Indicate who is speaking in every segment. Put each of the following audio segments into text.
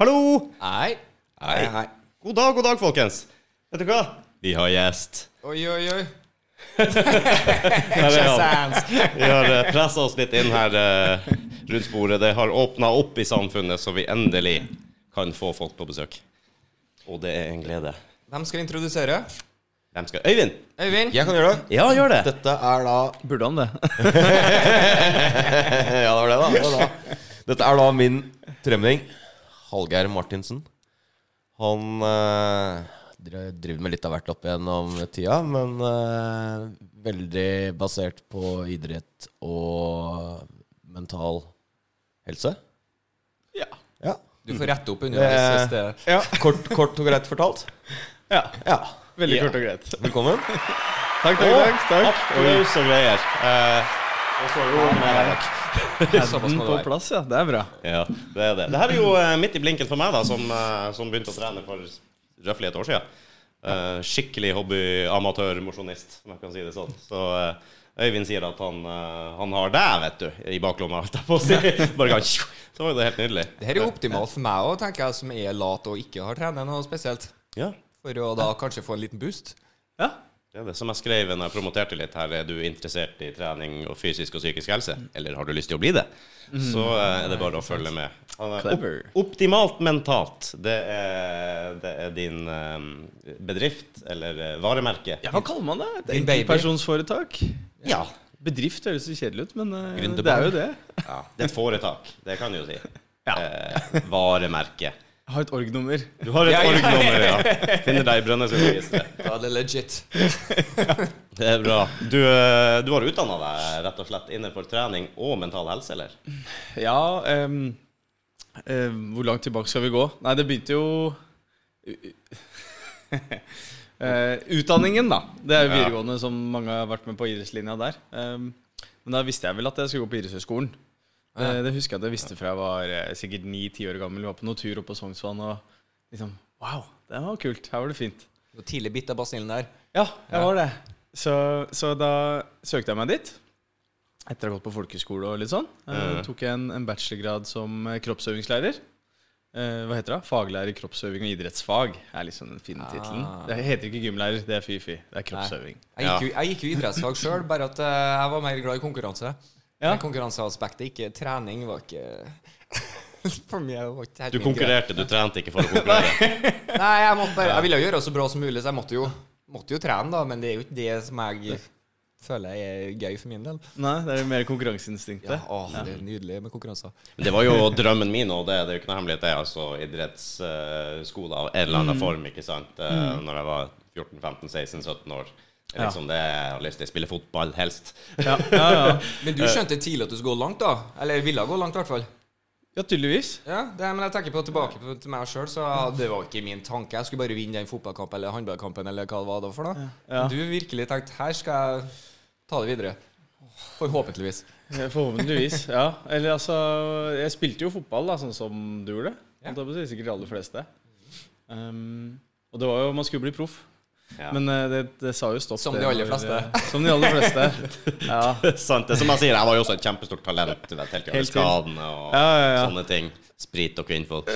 Speaker 1: Hallo!
Speaker 2: Nei.
Speaker 3: Hei, hei.
Speaker 1: God dag, god dag, folkens. Vet du hva? Vi har gjest.
Speaker 2: Oi, oi, oi.
Speaker 1: Nei, er han. Vi har pressa oss litt inn her uh, rundt bordet. Det har åpna opp i samfunnet, så vi endelig kan få folk på besøk. Og det er en glede.
Speaker 2: Hvem skal introdusere?
Speaker 1: Hvem skal Øyvind!
Speaker 2: Øyvind?
Speaker 3: Jeg kan gjøre det.
Speaker 1: Ja, gjør det.
Speaker 3: Dette er da
Speaker 4: Burde han det?
Speaker 3: Ja, det var det, da. Det var da. Dette er da min tremning. Hallgeir Martinsen. Han eh, driver med litt av hvert opp gjennom tida, men eh, veldig basert på idrett og mental helse.
Speaker 4: Ja.
Speaker 3: Ja.
Speaker 2: Du får rette opp underveis
Speaker 3: Det-
Speaker 2: hvis det
Speaker 4: Ja.
Speaker 3: Kort, kort og greit fortalt.
Speaker 4: ja.
Speaker 3: Ja.
Speaker 4: Veldig
Speaker 1: Ja.
Speaker 4: kort og greit.
Speaker 3: Velkommen.
Speaker 4: Takk, takk, takk. takk.
Speaker 1: Applaus og greier. Eh, og så
Speaker 4: Den
Speaker 2: må det
Speaker 4: på plass, ja. Det er bra.
Speaker 1: Ja, det er det. Det her er jo eh, midt i blinken for meg, da, som, eh, som begynte å trene for røftlig et år siden. Eh, skikkelig hobby-amatør-mosjonist, om jeg kan si det sånn. Så eh, Øyvind sier at han, eh, han har deg, vet du, i baklomma. holdt jeg på å si. Bare kan, så var jo det helt nydelig.
Speaker 2: Det her er jo optimalt for meg òg, tenker jeg, som er lat og ikke har trent noe spesielt.
Speaker 1: Ja,
Speaker 2: For å da kanskje få en liten boost.
Speaker 4: Ja.
Speaker 1: Det er det. Som jeg skrev når jeg promoterte litt her, er du interessert i trening og fysisk og psykisk helse? Eller har du lyst til å bli det? Så eh, er det bare å følge med.
Speaker 4: Clever.
Speaker 1: Optimalt mentalt, det er, det er din eh, bedrift eller eh, varemerke.
Speaker 4: ja, hva kaller man det? Et enkeltpersonsforetak?
Speaker 1: Ja.
Speaker 4: Bedrift høres så kjedelig ut, men det er jo det.
Speaker 1: Ja, det er et foretak. Det kan du jo si.
Speaker 4: Ja.
Speaker 1: Eh, varemerke.
Speaker 4: Jeg har et org-nummer.
Speaker 1: Du har et
Speaker 2: Ja, ja.
Speaker 1: org-nummer, ja. Finner deg i Brønnøysundregisteret.
Speaker 2: Er det legit.
Speaker 1: Det er bra. Du, eh, du har utdanna deg rett og slett innenfor trening og mental helse, eller?
Speaker 4: Ja um, uh, Hvor langt tilbake skal vi gå? Nei, det begynte jo uh, Utdanningen, da. Det er jo videregående som mange har vært med på idrettslinja der. Um, men da visste jeg vel at jeg skulle gå på idrettshøyskolen. Det, det husker jeg at jeg visste fra jeg var eh, sikkert ni-ti år gammel. Vi var på noen tur oppe på Sognsvann og liksom Wow, det var kult. Her var det fint.
Speaker 2: Du var tidlig bitt av basillen der.
Speaker 4: Ja, jeg var det. Så, så da søkte jeg meg dit. Etter å ha gått på folkehøyskole og litt sånn. Eh,
Speaker 1: Mhm.
Speaker 4: tok jeg en, en bachelorgrad som eh, kroppsøvingslærer. Eh, hva heter det? Faglærer i kroppsøving og idrettsfag er liksom den fine tittelen.
Speaker 2: Ah.
Speaker 4: Det heter ikke gymlærer, det er fy-fy. Det er kroppsøving.
Speaker 2: Jeg gikk jo, jeg gikk jo idrettsfag sjøl, bare at eh, jeg var mer glad i konkurranse.
Speaker 4: Ja.
Speaker 2: Men Konkurranseaspektet, ikke trening, var ikke For meg var ikke helt
Speaker 1: Du konkurrerte, du trente ikke for å konkurrere.
Speaker 2: Nei, jeg, måtte bare, jeg ville jo gjøre så bra som mulig, så jeg måtte jo, måtte jo trene, da. Men det er jo ikke det som jeg føler er gøy for min del.
Speaker 4: Nei, det er mer konkurranseinstinktet.
Speaker 2: Ja, å, det er nydelig med konkurranser.
Speaker 1: Men Det var jo drømmen min, og det, det er jo ikke noe hemmelighet. Det er altså idrettsskole av en eller annen form, ikke sant. mm. Når jeg var 14-15-16-17 år. Liksom det jeg har lyst til. Spille fotball, helst.
Speaker 4: Ja, ja, ja.
Speaker 2: Men du skjønte tidlig at du skulle gå langt, da? Eller ville gå langt, i hvert fall.
Speaker 4: ja tydeligvis.
Speaker 2: Ja, det, men jeg tenker på tilbake på, til meg sjøl, så det var ikke min tanke. Jeg skulle bare vinne den fotballkampen eller håndballkampen eller hva det var da for noe.
Speaker 4: Ja.
Speaker 2: Du virkelig tenkte her skal jeg ta det videre. Forhåpentligvis.
Speaker 4: Eh, Forhåpentligvis. ja. Eller altså Jeg spilte jo fotball, da, sånn som du gjorde.
Speaker 2: Ja.
Speaker 4: Det å Sikkert de aller fleste. Um, og det var jo Man skulle bli proff.
Speaker 1: Ja.
Speaker 4: Men eh, det, det sa jo stopp.
Speaker 2: Som de aller fleste.
Speaker 4: Som de aller fleste. Ja.
Speaker 1: Sant. Det som jeg sier, jeg var jo også et kjempestort talent. Vet, helt til
Speaker 4: Helt
Speaker 1: skadene og
Speaker 4: Ja, ja, ja.
Speaker 1: sånne ting. Sprit og kvinnfolk.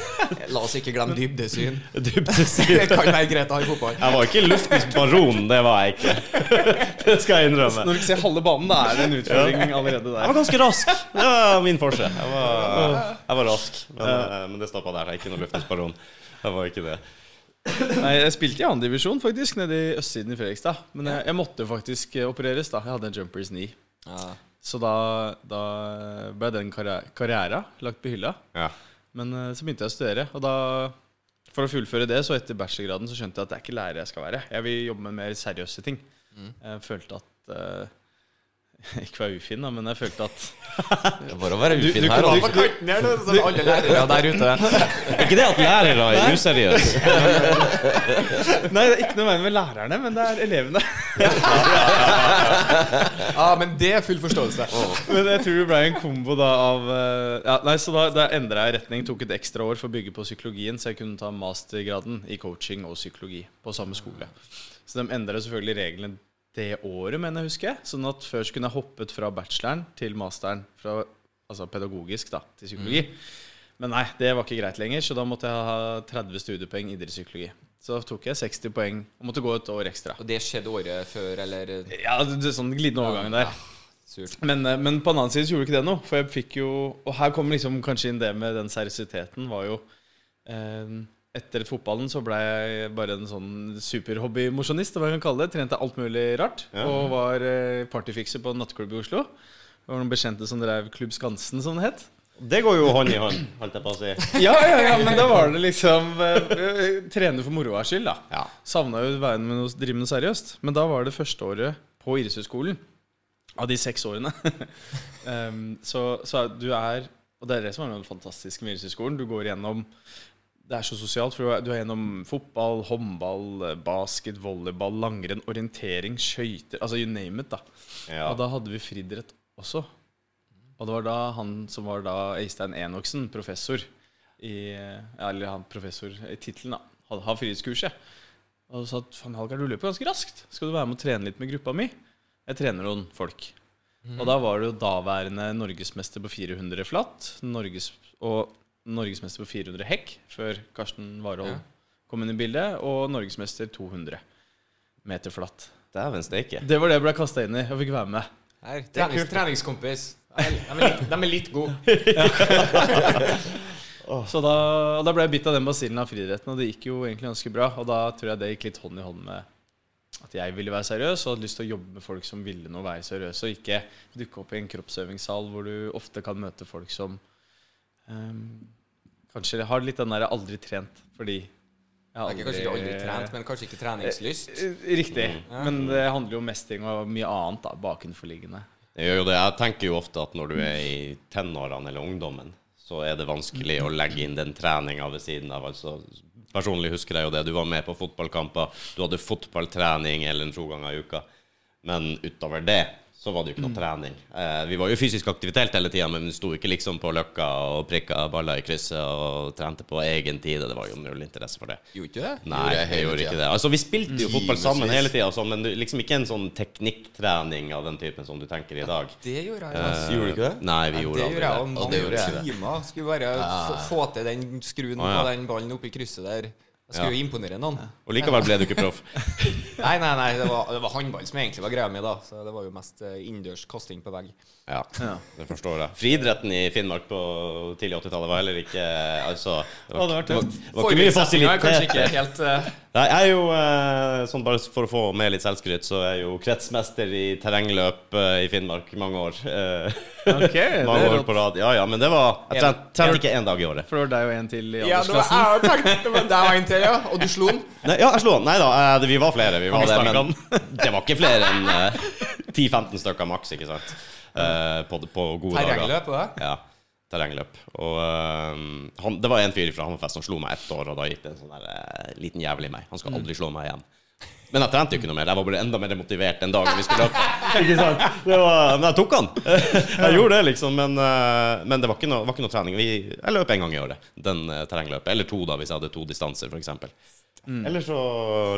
Speaker 2: La oss ikke glemme dybdesyn.
Speaker 1: Dybdesyn.
Speaker 2: Det kan være greit å ha i fotball.
Speaker 1: Jeg var ikke luftens baron, det var jeg ikke. Det skal jeg innrømme.
Speaker 4: Når du ikke ser halve banen, da er det en utfordring allerede der.
Speaker 1: Jeg var ganske rask. Det var min forse. Jeg var, jeg var rask, men, eh, men det stoppa der. Jeg er ikke noen luftens baron. Jeg var ikke det.
Speaker 4: Nei, Jeg spilte i andredivisjon, faktisk, nede i østsiden i Fredrikstad. Men jeg, jeg måtte faktisk eh, opereres, da. Jeg hadde en jumpers knee.
Speaker 2: Ja.
Speaker 4: Så da, da ble den karri- karriera lagt på hylla.
Speaker 1: Ja.
Speaker 4: Men eh, så begynte jeg å studere, og da For å fullføre det, så etter bachelorgraden så skjønte jeg at det er ikke lærer jeg skal være. Jeg vil jobbe med mer seriøse ting. Jeg følte at eh, Ikke være ufin, da, men jeg følte at
Speaker 3: Det er bare å være
Speaker 4: Du-
Speaker 3: ufin
Speaker 4: du
Speaker 3: her,
Speaker 4: kan-
Speaker 3: altså.
Speaker 2: På kanten her, nå, sånn alle lærere der ute.
Speaker 1: Ikke det at lærere er useriøse.
Speaker 4: Nei, det er ikke noe veien med lærerne, men det er elevene.
Speaker 2: Ja, men det er full forståelse.
Speaker 4: Men jeg tror det ble en kombo da av eh, ja, Nei, så da, da endra jeg retning. Tok et ekstra år for å bygge på psykologien, så jeg kunne ta mastergraden i coaching og psykologi på samme skole. Så de endra selvfølgelig reglene det året, mener jeg husker. Sånn at før så kunne jeg hoppet fra bacheloren til masteren. Fra, altså pedagogisk da, til psykologi. Men nei, det var ikke greit lenger, så da måtte jeg ha 30 studiepoeng idrettspsykologi. Så da tok jeg 60 poeng og måtte gå et år ekstra.
Speaker 2: Og det skjedde året før, eller
Speaker 4: Ja, det, det, sånn glidende overgang der.
Speaker 2: Ja,
Speaker 4: Men, eh, men på den annen side så gjorde ikke det noe. For jeg fikk jo Og her kommer liksom kanskje inn det med den seriøsiteten. Var jo eh, Etter fotballen så ble jeg bare en sånn superhobbymosjonist, hva jeg kan kalle det. Trente alt mulig rart.
Speaker 1: Ja.
Speaker 4: Og var eh, partyfikser på en nattklubb i Oslo. Det var noen bekjente som drev Klubb Skansen, som det het.
Speaker 1: Det går jo hånd i hånd, holdt jeg på å si.
Speaker 4: Ja, ja, ja, men da var det liksom eh, eh, Trene for moroa skyld, da.
Speaker 1: Ja.
Speaker 4: Savna jo veien med noe, drive med noe seriøst. Men da var det første året på idrettshøyskolen. Av de seks årene. um, så, så du er Og det er det som er noe fantastisk med idrettshøyskolen. Du går gjennom Det er så sosialt, for du er, gjennom fotball, håndball, eh, basket, volleyball, langrenn, orientering, skøyter Altså you name it, da.
Speaker 1: Ja.
Speaker 4: Og da hadde vi friidrett også. Og det var da han som var da Øystein Enoksen, professor i Eller han professor i tittelen, da. Hadde ha friidrettskurset. Og sa at faen, Hallgeir, du løper ganske raskt. Skal du være med og trene litt med gruppa mi? Jeg trener noen folk. Og da var det jo daværende norgesmester på 400 flatt Norges, og norgesmester på 400 hekk, før Karsten Warholm
Speaker 2: Ja.
Speaker 4: kom inn i bildet, og norgesmester 200 meter flatt.
Speaker 1: Dæven steike.
Speaker 4: Det var det jeg ble kasta inn i og fikk være med.
Speaker 2: Her,
Speaker 1: er
Speaker 2: trenings, treningskompis. De er, litt, de er litt gode.
Speaker 4: Så da, og da ble jeg bitt av den basillen av friidretten, og det gikk jo egentlig ganske bra. Og da tror jeg det gikk litt hånd i hånd med at jeg ville være seriøs, og hadde lyst til å jobbe med folk som ville noe være seriøse, og ikke dukke opp i en kroppsøvingssal hvor du ofte kan møte folk som ehm, kanskje jeg har litt den derre 'aldri trent', fordi jeg
Speaker 2: har er kanskje ikke aldri trent, men kanskje ikke treningslyst.
Speaker 4: Eh, Riktig.
Speaker 2: Mm.
Speaker 4: Men det handler jo om mesting og mye annet da, bakenforliggende.
Speaker 1: Jeg gjør jo det. Jeg tenker jo ofte at når du er i tenårene eller ungdommen, så er det vanskelig å legge inn den treninga ved siden av. Altså, personlig husker jeg jo det. Du var med på fotballkamper, du hadde fotballtrening eller to ganger i uka. Men utover det så var det jo ikke noe trening. Eh, vi var jo fysisk aktivitet hele tida, men vi sto ikke liksom på løkka og prikka baller i krysset og trente på egen tid. Det var jo null interesse for det.
Speaker 2: Gjorde ikke det?
Speaker 1: Nei,
Speaker 3: Gjorde jeg
Speaker 1: gjorde ikke det. Altså, Vi spilte jo fotball sammen hele tida, men liksom ikke en sånn teknikktrening av den typen som du tenker i dag.
Speaker 2: Det gjorde jeg.
Speaker 1: Eh,
Speaker 2: Altså.
Speaker 3: Gjorde du ikke det?
Speaker 1: Nei, vi
Speaker 2: Ja,
Speaker 1: gjorde
Speaker 2: det
Speaker 1: Det
Speaker 2: gjorde jeg
Speaker 3: Og det
Speaker 2: mange
Speaker 3: gjorde jeg.
Speaker 2: timer. Skulle bare få, få til den skruen
Speaker 1: ah, ja.
Speaker 2: på den ballen oppi krysset der. Jeg skulle jo imponere noen.
Speaker 1: Og likevel ble du ikke proff.
Speaker 2: Nei, nei, nei, det var, det var håndball som egentlig var greia mi, da. Så det var jo mest eh, innendørs kasting på vegg.
Speaker 1: Ja, det forstår jeg. Friidretten i Finnmark på tidlig 80-tallet var heller ikke Altså Det
Speaker 4: var
Speaker 1: det var, var ikke mye
Speaker 2: Forutsetninger er kanskje ikke
Speaker 1: fasilitet.
Speaker 2: helt eh,
Speaker 1: Nei, jeg er jo, eh, sånn bare for å få med litt selvskryt, så er jeg jo kretsmester i terrengløp eh, i Finnmark mange år.
Speaker 4: Okay,
Speaker 1: mange år på rad. Ja, ja, men det var Jeg trente, ikke én dag i året.
Speaker 4: For det var deg og en til i
Speaker 2: Ja, det var,
Speaker 4: aldersklassen.
Speaker 2: jeg det var deg og en til, ja. Og du slo den?
Speaker 1: Nei, ja, jeg slo den. Nei da, vi var flere. Vi var det, men det var ikke flere enn eh, 10-15 stykker maks, ikke sant? Eh, på, på gode dager.
Speaker 2: Terrengløp, var det?
Speaker 1: Ja. Terrengløp. Og um, han, det var en fyr fra Hammerfest som slo meg ett år, og da gikk det en sånn der uh, liten jævel i meg. Han skal aldri slå meg igjen. Men jeg trente jo ikke noe mer. Jeg var bare enda mer motivert den dagen vi skulle løpe. Ikke sant? Det var, men jeg tok han. Jeg gjorde det, liksom. Men, men det var ikke noe, var ikke noe trening. Vi, jeg løp en gang i året. Den uh, terrengløpet. Eller to, da, hvis jeg hadde to distanser, f.eks. Eller så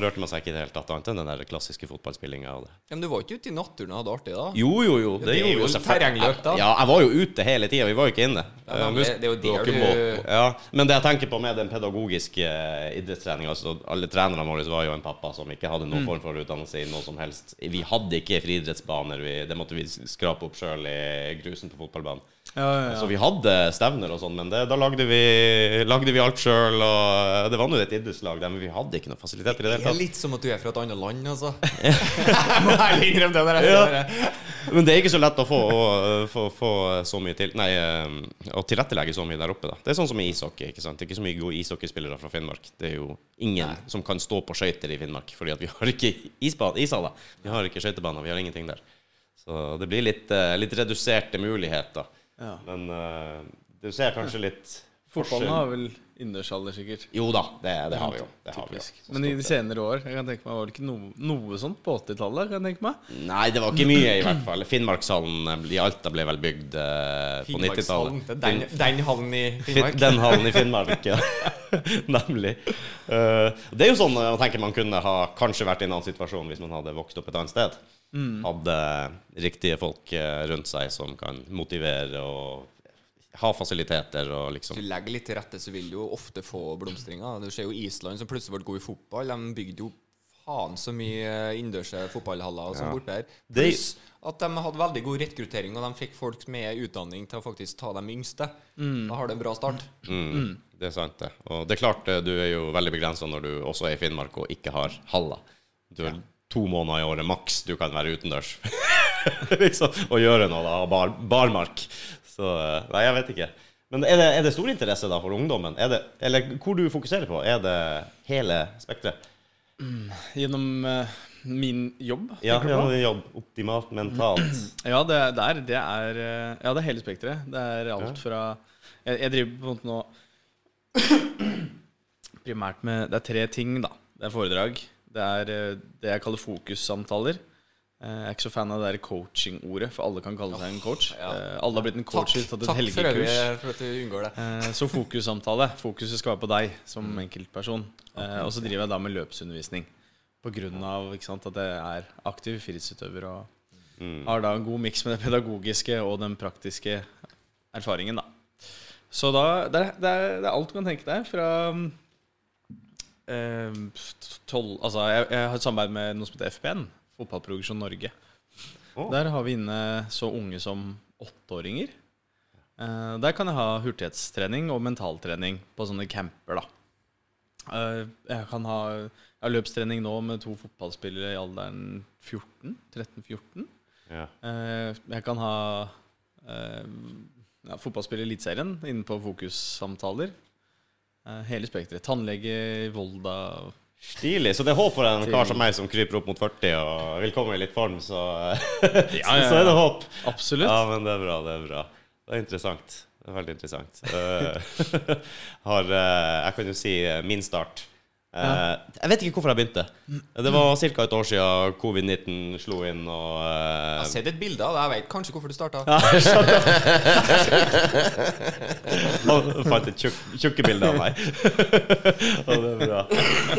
Speaker 1: rørte man seg ikke i det hele tatt, annet enn den der klassiske fotballspillinga.
Speaker 2: Ja, men du var ikke ute i naturen og hadde det artig, da?
Speaker 1: Jo, jo, jo.
Speaker 2: det er jo
Speaker 1: gjorde jeg
Speaker 2: terrengløp, da.
Speaker 1: Ja, jeg var jo ute hele tida. Vi var jo ikke inne.
Speaker 2: Ja,
Speaker 1: Eh,
Speaker 2: men det, det er jo
Speaker 3: det ikke
Speaker 2: du
Speaker 1: ja, men det jeg tenker på med den pedagogiske eh, idrettstreninga altså, Alle trenerne våre var jo en pappa som ikke hadde noen form for utdannelse i noe som helst. Vi hadde ikke friidrettsbaner. Det måtte vi skrape opp sjøl i grusen på fotballbanen.
Speaker 4: Ja, ja, ja.
Speaker 1: Så vi hadde stevner og sånn, men det, da lagde vi, lagde vi alt sjøl. Det var nå et idrettslag men vi hadde ikke noen fasiliteter i det
Speaker 2: Det
Speaker 1: hele
Speaker 2: er
Speaker 1: tatt.
Speaker 2: litt som at du er fra et annet land, altså. Må ærlig innrømme det. Der,
Speaker 1: Ja. Men det er ikke så lett å få, å, få, få så mye til Nei, eh, å tilrettelegge så mye der oppe, da. Det er sånn som i ishockey. ikke sant? Det er ikke så mye gode ishockeyspillere fra Finnmark. Det er jo ingen som kan stå på skøyter i Finnmark, fordi at vi har ikke ishaller. Vi har ikke skøytebaner. Vi har ingenting der. Så det blir litt, eh, litt reduserte muligheter.
Speaker 4: Ja.
Speaker 1: Men uh, du ser kanskje litt
Speaker 4: Fotballen har vel innendørsalder, sikkert.
Speaker 1: Jo da, det, det har vi jo. Det har vi jo.
Speaker 4: Men i de senere år jeg kan tenke meg, var det ikke noe, noe sånt på 80-tallet? kan jeg tenke meg?
Speaker 1: Nei, det var ikke mye, i hvert fall. Finnmarkshallen eh, i Alta ble vel bygd eh, på 90-tallet.
Speaker 2: Finnmarkshallen. Det er Den, den hallen i Finnmark.
Speaker 1: Den hallen i Finnmark, ja. Nemlig. Uh, det er jo sånn jeg tenker man kunne ha kanskje vært i en annen situasjon hvis man hadde vokst opp et annet sted. Hadde riktige folk eh, rundt seg som kan motivere og ha fasiliteter og
Speaker 2: Hvis
Speaker 1: liksom
Speaker 2: du legger litt til rette, så vil du jo ofte få blomstringer. Du ser jo Island, som plutselig ble god i fotball. De bygde jo faen så mye innendørs fotballhaller som
Speaker 1: Ja.
Speaker 2: borte her. Pluss at de hadde veldig god rekruttering, og de fikk folk med utdanning til å faktisk ta de yngste. Da har du en bra start.
Speaker 1: mm, Det er sant, det. Og det er klart, eh, du er jo veldig begrensa når du også er i Finnmark og ikke har haller. Du er to måneder i året maks du kan være utendørs liksom, og gjøre noe, da. Bar, barmark. Så eh, Nei, jeg vet ikke. Men er det, er det stor interesse da for ungdommen? Det, eller hvor du fokuserer på? Er det hele spekteret?
Speaker 4: Gjennom uh, min jobb?
Speaker 1: Ja, ja, jobb optimalt mentalt.
Speaker 4: Ja, det, det, er, det er eh, Ja, det er hele spekteret. Det er alt fra jeg, jeg driver på en måte nå primært med Det er tre ting, da. Det er foredrag. Det er eh, det jeg kaller fokussamtaler. Eh, Jeg er ikke så fan av det coaching-ordet, for alle kan kalle seg en coach.
Speaker 2: ja.
Speaker 4: Eh, Alle har blitt en coach
Speaker 2: Takk,
Speaker 4: tatt et takk
Speaker 2: for øvrig for at du unngår det.
Speaker 4: Så fokussamtale. Fokuset skal være på deg som enkeltperson. Okay. Og så driver jeg da med løpsundervisning. På grunn av sant, at jeg er aktiv friidrettsutøver og har da en god miks med det pedagogiske og den praktiske erfaringen, da. Så da Det er, det er, det er alt du kan tenke deg. Fra eh, Altså, jeg, jeg har et samarbeid med noe som heter FPN. Fotballproduksjon Norge.
Speaker 1: Oh.
Speaker 4: Der har vi inne så unge som åtteåringer. Eh, der kan jeg ha hurtighetstrening og mentaltrening på sånne camper, da. Eh, jeg kan ha jeg har løpstrening nå med to fotballspillere i alderen 14. 13-14.
Speaker 1: Ja.
Speaker 4: Eh, jeg kan ha eh, ja, fotballspiller i Eliteserien inne på fokussamtaler. Eh, hele spekteret. Tannlege Volda.
Speaker 1: Stilig. Så det er håp for en kar som meg som kryper opp mot 40 og vil komme i litt form, så,
Speaker 4: Ja, ja,
Speaker 1: så er det håp.
Speaker 4: Absolutt.
Speaker 1: Ja, men det er bra. Det er bra. Det er interessant. Det er veldig interessant. Eh, har, eh, jeg kan jo si min start. Eh, Jeg vet ikke hvorfor jeg begynte. Det var ca. et år siden covid-19 slo inn og uh...
Speaker 2: Jeg har sett et bilde av det. Jeg vet kanskje hvorfor du starta.
Speaker 1: Og fant et tjukk, tjukke bilde av meg. og det bra.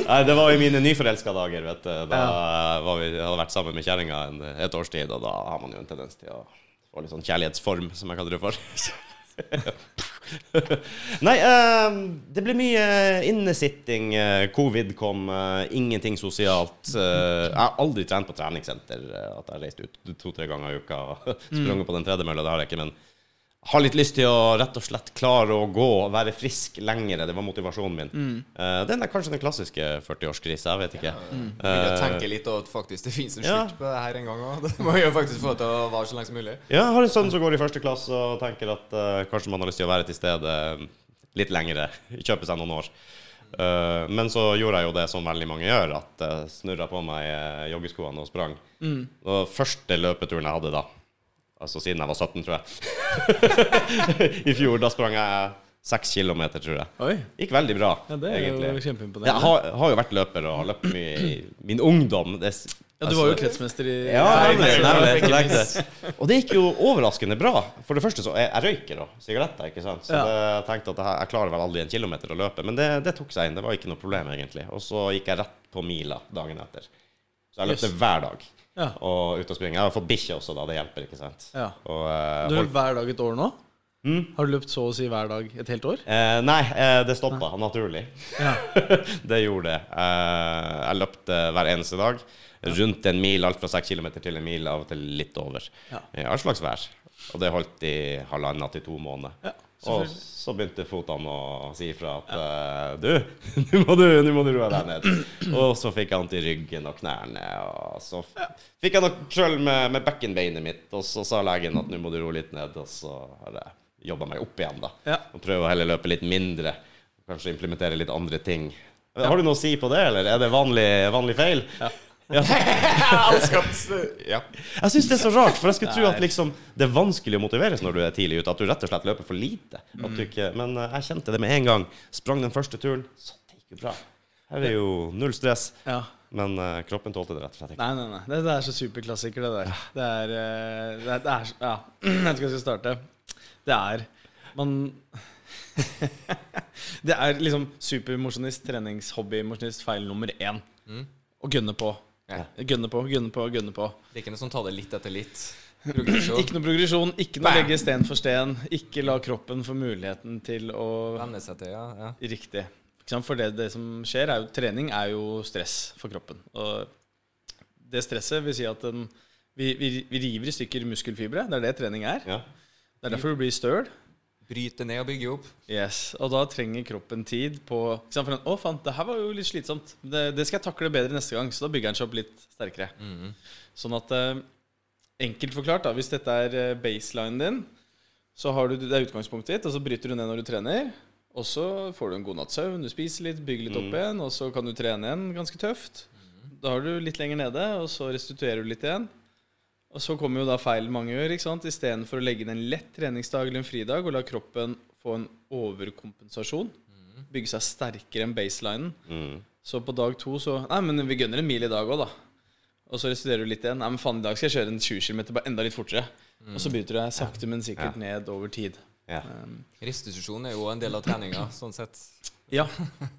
Speaker 1: Nei, det var i mine nyforelska dager, vet du. Da var vi, hadde vært sammen med kjerringa et års tid, og da har man jo en tendens til å få litt sånn kjærlighetsform, som jeg kaller det for. Nei, uh, det ble mye innesitting. eh, Covid kom, uh, ingenting sosialt. Uh, jeg har aldri trent på treningssenter. eh, at jeg har reist ut to-tre ganger i uka og sprunget på den tredemølla. Det har jeg ikke. men har litt lyst til å rett og slett klare å gå og være frisk lengre. Det var motivasjonen min. Eh, den er kanskje den klassiske 40-årskrisa. Jeg vet ikke.
Speaker 2: Vil jeg tenker litt at faktisk det finnes en
Speaker 1: Ja.
Speaker 2: på det her en gang òg. Det må jo faktisk få til å vare så lenge som mulig.
Speaker 1: Ja, jeg har en sønn som går i første klasse og tenker at uh, kanskje man har lyst til å være til stede litt lengre. Kjøpe seg noen år. Uh, men så gjorde jeg jo det som veldig mange gjør, at jeg snurra på meg eh, joggeskoene og sprang. Og første løpeturen jeg hadde da, altså siden jeg var 17, tror jeg I fjor, da sprang jeg seks kilometer, tror jeg.
Speaker 4: Oi.
Speaker 1: Gikk veldig bra,
Speaker 4: Ja, det er jo
Speaker 1: egentlig.
Speaker 4: kjempeimponerende.
Speaker 1: Jeg har, har jo vært løper og har løpt mye i min ungdom. Det,
Speaker 4: Ja, du var jo
Speaker 1: altså-
Speaker 4: kretsmester i
Speaker 1: ja, nemlig, nemlig. Og det gikk jo overraskende bra. For det første så Jeg, jeg røyker og sigaretter, ikke sant. Så
Speaker 4: Ja.
Speaker 1: det, jeg tenkte at jeg, jeg klarer vel aldri en kilometer å løpe. Men det, det tok seg inn. Det var ikke noe problem, egentlig. Og så gikk jeg rett på mila dagen etter. Så jeg løpte hver dag.
Speaker 4: Ja.
Speaker 1: Og ut og springe. Jeg har fått bikkje også, da. Det hjelper, ikke sant.
Speaker 4: Ja.
Speaker 1: Og, uh,
Speaker 4: Du har løpt hver dag et år nå?
Speaker 1: Mm.
Speaker 4: Har du løpt så å si hver dag et helt år?
Speaker 1: Eh, nei, eh, det stoppa naturlig.
Speaker 4: Ja.
Speaker 1: det gjorde det. Eh, jeg løpte hver eneste dag. Rundt en mil, alt fra seks kilometer til en mil, av og til litt over.
Speaker 4: Ja.
Speaker 1: I all slags vær. Og det holdt i halvannen til to måneder.
Speaker 4: Ja,
Speaker 1: og så begynte fotene å si ifra at ja. Du, nå må du, nå må du roe deg ned. og så fikk jeg vondt i ryggen og knærne. Og så fikk jeg nok trøll med, med bekkenbeinet mitt, og så sa legen at nå må du roe litt ned. Og så har jeg jobba meg opp igjen, da.
Speaker 4: Ja.
Speaker 1: Og prøve å heller løpe litt mindre. Kanskje implementere litt andre ting. Har du noe å si på det, eller er det vanlig, vanlig feil? Ja.
Speaker 2: Elsker Ja.
Speaker 1: Jeg syns det er så rart, for jeg skulle tro at liksom, det er vanskelig å motiveres når du er tidlig ute. At du rett og slett løper for lite. At du ikke, men eh, jeg kjente det med en gang. Sprang den første turen, så det gikk jo bra. Her er jo null stress.
Speaker 4: ja.
Speaker 1: Men uh, kroppen tålte det rett og slett ikke.
Speaker 4: Nei, nei, nei. Det, det er så superklassiker, det der. Det er, uh, det er, det er Ja, jeg vet ikke om jeg skal starte. Det er Man Det er liksom supermosjonist, treningshobbymosjonist feil nummer én. Å gunne på.
Speaker 2: Ja.
Speaker 4: Gunne på, gunne på, gunne på.
Speaker 2: Det er ikke noe som tar det litt etter litt. Progresjon.
Speaker 4: Ikke noe progresjon, ikke noe
Speaker 2: Bam!
Speaker 4: legge sten for sten. Ikke la kroppen få muligheten til å
Speaker 2: Venne seg til, ja. ja.
Speaker 4: Riktig. For det, det som skjer, er jo trening er jo stress for kroppen. Og det stresset vil si at den, vi, vi, vi river i stykker muskelfibre. Det er det trening er.
Speaker 1: Ja.
Speaker 4: Det er derfor du blir støl.
Speaker 2: Bryte ned og bygge opp.
Speaker 4: Yes. Og da trenger kroppen tid på? For den, Å, faen, det her var jo litt slitsomt. Det, det skal jeg takle bedre neste gang. Så da bygger den seg opp litt sterkere. Sånn at eh, Enkelt forklart, da, hvis dette er eh, baselinen din, så har du, det er utgangspunktet ditt, og så bryter du ned når du trener. Og så får du en god natts søvn, du spiser litt, bygger litt opp igjen, og så kan du trene igjen ganske tøft. Da har du litt lenger nede, og så restituerer du litt igjen. Og så kommer jo da feil mange gjør. ikke sant? Istedenfor å legge inn en lett treningsdag eller en fridag og la kroppen få en overkompensasjon, bygge seg sterkere enn baselinen,
Speaker 1: Mm.
Speaker 4: så på dag to så Nei, men vi gønner en mil i dag òg, da. Og så restituerer du litt igjen. Nei, men faen, i dag skal jeg kjøre en 20 km bare enda litt fortere. Og så bryter du deg sakte, men sikkert ned over tid.
Speaker 1: Ja.
Speaker 4: Um,
Speaker 2: Restitusjon er jo en del av treninga, sånn sett.
Speaker 4: ja.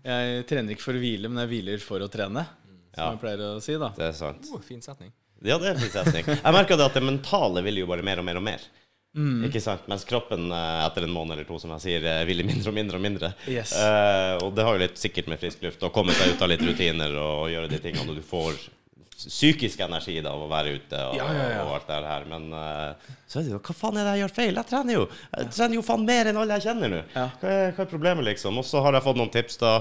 Speaker 4: Jeg trener ikke for å hvile, men jeg hviler for å trene. Som
Speaker 1: Ja.
Speaker 4: jeg pleier å si, da.
Speaker 1: Det er sant.
Speaker 2: Oh, fin setning.
Speaker 1: Ja, det er setning. Jeg merker at det mentale vil jo bare mer og mer og mer. Ikke sant? Mens kroppen eh, etter en måned eller to, som jeg sier, eh, vil mindre og mindre og mindre.
Speaker 4: Yes.
Speaker 1: Eh, og det har jo litt sikkert med frisk luft å komme seg ut av litt rutiner og gjøre de tingene du får psykisk energi da av å være ute og,
Speaker 4: Ja, ja, ja.
Speaker 1: og alt det her. Men uh, så er det jo Hva faen er det jeg gjør feil? Jeg trener jo Jeg trener jo faen mer enn alle jeg kjenner nå. Hva, hva er problemet, liksom? Og så har jeg fått noen tips, da.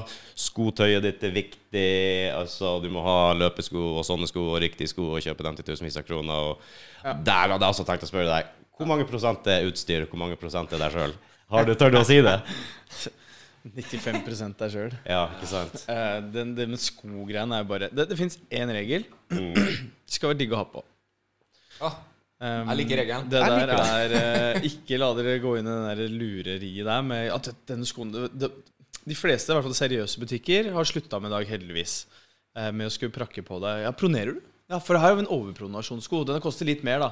Speaker 1: Skotøyet ditt er viktig. Altså, du må ha løpesko og sånne sko og riktige sko og kjøpe dem til tusenvis av kroner. Og der hadde jeg også tenkt å spørre deg. Hvor mange prosent er utstyr, hvor mange prosent er deg sjøl? Har du tørt å si det?
Speaker 4: 95 deg sjøl.
Speaker 1: Ja, ikke sant?
Speaker 4: Uh, den, det med skogreiene er jo bare Det, det fins én regel.
Speaker 1: Mm.
Speaker 4: Det skal være digg å ha på.
Speaker 2: Ah,
Speaker 4: Um,
Speaker 2: Jeg liker regelen.
Speaker 4: Det
Speaker 1: Jeg
Speaker 4: der er uh, Ikke la dere gå inn i det der lureriet der med at denne skoen det, det, De fleste, i hvert fall seriøse butikker, har slutta med i dag, heldigvis, uh, med å skulle prakke på deg. Ja, pronerer du? Ja, for det her er jo en overpronasjonssko. Den koster litt mer, da.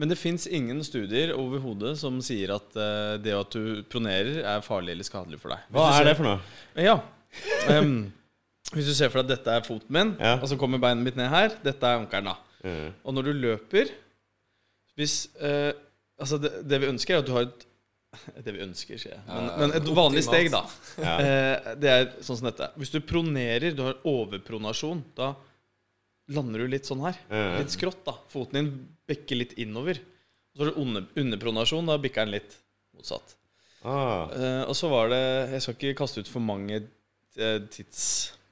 Speaker 4: Men det fins ingen studier overhodet som sier at uh, det at du pronerer, er farlig eller skadelig for deg.
Speaker 1: Hva
Speaker 4: Hvis du
Speaker 1: er det for noe?
Speaker 4: Ja. Um, hvis du ser for deg at dette er foten min,
Speaker 1: Ja.
Speaker 4: og så kommer beinet mitt ned her, dette er ankelen, da.
Speaker 1: Mm.
Speaker 4: Og når du løper Hvis uh, Altså, det, det vi ønsker, er at du har et Det vi ønsker, sier jeg. Men,
Speaker 2: Ja,
Speaker 4: men et vanlig steg, da.
Speaker 1: Ja.
Speaker 4: Eh, det er sånn som dette. Hvis du pronerer, du har overpronasjon, da lander du litt sånn her.
Speaker 1: Ja.
Speaker 4: Litt skrått, da. Foten din bekker litt innover. Og så er det under, underpronasjon, da bikker den litt motsatt.
Speaker 1: Ah.
Speaker 4: Uh, og så var det Jeg skal ikke kaste ut for mange eh, tids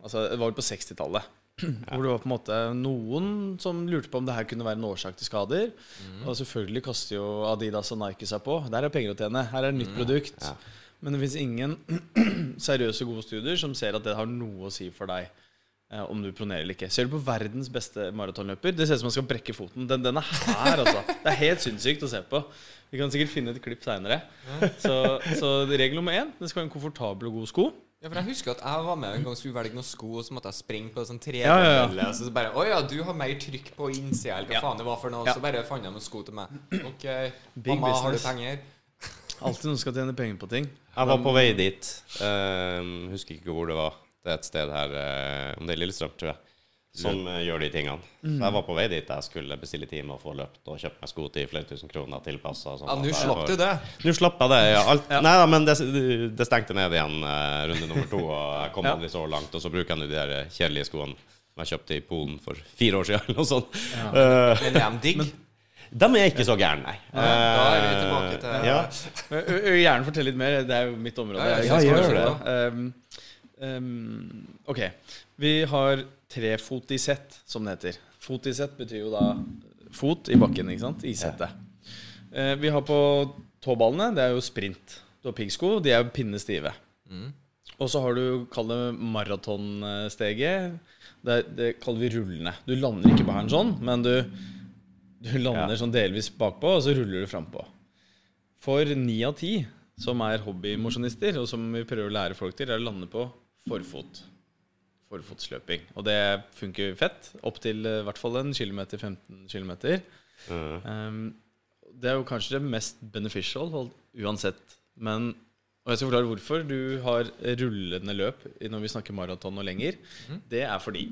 Speaker 4: Altså, det var vel på 60-tallet. Hvor det var på en måte noen som lurte på om det her kunne være en årsak til skader. Og selvfølgelig kaster jo Adidas og Nike seg på. Der er penger å tjene. Her er et nytt produkt.
Speaker 1: Ja.
Speaker 4: Men det fins ingen seriøse, gode studier som ser at det har noe å si for deg. Eh, om du pronerer eller ikke. Ser du på verdens beste maratonløper? Det ser ut som han skal brekke foten. Den, den er her, altså. Det er helt sinnssykt å se på. Vi kan sikkert finne et klipp seinere. Så, så regel nummer én det skal være en komfortabel og god sko.
Speaker 2: Ja, for Jeg husker at jeg var med en gang skulle velge noen sko, og så måtte jeg springe på sånn
Speaker 4: Ja, ja, ja.
Speaker 2: tredemølle. Så bare Å ja, du har mer trykk på innsida, eller hva
Speaker 4: Ja.
Speaker 2: faen det var for noe.
Speaker 4: Ja.
Speaker 2: Så bare fant jeg noen sko til meg. OK,
Speaker 4: Big
Speaker 2: mamma, har du penger?
Speaker 4: Alltid noen skal tjene penger på ting.
Speaker 1: Jeg var på vei dit. Uh, husker ikke hvor det var. Det er et sted her, eh, om det er Lillestrøm, tror jeg, som eh, gjør de tingene. Så jeg var på vei dit jeg skulle bestille time og få løpt og kjøpt meg sko til flere tusen kroner tilpassa.
Speaker 2: Ja, nå slapp du det.
Speaker 1: Nå slapp jeg det. Ja. Alt, Nei da, men det, det stengte ned igjen uh, runde nummer to, og jeg kom
Speaker 4: Ja.
Speaker 1: aldri så langt. Og så bruker jeg nå de der kjedelige skoene som jeg kjøpte i Polen for fire år siden, eller noe sånt. Eh,
Speaker 2: Men er de digg?
Speaker 1: dem er ikke så gærne, nei.
Speaker 2: Da er vi tilbake til
Speaker 1: ja.
Speaker 4: Jeg jeg gjerne fortell litt mer. Det er jo mitt område.
Speaker 2: Ja,
Speaker 4: jeg, Jeg
Speaker 1: jeg,
Speaker 4: jeg,
Speaker 1: det.
Speaker 4: Um, ok. Vi har trefot i sett, som det heter. Fot i sett betyr jo da fot i bakken, ikke sant? Isette. Uh, vi har på tåballene, det er jo sprint. Du har piggsko, de er jo pinnestive. Og så har du, kall det maratonsteget. Det, det kaller vi rullende. Du lander ikke på hælen sånn, men du, du lander
Speaker 1: Ja.
Speaker 4: sånn delvis bakpå, og så ruller du frampå. For ni av ti som er hobbymosjonister, og som vi prøver å lære folk til, er å lande på forfot. Forfotsløping. Og det funker fett. Opp til eh, i hvert fall en kilometer, 15 kilometer.
Speaker 1: Mm.
Speaker 4: Um, det er jo kanskje det mest beneficial uansett. Men og jeg skal forklare hvorfor du har rullende løp når vi snakker maraton og lenger. Det er fordi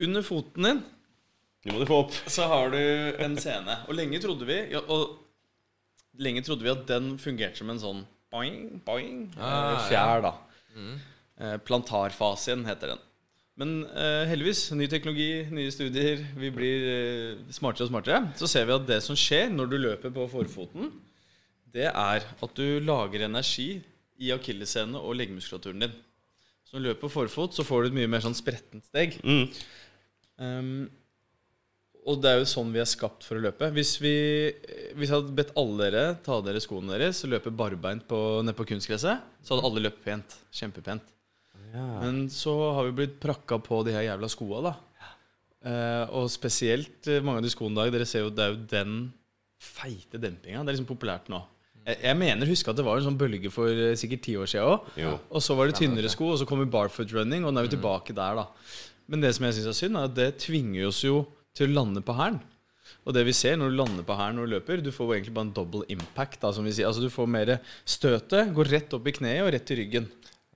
Speaker 4: under foten din
Speaker 1: Nå må du få opp.
Speaker 4: så har du en scene. Og lenge trodde vi ja, Og lenge trodde vi at den fungerte som en sånn boing, boing
Speaker 2: Ah,
Speaker 4: eh, fjær, da. Eh, plantarfasien heter den. Men eh, heldigvis, ny teknologi, nye studier, vi blir eh, smartere og smartere. Så ser vi at det som skjer når du løper på forfoten, det er at du lager energi i akilleshælene og leggmuskulaturen din. Så når du løper på forfot, så får du et mye mer sånn sprettent steg.
Speaker 1: Mm.
Speaker 4: Um, og det er jo sånn vi er skapt for å løpe. Hvis vi, hvis jeg hadde bedt alle dere ta av dere skoene deres og løpe barbeint på, ned på kunstgresset, så hadde alle løpt pent. Kjempepent. Men så har vi blitt prakka på de her jævla skoa, da. Eh, og spesielt eh, mange av de skoene i dag. Dere ser jo det er jo den feite dempinga. Det er liksom populært nå. Jeg, jeg mener husker at det var en sånn bølge for eh, sikkert ti år siden òg. Og så var det tynnere sko, og så kommer barfoot running, og nå er vi tilbake der, da. Men det som jeg syns er synd, er at det tvinger oss jo til å lande på hælen. Og det vi ser når du lander på hælen når du løper, du får jo egentlig bare en double impact. Da, som vi sier. Altså Du får mer støtet, går rett opp i kneet og rett i ryggen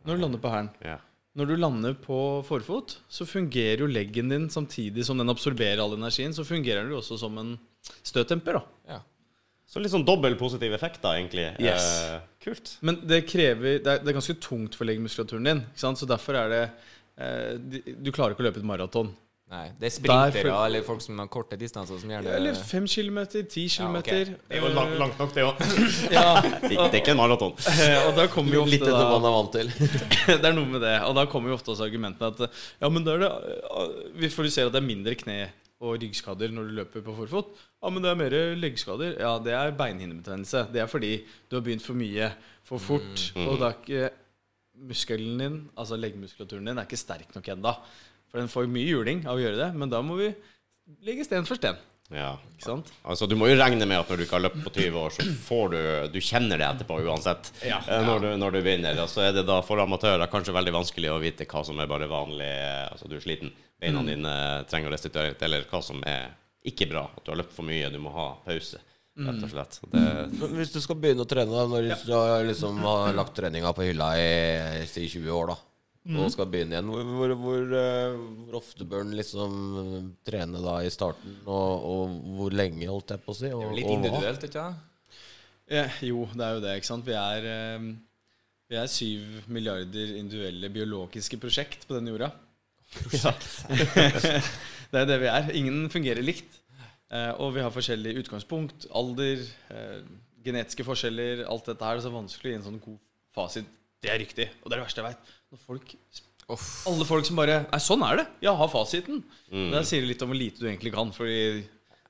Speaker 4: når du lander på hælen.
Speaker 1: Ja.
Speaker 4: Når du lander på forfot, så fungerer jo leggen din samtidig som den absorberer all energien, så fungerer den jo også som en støttemper. da
Speaker 2: Ja.
Speaker 1: Så litt sånn dobbel positiv effekt, da, egentlig.
Speaker 4: Yes.
Speaker 1: Eh, kult.
Speaker 4: Men det krever Det er, det er ganske tungt for leggmuskulaturen din. Ikke sant? Så derfor er det eh, Du klarer ikke å løpe et maraton.
Speaker 2: Nei, det er sprintere
Speaker 4: for...
Speaker 2: eller folk som har korte distanser, som gjerne
Speaker 4: Eller fem kilometer, ti kilometer.
Speaker 1: Det er jo langt, langt nok, det òg.
Speaker 4: Ja,
Speaker 1: Det er ikke en maraton.
Speaker 4: eh, og da kommer jo
Speaker 3: Litt etter hva man er vant til.
Speaker 4: Det er noe med det. Og da kommer jo ofte også argumentene at Ja, men da er det eh, Vi får se at det er mindre kne- og ryggskader når du løper på forfot. Ja, men det er mer leggskader. Ja, det er beinhinnebetennelse. Det er fordi du har begynt for mye for fort. Og da er ikke muskelen din, altså leggmuskulaturen din, er ikke sterk nok ennå. For den får mye juling av å gjøre det, men da må vi legge sten for sten.
Speaker 1: Ja.
Speaker 4: Ikke sant?
Speaker 1: Altså, Du må jo regne med at når du ikke har løpt på 20 år, så får du Du kjenner det etterpå uansett.
Speaker 4: Ja.
Speaker 1: eh, Når, du, når du begynner. Og så er det da for amatører kanskje veldig vanskelig å vite hva som er bare vanlig eh, Altså, du er sliten, beina
Speaker 4: Mm.
Speaker 1: dine trenger å restituere, eller hva som er ikke bra. At du har løpt for mye, du må ha pause, rett
Speaker 4: Mm.
Speaker 1: og slett. Det,
Speaker 3: Hvis du skal begynne å trene, da, når du har liksom har lagt treninga på hylla i i 20 år, da,
Speaker 2: Mm.
Speaker 3: og skal begynne igjen, hvor, hvor, hvor, eh, hvor ofte bør en liksom trene da i starten, og, og hvor lenge, holdt jeg på å si? Og,
Speaker 2: Det er jo litt individuelt, ikke sant?
Speaker 4: Ja, jo, det er jo det. ikke sant? Vi er, eh, vi er syv milliarder individuelle biologiske prosjekt på denne jorda. Prosjekt? det er det vi er. Ingen fungerer likt. Eh, og vi har forskjellig utgangspunkt, alder, eh, genetiske forskjeller. Alt dette her. Det er så vanskelig å gi en sånn god fasit. Det er riktig. Og det er det verste jeg veit. Når folk
Speaker 2: Uff.
Speaker 4: alle folk som bare Nei, sånn er det. Ja, ha fasiten. Det sier litt om hvor lite du egentlig kan. Fordi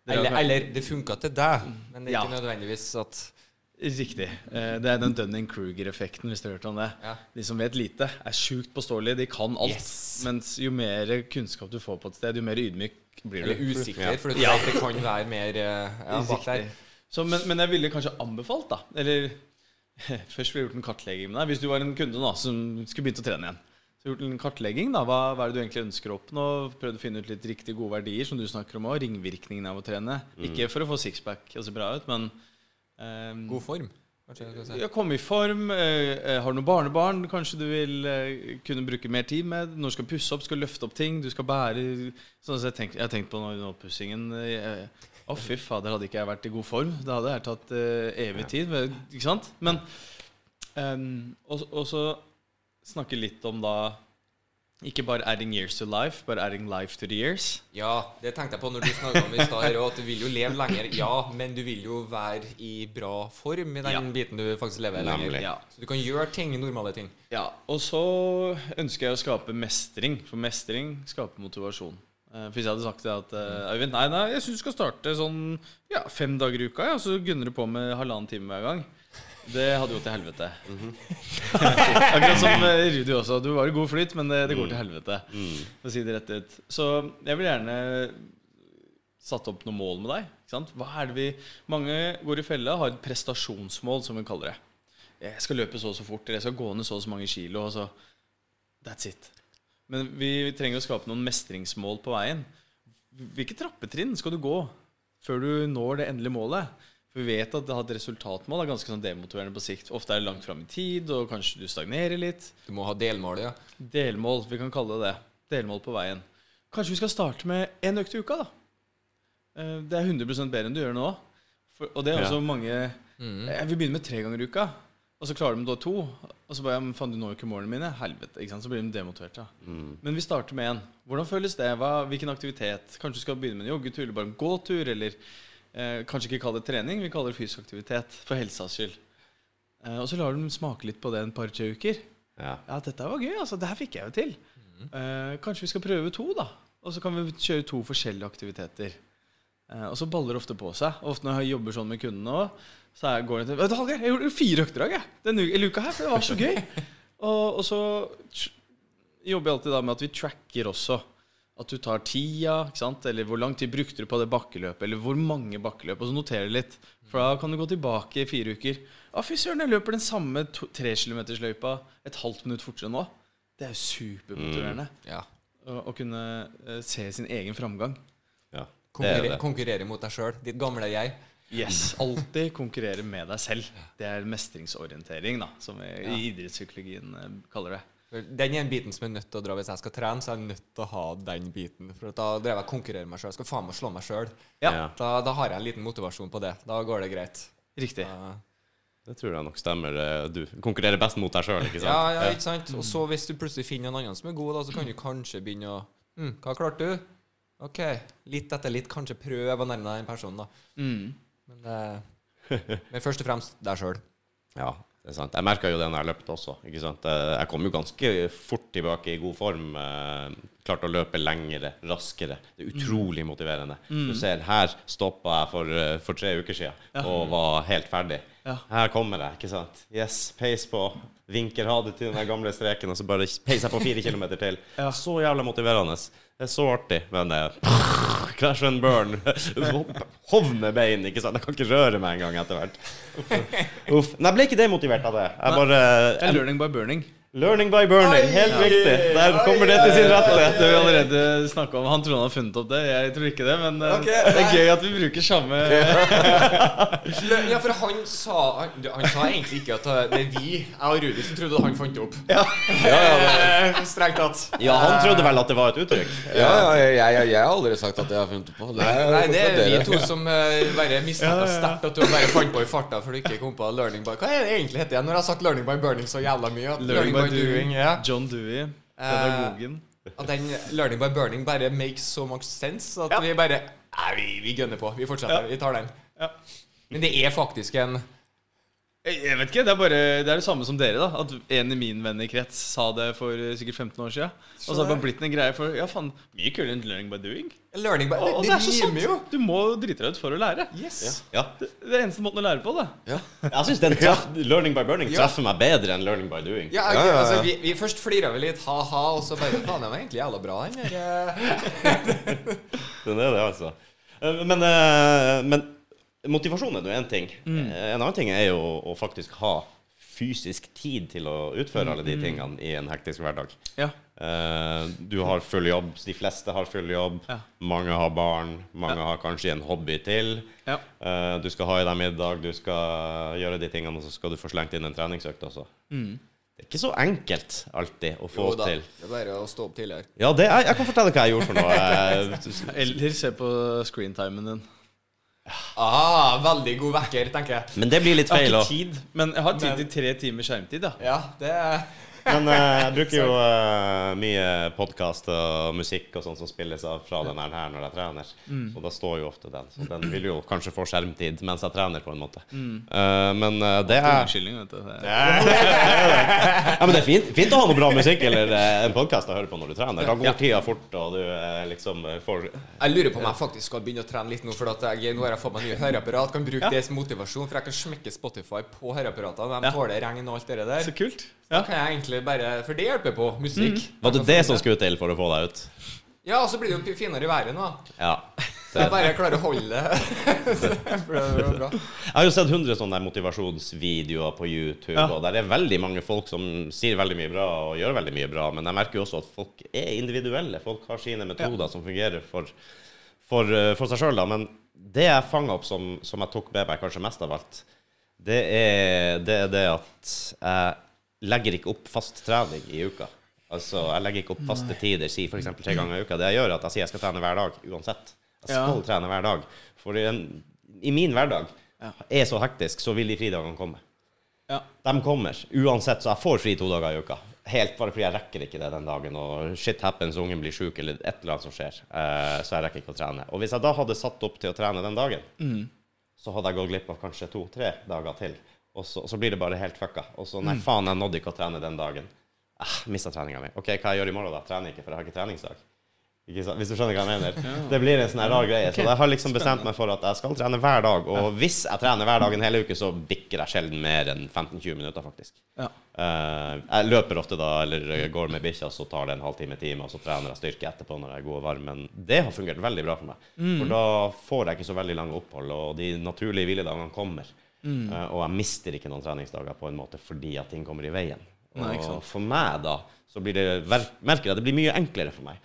Speaker 4: det
Speaker 2: Eller, eller det funka til deg, men det er
Speaker 4: Ja.
Speaker 2: ikke nødvendigvis at
Speaker 4: Riktig. Eh, Det er den Dunning-Kruger-effekten, hvis du har hørt om det.
Speaker 2: Ja.
Speaker 4: De som vet lite, er sjukt påståelige. De kan alt.
Speaker 2: Yes.
Speaker 4: Mens jo mer kunnskap du får på et sted, jo mer ydmyk blir du.
Speaker 2: Eller
Speaker 1: usikker,
Speaker 2: for du
Speaker 4: Ja.
Speaker 2: vet det kan være mer eh, ja, bak der.
Speaker 4: Så, men, men jeg ville kanskje anbefalt, da Eller først ville jeg gjort en kartlegging med deg. Hvis du var en kunde da som skulle begynt å trene igjen. Så gjort en kartlegging. da Hva, hva er det du egentlig ønsker å oppnå? Prøvd å finne ut litt riktige, gode verdier, som du snakker om òg. Ringvirkningene av å trene. Ikke for å få sixpack og se bra ut, men um,
Speaker 2: God form. Si.
Speaker 4: Ja, komme i form. Eh, eh, har du noen barnebarn kanskje du vil uh, kunne bruke mer tid med? Når du skal pusse opp, skal løfte opp ting, du skal bære Sånn så jeg, tenk, jeg har tenkt på nå i oppussingen eh, Å, fy fader, hadde ikke jeg vært i god form. Da hadde jeg tatt eh, evig tid. Ikke sant? Men um, Og og så snakke litt om da ikke bare adding years to life, but adding life to the years.
Speaker 2: Ja, det tenkte jeg på når du snakka om i stad, at du vil jo leve lenger. Ja, men du vil jo være i bra form i den
Speaker 4: Ja.
Speaker 2: biten du faktisk lever
Speaker 1: Nemlig.
Speaker 2: lenger.
Speaker 4: Ja.
Speaker 2: Så du kan gjøre ting, normale ting.
Speaker 4: Ja, og så ønsker jeg å skape mestring, for mestring skaper motivasjon. Eh, For hvis jeg hadde sagt det at eh, Øyvind, nei, nei, jeg syns du skal starte sånn ja, fem dager i uka, ja, så gunner du på med halvannen time hver gang. Det hadde gått til helvete. Akkurat som eh, Rudi også. Du var i god flyt, men det, det går til helvete. For å si det rett ut. Så jeg vil gjerne satt opp noen mål med deg. Ikke sant? Hva er det vi Mange går i fella, har et prestasjonsmål, som vi kaller det. Jeg skal løpe så og så fort, eller jeg skal gå ned så og så mange kilo. Og så That's it. Men vi trenger å skape noen mestringsmål på veien. Hvilke trappetrinn skal du gå før du når det endelige målet? For vi vet at det har et resultatmål er ganske sånn demotiverende på sikt. Ofte er det langt fram i tid, og kanskje du stagnerer litt.
Speaker 2: Du må ha delmål, ja.
Speaker 4: Delmål, vi kan kalle det det. Delmål på veien. Kanskje vi skal starte med én økt i uka, da. eh, det er 100% bedre enn du gjør nå. For, og det er
Speaker 1: Ja.
Speaker 4: også mange Jeg vil begynne med tre ganger i uka, og så klarer de da to. Og så bare ja, faen, du når jo ikke målene mine. Helvete. ikke sant? Så blir de demotiverte. Ja. Men vi starter med én. Hvordan føles det? Hva, hvilken aktivitet? Kanskje du skal begynne med en joggetur eller bare en gåtur? Eller eh, kanskje ikke kalle det trening, vi kaller det fysisk aktivitet for helsas skyld. Eh, og så lar de smake litt på det en par-tre uker.
Speaker 1: Ja.
Speaker 4: Ja, dette var gøy. altså, Det her fikk jeg jo til. Eh, kanskje vi skal prøve to, da. Og så kan vi kjøre to forskjellige aktiviteter. Eh, og så baller det ofte på seg. Og ofte når jeg jobber sånn med kundene òg, så jeg går jeg til Vet du, Hallgeir, jeg gjorde fire økter i. Denne uka, her, for det var så gøy. og, og så jobber jeg alltid da med at vi tracker også. At du tar tida, ikke sant? eller hvor lang tid brukte du på det bakkeløpet, eller hvor mange bakkeløp, og så noterer du litt. For da kan du gå tilbake i fire uker. Å, fy søren, jeg løper den samme trekilometersløypa et halvt minutt fortere nå. Det er jo supermotiverende
Speaker 2: Ja.
Speaker 4: å, å kunne eh, se sin egen framgang.
Speaker 1: Ja. Det
Speaker 2: Konkurrere,
Speaker 1: det.
Speaker 2: konkurrere mot deg sjøl. Ditt gamle jeg.
Speaker 4: Yes, Alltid konkurrere med deg selv. Det er mestringsorientering, da, som vi i idrettspsykologien eh, kaller det.
Speaker 2: Den er en biten som jeg er nødt til å dra hvis jeg skal trene. Så er jeg nødt til å ha den biten. For da drev jeg og konkurrerer meg sjøl. Skal faen meg slå meg sjøl.
Speaker 4: Ja.
Speaker 1: Ja.
Speaker 2: Da, da har jeg en liten motivasjon på det. Da går det greit.
Speaker 4: Riktig.
Speaker 2: Da,
Speaker 1: Det tror jeg nok stemmer. Eh, Du konkurrerer best mot deg sjøl, ikke sant?
Speaker 2: ja, ja, ikke sant? Og så hvis du plutselig finner en annen som er god, da, så kan du kanskje begynne å hm, Hva klarte du? OK. Litt etter litt, kanskje prøve å nærme deg den personen, da.
Speaker 4: Mm.
Speaker 2: Men, eh, men først og fremst deg sjøl.
Speaker 1: Ja, det er sant. Jeg merka jo det når jeg løpte også. ikke sant? Eh, Jeg kom jo ganske fort tilbake i god form. eh, Klarte å løpe lengre, raskere. Det er utrolig motiverende. Du ser, her stoppa jeg for, eh, for tre uker siden og var helt ferdig.
Speaker 4: Ja.
Speaker 1: Her kommer jeg, ikke sant. Yes, peis på. Vinker ha det til den gamle streken, og så bare peiser jeg på fire kilometer til.
Speaker 4: Ja.
Speaker 1: Så jævla motiverende. Det er så artig, men det Crash and burn. Hovne bein, ikke sant. Jeg kan ikke røre meg engang etter hvert. Uff. Men jeg ble ikke demotivert av det. Jeg bare
Speaker 4: Det er learning by burning.
Speaker 1: Learning by burning. Helt riktig. Der kommer det til sin rette.
Speaker 4: Det vi allerede snakka om. Han trodde han hadde funnet opp det. Jeg tror ikke det, men
Speaker 2: okay,
Speaker 4: det er gøy at vi bruker samme
Speaker 2: Ja, for han sa han, han sa egentlig ikke at det er vi, jeg og Rudi, som trodde han fant det opp.
Speaker 1: Ja.
Speaker 2: Eh, Strengt tatt.
Speaker 1: ja, han trodde vel at det var et uttrykk.
Speaker 3: Ja, ja, jeg, jeg, jeg har aldri sagt at jeg har funnet på det. er-
Speaker 2: Nei, det er vi to som uh, bare mistenker sterkt at du bare fant på i farta for du ikke kom på learning by Hva er det egentlig heter jeg når jeg har sagt learning by burning så jævla mye? At
Speaker 4: Learning by doing.
Speaker 2: ja.
Speaker 4: John Dewey, pedagogen.
Speaker 2: At den learning by burning bare makes so much sense at
Speaker 4: Ja.
Speaker 2: vi bare Nei, vi, vi gønner på. Vi fortsetter.
Speaker 4: Ja.
Speaker 2: Vi tar den.
Speaker 4: Ja.
Speaker 2: Men det er faktisk en
Speaker 4: Jeg vet ikke, det er bare Det er det samme som dere, da. At en i min vennekrets sa det for eh, sikkert 15 år siden. Og så har det bare blitt en greie for Ja, faen, mye kulere enn learning by doing.
Speaker 2: learning by
Speaker 4: Og
Speaker 2: Det,
Speaker 4: det er så
Speaker 2: sant! jo.
Speaker 4: Du må drite deg ut for å lære.
Speaker 2: Yes.
Speaker 1: Ja.
Speaker 4: Det det er eneste måten å lære på, det.
Speaker 1: Jeg syns learning by burning
Speaker 2: Ja.
Speaker 1: treffer meg bedre enn learning by doing.
Speaker 2: Ja,
Speaker 3: Ja, ja, ja.
Speaker 2: Altså, vi, vi først flira vi litt ha-ha, og så bare Faen, den var egentlig jævla bra, den der. eh.
Speaker 1: Den er det, altså. Eh, Men, men motivasjon er nå én ting. Mm. En annen ting er jo å faktisk ha fysisk tid til å utføre alle de tingene i en hektisk hverdag.
Speaker 4: Ja.
Speaker 1: Uh, Du har full jobb, de fleste har full jobb.
Speaker 4: Ja.
Speaker 1: Mange har barn, mange har kanskje en hobby til.
Speaker 4: Ja.
Speaker 1: Eh, Du skal ha i deg middag, du skal gjøre de tingene, og så skal du få slengt inn en treningsøkt også. Det er ikke så enkelt alltid å få
Speaker 2: Jo da,
Speaker 1: til.
Speaker 2: Det er bare å stå opp tidligere.
Speaker 1: Ja, det er, jeg kan fortelle hva jeg gjorde for noe. Eh,
Speaker 4: Eller se på screentimen din.
Speaker 2: Ah, veldig god vekker, tenker jeg.
Speaker 1: Men det blir litt
Speaker 4: Jeg har ikke tid, men jeg har tid
Speaker 2: Men-
Speaker 4: til tre timer skjermtid, da.
Speaker 2: Ja, det er
Speaker 1: Men eh, jeg bruker jo eh, mye podkast og musikk og sånn som spilles av fra den her når jeg trener. Og da står jo ofte den. Så den vil jo kanskje få skjermtid mens jeg trener, på en måte. Eh, men eh, det er
Speaker 4: Unnskyldning, vet du.
Speaker 1: Ja, men det er fint, fint å ha noe bra musikk eller en podkast å høre på når du trener. Da går
Speaker 4: Ja.
Speaker 1: tida fort, og du liksom får
Speaker 2: Jeg lurer på om jeg faktisk skal begynne å trene litt nå, for at jeg, nå har jeg fått meg nye høreapparat. Kan bruke
Speaker 4: Ja.
Speaker 2: det som motivasjon, for jeg kan smekke Spotify på høreapparatene. De
Speaker 4: Ja.
Speaker 2: tåler regn og alt det der.
Speaker 4: Så kult.
Speaker 2: Da kan jeg egentlig bare For det hjelper på. Musikk.
Speaker 1: Var det det som skulle til for å få deg ut?
Speaker 2: Ja, og så blir det jo finere i været nå.
Speaker 1: Ja.
Speaker 2: Så jeg bare klarer å holde det. For det bra.
Speaker 1: Jeg har jo sett 100 sånne motivasjonsvideoer på YouTube,
Speaker 4: Ja.
Speaker 1: og der er veldig mange folk som sier veldig mye bra og gjør veldig mye bra, men jeg merker jo også at folk er individuelle. Folk har sine metoder som fungerer for, for, eh, for seg sjøl, da. Men det jeg fanga opp som, som jeg tok med meg kanskje mest av alt, det er det, er det at jeg legger ikke opp fast trening i uka. Altså, jeg legger ikke opp faste tider, si f.eks. tre ganger i uka. Det jeg gjør, er at jeg sier jeg skal trene hver dag uansett. Jeg skal
Speaker 4: Ja.
Speaker 1: trene hver dag. For i, i min hverdag er så hektisk, så vil de fridagene komme.
Speaker 4: Ja.
Speaker 1: De kommer. Uansett, så jeg får fri to dager i uka. Helt bare fordi jeg rekker ikke det den dagen, og shit happens, ungen blir syk, eller et eller annet som skjer. Eh, så jeg rekker ikke å trene. Og hvis jeg da hadde satt opp til å trene den dagen, så hadde jeg gått glipp av kanskje to-tre dager til. Og så, så blir det bare helt fucka. Og så nei, faen, jeg nådde ikke å trene den dagen. Ah, Mista treninga mi. OK, hva jeg gjør i morgen, da? Trener ikke, for jeg har ikke treningsdag. Ikke? Hvis du skjønner hva jeg mener? Det blir en sånn rar greie. Så jeg har liksom bestemt meg for at jeg skal trene hver dag. Og hvis jeg trener hver dag en hel uke, så bikker jeg sjelden mer enn 15-20 minutter, faktisk.
Speaker 4: Ja.
Speaker 1: Eh, jeg løper ofte da, eller går med bikkja, så tar det en halvtime, time, og så trener jeg styrke etterpå når jeg er god og varm. Men det har fungert veldig bra for meg. For da får jeg ikke så veldig lange opphold, og de naturlige hviledagene kommer. Eh, og jeg mister ikke noen treningsdager på en måte fordi at ting kommer i veien.
Speaker 4: Nei,
Speaker 1: Og for meg da, så blir det, merker jeg det blir mye enklere for meg.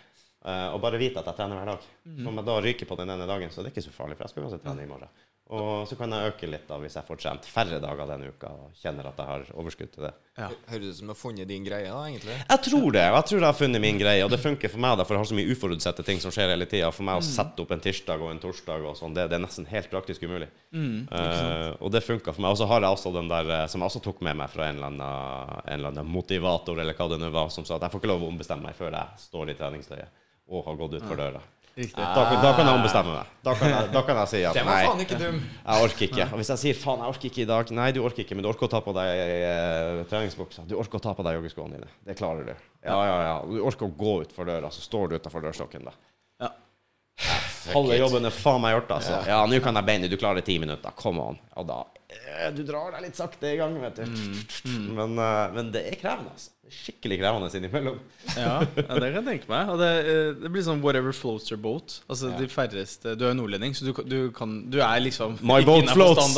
Speaker 1: eh, å bare vite at jeg trener hver dag. Om jeg da ryker på den ene dagen, så det er ikke så farlig, for jeg skal uansett trene i morgen. Og så kan jeg øke litt da, hvis jeg får trent færre dager denne uka og kjenner at jeg har overskudd til det.
Speaker 4: Ja.
Speaker 2: Høres ut som du har funnet din greie, da, egentlig.
Speaker 1: Jeg tror det. og Jeg tror jeg har funnet min greie, og det funker for meg, da, for jeg har så mye uforutsette ting som skjer hele tida. For meg å sette opp en tirsdag og en torsdag og sånn, det, det er nesten helt praktisk umulig. Eh, og det funka for meg. Og så har jeg også den der eh, som jeg også tok med meg fra en eller annen, en eller annen motivator, eller hva det nå var, som sa at jeg får ikke lov å ombestemme meg før jeg står i treningstøyet og har gått utfor døra.
Speaker 4: Riktig.
Speaker 1: Da, da kan jeg ombestemme meg. Da kan jeg, da kan jeg si at
Speaker 2: Den var
Speaker 1: nei.
Speaker 2: faen ikke dum!
Speaker 1: Jeg orker ikke. Og hvis jeg sier faen, jeg orker ikke i dag Nei, du orker ikke, men du orker å ta på deg eh, treningsbuksa. Du orker å ta på deg joggeskoene dine. Det klarer du. Ja, ja, ja. Du orker å gå ut for døra, så står du utafor dørstokken, da.
Speaker 4: Ja.
Speaker 1: Halve jobben er faen meg gjort, altså. Ja, nå kan jeg beinet. Du klarer ti minutter. Come on. Og da Du drar deg litt sakte i gang, vet du. Men, mm. men det er krevende, altså. Skikkelig krevende innimellom.
Speaker 4: Ja, ja, det kan jeg tenke meg. Og det, eh, det blir sånn whatever floats your boat. Altså de færreste Du er jo nordlending, så du, du kan Du er liksom
Speaker 1: My boat floats.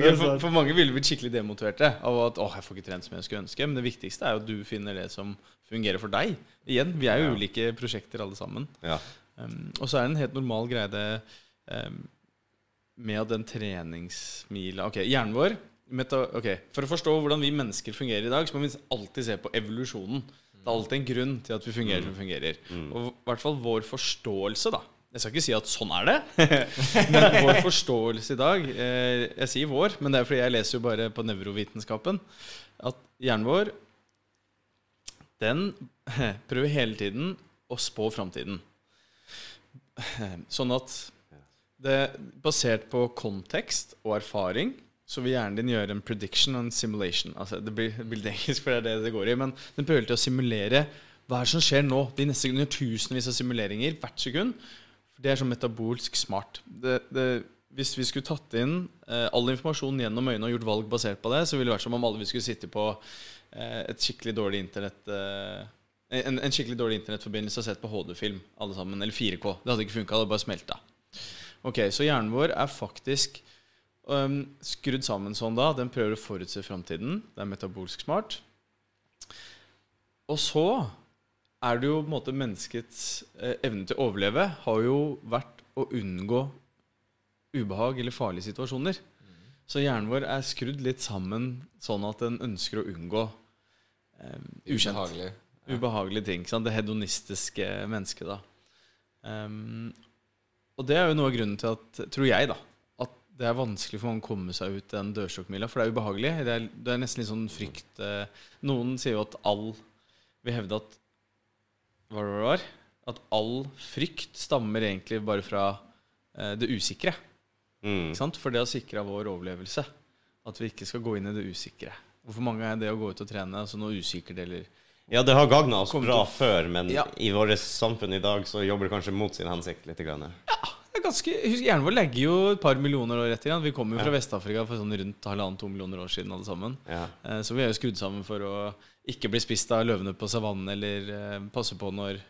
Speaker 4: ja, for, for mange ville blitt skikkelig demotiverte av at 'Å, jeg får ikke trent som jeg skulle ønske'. Men det viktigste er jo at du finner det som fungerer for deg. Igjen, vi er jo ulike prosjekter alle sammen.
Speaker 1: Ja.
Speaker 4: Um, og så er det en helt normal greie det um, med den treningsmila Ok, hjernen vår meta, ok, For å forstå hvordan vi mennesker fungerer i dag, så må vi alltid se på evolusjonen. Det er alltid en grunn til at vi fungerer som vi fungerer. Og i hvert fall vår forståelse, da. Jeg skal ikke si at sånn er det, men vår forståelse i dag eh, Jeg sier vår, men det er fordi jeg leser jo bare på nevrovitenskapen. At hjernen vår den prøver hele tiden å spå framtiden. Sånn at det, basert på kontekst og erfaring, så vil hjernen din gjøre en prediction og en simulation. Altså, det blir, det blir engelsk, for det er det det går i. Men den prøver til å simulere hva er det som skjer nå. De neste gjør tusenvis av simuleringer hvert sekund. Det er sånn metabolsk smart. Det, det, hvis vi skulle tatt inn eh, all informasjon gjennom øynene og gjort valg basert på det, så ville det vært som om alle vi skulle sitte på eh, et skikkelig dårlig internett eh, en, en skikkelig dårlig internettforbindelse og sett på HD-film, alle sammen, eller 4K. Det hadde ikke funka, det hadde bare smelta. Ok, Så hjernen vår er faktisk um, skrudd sammen sånn da. Den prøver å forutse framtiden. Det er metabolsk smart. Og så er det jo på en måte menneskets eh, evne til å overleve har jo vært å unngå ubehag eller farlige situasjoner. Så hjernen vår er skrudd litt sammen sånn at den ønsker å unngå eh, ukjent.
Speaker 2: Ubehagelig.
Speaker 4: Ubehagelige ting. Sant? Det hedonistiske mennesket, da. Ehm, og det er jo noe av grunnen til at, tror jeg, da, at det er vanskelig for mange å komme seg ut den dørstokkmila. For det er ubehagelig. Det er, det er nesten litt sånn frykt eh, Noen sier jo at all vil hevde at Hva var det var? At all frykt stammer egentlig bare fra eh, det usikre.
Speaker 1: Mm.
Speaker 4: For det har sikra vår overlevelse. At vi ikke skal gå inn i det usikre. Hvorfor for mange er det å gå ut og trene altså noe usikkert eller
Speaker 1: Ja, det har gagna oss bra
Speaker 4: til
Speaker 1: før, men
Speaker 4: Ja.
Speaker 1: i vårt samfunn i dag så jobber det kanskje mot sin hensikt litt. Grann.
Speaker 4: Det er ganske, husk, Hjernen vår legger jo et par millioner år etter. igjen. Vi kommer jo fra Vest-Afrika for sånn rundt halvannen-to millioner år siden. alle sammen
Speaker 1: Ja.
Speaker 4: Eh, Så vi er jo skrudd sammen for å ikke bli spist av løvene på savannen, eller eh, passe på når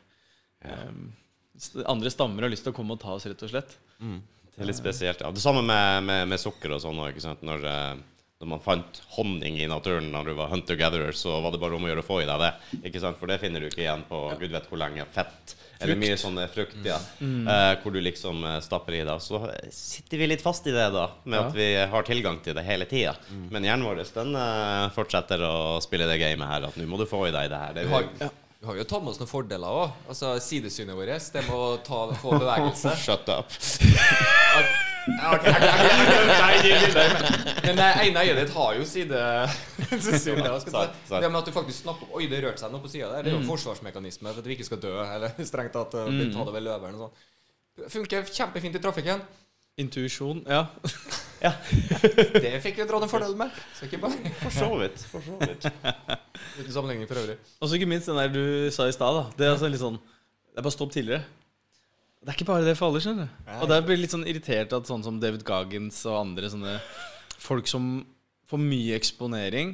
Speaker 4: eh, andre stammer har lyst til å komme og ta oss, rett og slett.
Speaker 1: Det er litt spesielt. ja. Det samme med, med, med sukker og sånn òg. Når, når man fant honning i naturen når du var hunter-gatherer, så var det bare om å gjøre å få i deg det. Ikke sant? For det finner du ikke igjen på gud vet hvor lenge. Fett. Eller mye sånne frukt, ja. Eh, hvor du liksom eh, stapper i deg. Så sitter vi litt fast i det, da. Med
Speaker 4: Ja.
Speaker 1: at vi har tilgang til det hele tida. Men hjernen vår den eh, fortsetter å spille det gamet her. At nå må du få i deg det her. Det,
Speaker 2: Vi har, Vi har jo tatt med oss noen fordeler òg. Altså, sidesynet vårt, det med å ta, få bevegelse.
Speaker 1: Shut up.
Speaker 2: Ja, ok, jeg- jeg- jeg- jeg- jeg- Men det ene øyet ditt har jo side. Det med at du faktisk snapper Oi, det rørte seg noe på sida der. Det er jo forsvarsmekanisme for at vi ikke skal dø, eller strengt tatt ta det ved løveren og sånn. Funker kjempefint i trafikken.
Speaker 4: Intuisjon, ja.
Speaker 2: Det fikk vi dratt en fordel med. Så ikke bare
Speaker 1: For så vidt. For så vidt.
Speaker 2: Uten sammenligning for øvrig.
Speaker 4: Og så ikke minst den der du sa i stad. da. Det er altså litt sånn Det er bare stopp tidligere. Det er ikke bare det for alle, skjønner du. Og der blir jeg litt sånn irritert at sånn som David Goggins og andre sånne folk som får mye eksponering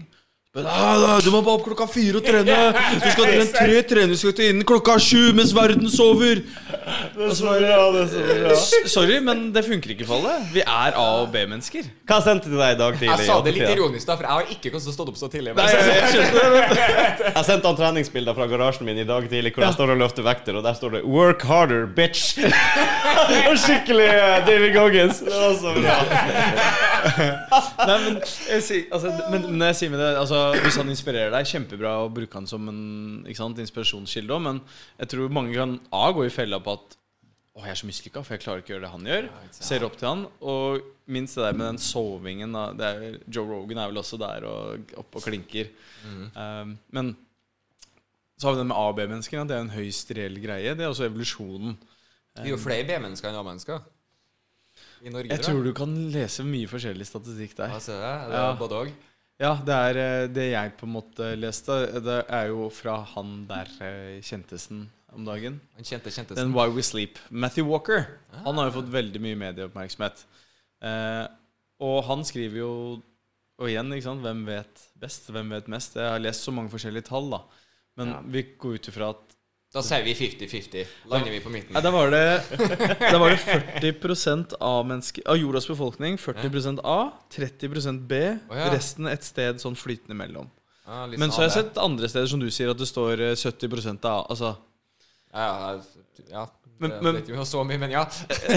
Speaker 4: men, ah, Du må bare opp klokka fire og trene! Du skal trene tre treningsøkter innen klokka sju mens verden sover!
Speaker 1: Er bra, det er så
Speaker 4: Sorry, men det funker ikke for alle. Vi er A- og B-mennesker.
Speaker 1: Hva sendte du deg i dag tidlig?
Speaker 2: Jeg sa det litt ironisk, da, for jeg har ikke kommet til å stå opp så tidlig.
Speaker 4: Nei, jeg, jeg jeg.
Speaker 1: Jeg sendte han treningsbilder fra garasjen min i dag tidlig hvor jeg står og løfter vekter, og der står det 'Work harder, bitch'. Skikkelig eh, David Goggins. Det var så bra.
Speaker 4: Nei, men, jeg altså, men men når jeg sier med det altså, Hvis han inspirerer deg, kjempebra å bruke han som en sant, inspirasjonskilde òg, men jeg tror mange kan A gå i fella på at Å, jeg er så mislykka, for jeg klarer ikke å gjøre det han gjør. Ser opp til han. Og minst det der med den sovingen. Det er, Joe Rogan er vel også der og oppe og klinker. Um, men så har vi det med A- og B-mennesker. Det er en høyst reell greie. Det er også evolusjonen.
Speaker 2: Vi er jo flere B-mennesker enn A-mennesker. I Norge,
Speaker 4: Jeg tror du kan lese mye forskjellig statistikk der.
Speaker 2: Ja, ser jeg. Det er
Speaker 4: Ja.
Speaker 2: både og.
Speaker 4: Ja, det er eh, det jeg på en måte leste. Det er jo fra han der eh, kjentesen om dagen.
Speaker 2: Han kjente kjentesen
Speaker 4: Den Why We Sleep. Matthew Walker. Han har jo fått veldig mye medieoppmerksomhet. Eh, og han skriver jo Og igjen, ikke sant, hvem vet best? Hvem vet mest? Jeg har lest så mange forskjellige tall, da. Men
Speaker 1: Ja.
Speaker 4: vi går ut ifra at
Speaker 2: Da sier vi 50-50. Lander vi på midten.
Speaker 4: Nei, da var det, da var det 40 av, av jordas befolkning. 40% A, 30% B,
Speaker 2: ja.
Speaker 4: resten et sted sånn flytende mellom.
Speaker 2: Ah,
Speaker 4: Men så har jeg sett andre steder som du sier, at det står eh, 70% av Altså
Speaker 2: Ja, ja, ja.
Speaker 4: Men-
Speaker 2: det
Speaker 4: men-
Speaker 2: vet jo så mye, men ja.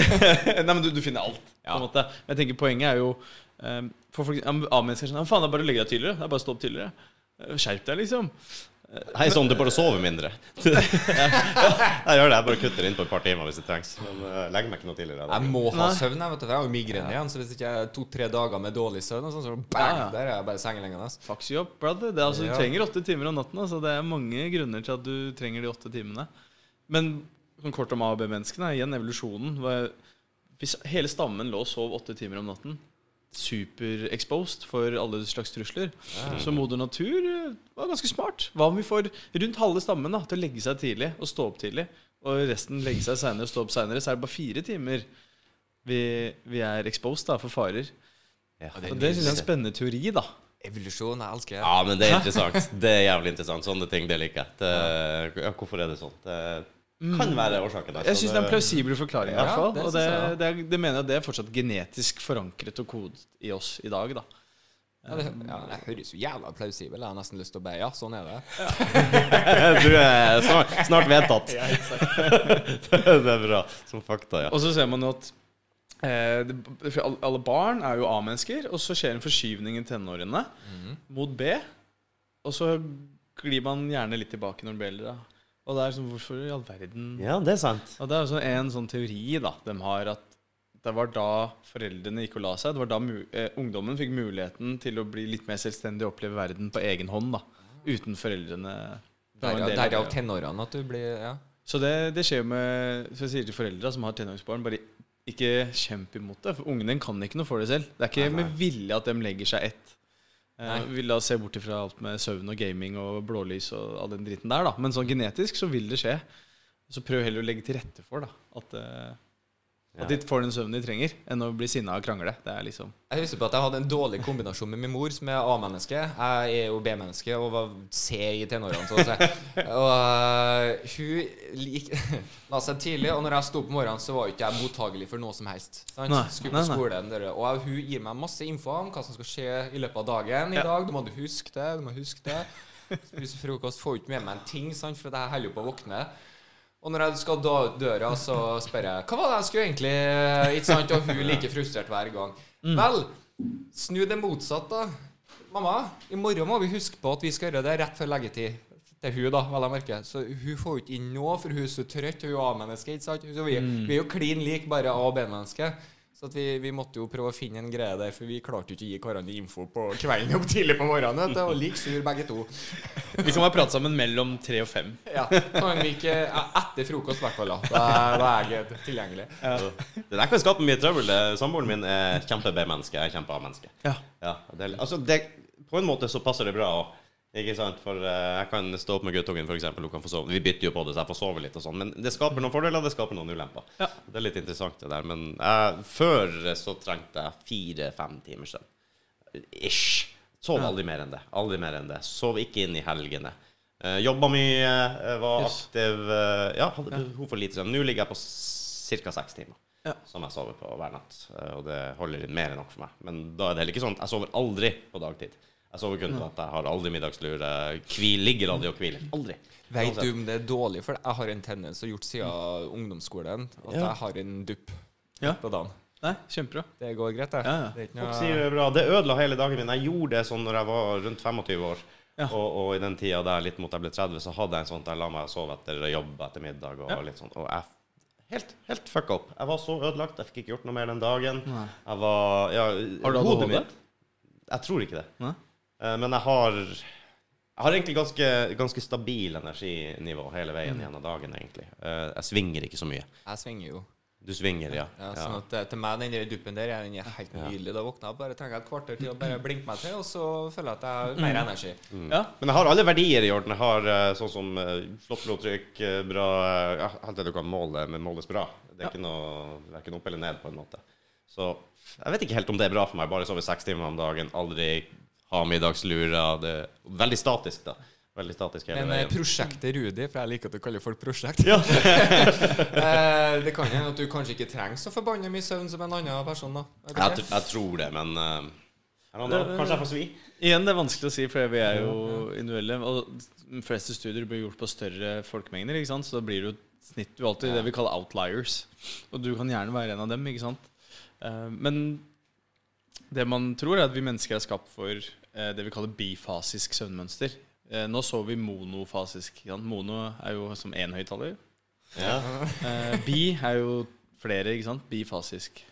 Speaker 4: Nei, men du, du finner alt. På en måte Men jeg tenker poenget er jo um, For folk, ja, A-mennesker er sånn ja, Faen, det er bare å legge deg tidligere. Det er bare å stå opp tidligere. Eh, Skjerp deg, liksom.
Speaker 1: Hei sånn, du bare sover mindre. Jeg gjør det. Jeg bare kutter inn på et par timer hvis det trengs. Men uh, legger meg ikke noe tidligere.
Speaker 2: Jeg må ha søvn, jeg, vet du. Jeg har jo migrene igjen, så hvis ikke jeg to-tre dager med dårlig søvn, sånn, så bang,
Speaker 4: Ja, ja.
Speaker 2: der er jeg bare sengeliggende. Altså.
Speaker 4: Fucks you up, brother. Det er, altså, Du trenger åtte timer om natten. Altså. Det er mange grunner til at du trenger de åtte timene. Men sånn kort om A- og B-menneskene, igjen evolusjonen. Hvis hele stammen lå og sov åtte timer om natten, superexposed for alle slags trusler, så moder natur eh, var ganske smart. Hva om vi får rundt halve stammen da, til å legge seg tidlig og stå opp tidlig, og resten legge seg seinere og stå opp seinere, så er det bare fire timer vi, vi er exposed da, for farer.
Speaker 1: Ja.
Speaker 4: Og det synes jeg er en spennende teori, da.
Speaker 2: Evolusjon, jeg elsker det.
Speaker 1: Ja, men det er interessant. Det er jævlig interessant. Sånne ting, det liker jeg. Det, ja, hvorfor er det sånn? Det kan være årsaken. altså.
Speaker 4: Jeg syns det er en plausibel forklaring. i
Speaker 2: Ja,
Speaker 4: hvert fall
Speaker 2: det
Speaker 4: Og det,
Speaker 2: jeg, ja.
Speaker 4: det, er, det mener jeg det er fortsatt genetisk forankret og kodet i oss i dag. da
Speaker 2: Ja, det, ja, det høres jo jævla plausibel Jeg har nesten lyst til å be ja, sånn er det.
Speaker 1: Du er snart, snart vedtatt. det er bra. Som fakta, ja.
Speaker 4: Og så ser man jo at eh, alle- alle barn er jo A-mennesker, og så skjer en forskyvning i tenårene
Speaker 2: mm.
Speaker 4: mot B. Og så glir man gjerne litt tilbake når man blir eldre. Og det er sånn, hvorfor i all verden
Speaker 1: Ja, det er sant.
Speaker 4: Og det er også en sånn teori da de har at det var da foreldrene gikk og la seg. Det var da mu eh, ungdommen fikk muligheten til å bli litt mer selvstendig og oppleve verden på egen hånd. da Uten foreldrene.
Speaker 2: Derav
Speaker 4: av
Speaker 2: tenårene at du blir Ja.
Speaker 4: Så det, det skjer jo med Så jeg sier til foreldre som har tenåringsbarn, bare ikke kjemp imot det. For ungen din kan ikke noe for det selv. Det er ikke
Speaker 2: Nei, nei.
Speaker 4: med vilje at de legger seg ett. Eh,
Speaker 2: Nei.
Speaker 4: vi la oss se bort ifra alt med søvn og gaming og blålys og all den dritten der, da. Men sånn genetisk så vil det skje. Så prøv heller å legge til rette for da at, eh,
Speaker 1: Ja.
Speaker 4: At de får den søvnen de trenger, enn å bli sinna og krangle. Det er liksom
Speaker 2: Jeg husker på at jeg hadde en dårlig kombinasjon med min mor, som er A-menneske. Jeg er jo B-menneske og var C i tenårene. Så å si. Og uh, hun lik, la seg tidlig, og når jeg sto opp om morgenen, så var jo ikke jeg mottagelig for noe som helst.
Speaker 4: Nei,
Speaker 2: Skulle på skolen, der, Og hun gir meg masse info om hva som skal skje i løpet av dagen i dag. Du må huske det, du må huske det. Spise frokost, får ikke med meg en ting, sant? for jeg holder jo på å våkne. Og når jeg skal da døra, så spør jeg Hva var det jeg skulle egentlig Ikke sant? Og hun like frustrert hver gang.
Speaker 4: Mm.
Speaker 2: Vel, snu det motsatt, da. Mamma, i morgen må vi huske på at vi skal gjøre det rett før leggetid. til hun da, vel jeg merker. Så hun får jo ikke inn noe, for hun er så trøtt. Hun er A-menneske, ikke sant? Så vi, vi er jo klin lik, bare A- og B-menneske. Så at vi, vi måtte jo prøve å finne en greie der, for vi klarte jo ikke å gi hverandre info på kvelden opp tidlig på morgenen. Det var like sur begge to.
Speaker 4: Vi kan bare prate sammen mellom tre og fem.
Speaker 2: Ja, kan vi ikke Etter frokost, i hvert fall. Da. Da, er- jeg tilgjengelig.
Speaker 1: Det der kan skape mye trøbbel. Det- Samboeren min er kjempe-B-menneske. Jeg er kjempe-A-menneske.
Speaker 4: Ja.
Speaker 1: Ja, er- altså på en måte så passer det bra. Og, ikke sant? For eh, jeg kan stå opp med guttungen, f.eks. Hun kan få sove. Vi bytter jo på det, så jeg får sove litt og sånn. Men det skaper noen fordeler, det skaper noen ulemper.
Speaker 4: Ja.
Speaker 1: Det er litt interessant, det der. Men jeg, før så trengte jeg fire-fem timer søvn. Ish. Sov aldri mer enn det. Aldri mer enn det. Sov ikke inn i helgene. Jobba mye, eh, var aktiv eh, Ja, hadde behov for lite søvn. Nå ligger jeg på ca. seks timer.
Speaker 4: Ja.
Speaker 1: Som jeg sover på hver natt. eh, Og det holder mer enn nok for meg. Men da er det heller ikke sånn at jeg sover aldri på dagtid. Jeg sover kun på at jeg har aldri middagslur. Kvil Hvil, ligger aldri og hviler. Aldri.
Speaker 2: Vet du om det er dårlig? For jeg har en tendens, og gjort siden ungdomsskolen, at
Speaker 1: Ja.
Speaker 2: jeg har en dupp
Speaker 4: Ja.
Speaker 2: på dagen.
Speaker 4: Nei, kjempebra.
Speaker 2: Det går greit, det.
Speaker 4: Ja, ja.
Speaker 2: Det er ikke noe
Speaker 1: sier det bra. Det ødela hele dagen min. Jeg gjorde det sånn når jeg var rundt 25 år.
Speaker 4: Ja.
Speaker 1: Og, og i den tida der litt mot jeg ble 30, så hadde jeg en sånn Der jeg la meg sove etter jobb etter middag. Og
Speaker 4: Ja.
Speaker 1: litt sånn Og jeg helt, helt fucka opp. Jeg var så ødelagt. Jeg fikk ikke gjort noe mer den dagen.
Speaker 4: Nei.
Speaker 1: Jeg var ja,
Speaker 4: Har du ADHD?
Speaker 1: mitt- Jeg tror ikke det.
Speaker 4: Nei?
Speaker 1: Eh, Men jeg har Jeg har egentlig ganske, ganske stabil energinivå hele veien gjennom dagen, egentlig. Eh, Jeg svinger ikke så mye.
Speaker 2: Jeg svinger jo.
Speaker 1: Du svinger, ja.
Speaker 2: Ja, sånn at eh, Til meg, den der duppen der, den er helt nydelig. Da våkner jeg bare trenger et kvarter til å bare blinke meg til, og så føler jeg at jeg har mer energi.
Speaker 4: Ja.
Speaker 1: Men jeg har alle verdier i orden. Jeg har sånn som flott blodtrykk, bra ja, Alt det du kan måle, men måles bra. Det er ikke noe verken opp eller ned, på en måte. Så jeg vet ikke helt om det er bra for meg. Bare sove seks timer om dagen, aldri ha middagslura. Det er veldig statisk, da. Veldig statisk hele
Speaker 2: Men eh,
Speaker 1: veien.
Speaker 2: prosjektet Rudi, for jeg liker at du kaller folk prosjekt ja. Det kan hende at du kanskje ikke trenger så forbanna mye søvn som en annen person. da
Speaker 1: Jeg, jeg tror det, men uh, det. Kanskje jeg får svi?
Speaker 4: Igjen, det er vanskelig å si, for vi er jo individuelle. Og de fleste studier blir gjort på større folkemengder, ikke sant? så da blir det jo snitt Du alltid det vi kaller outliers. Og du kan gjerne være en av dem, ikke sant? Eh, men det man tror, er at vi mennesker er skapt for eh, det vi kaller bifasisk søvnmønster. Eh, nå så vi monofasisk. Mono er jo som én høyttaler.
Speaker 1: Ja.
Speaker 4: Eh, bi er jo flere, ikke sant? Bifasisk.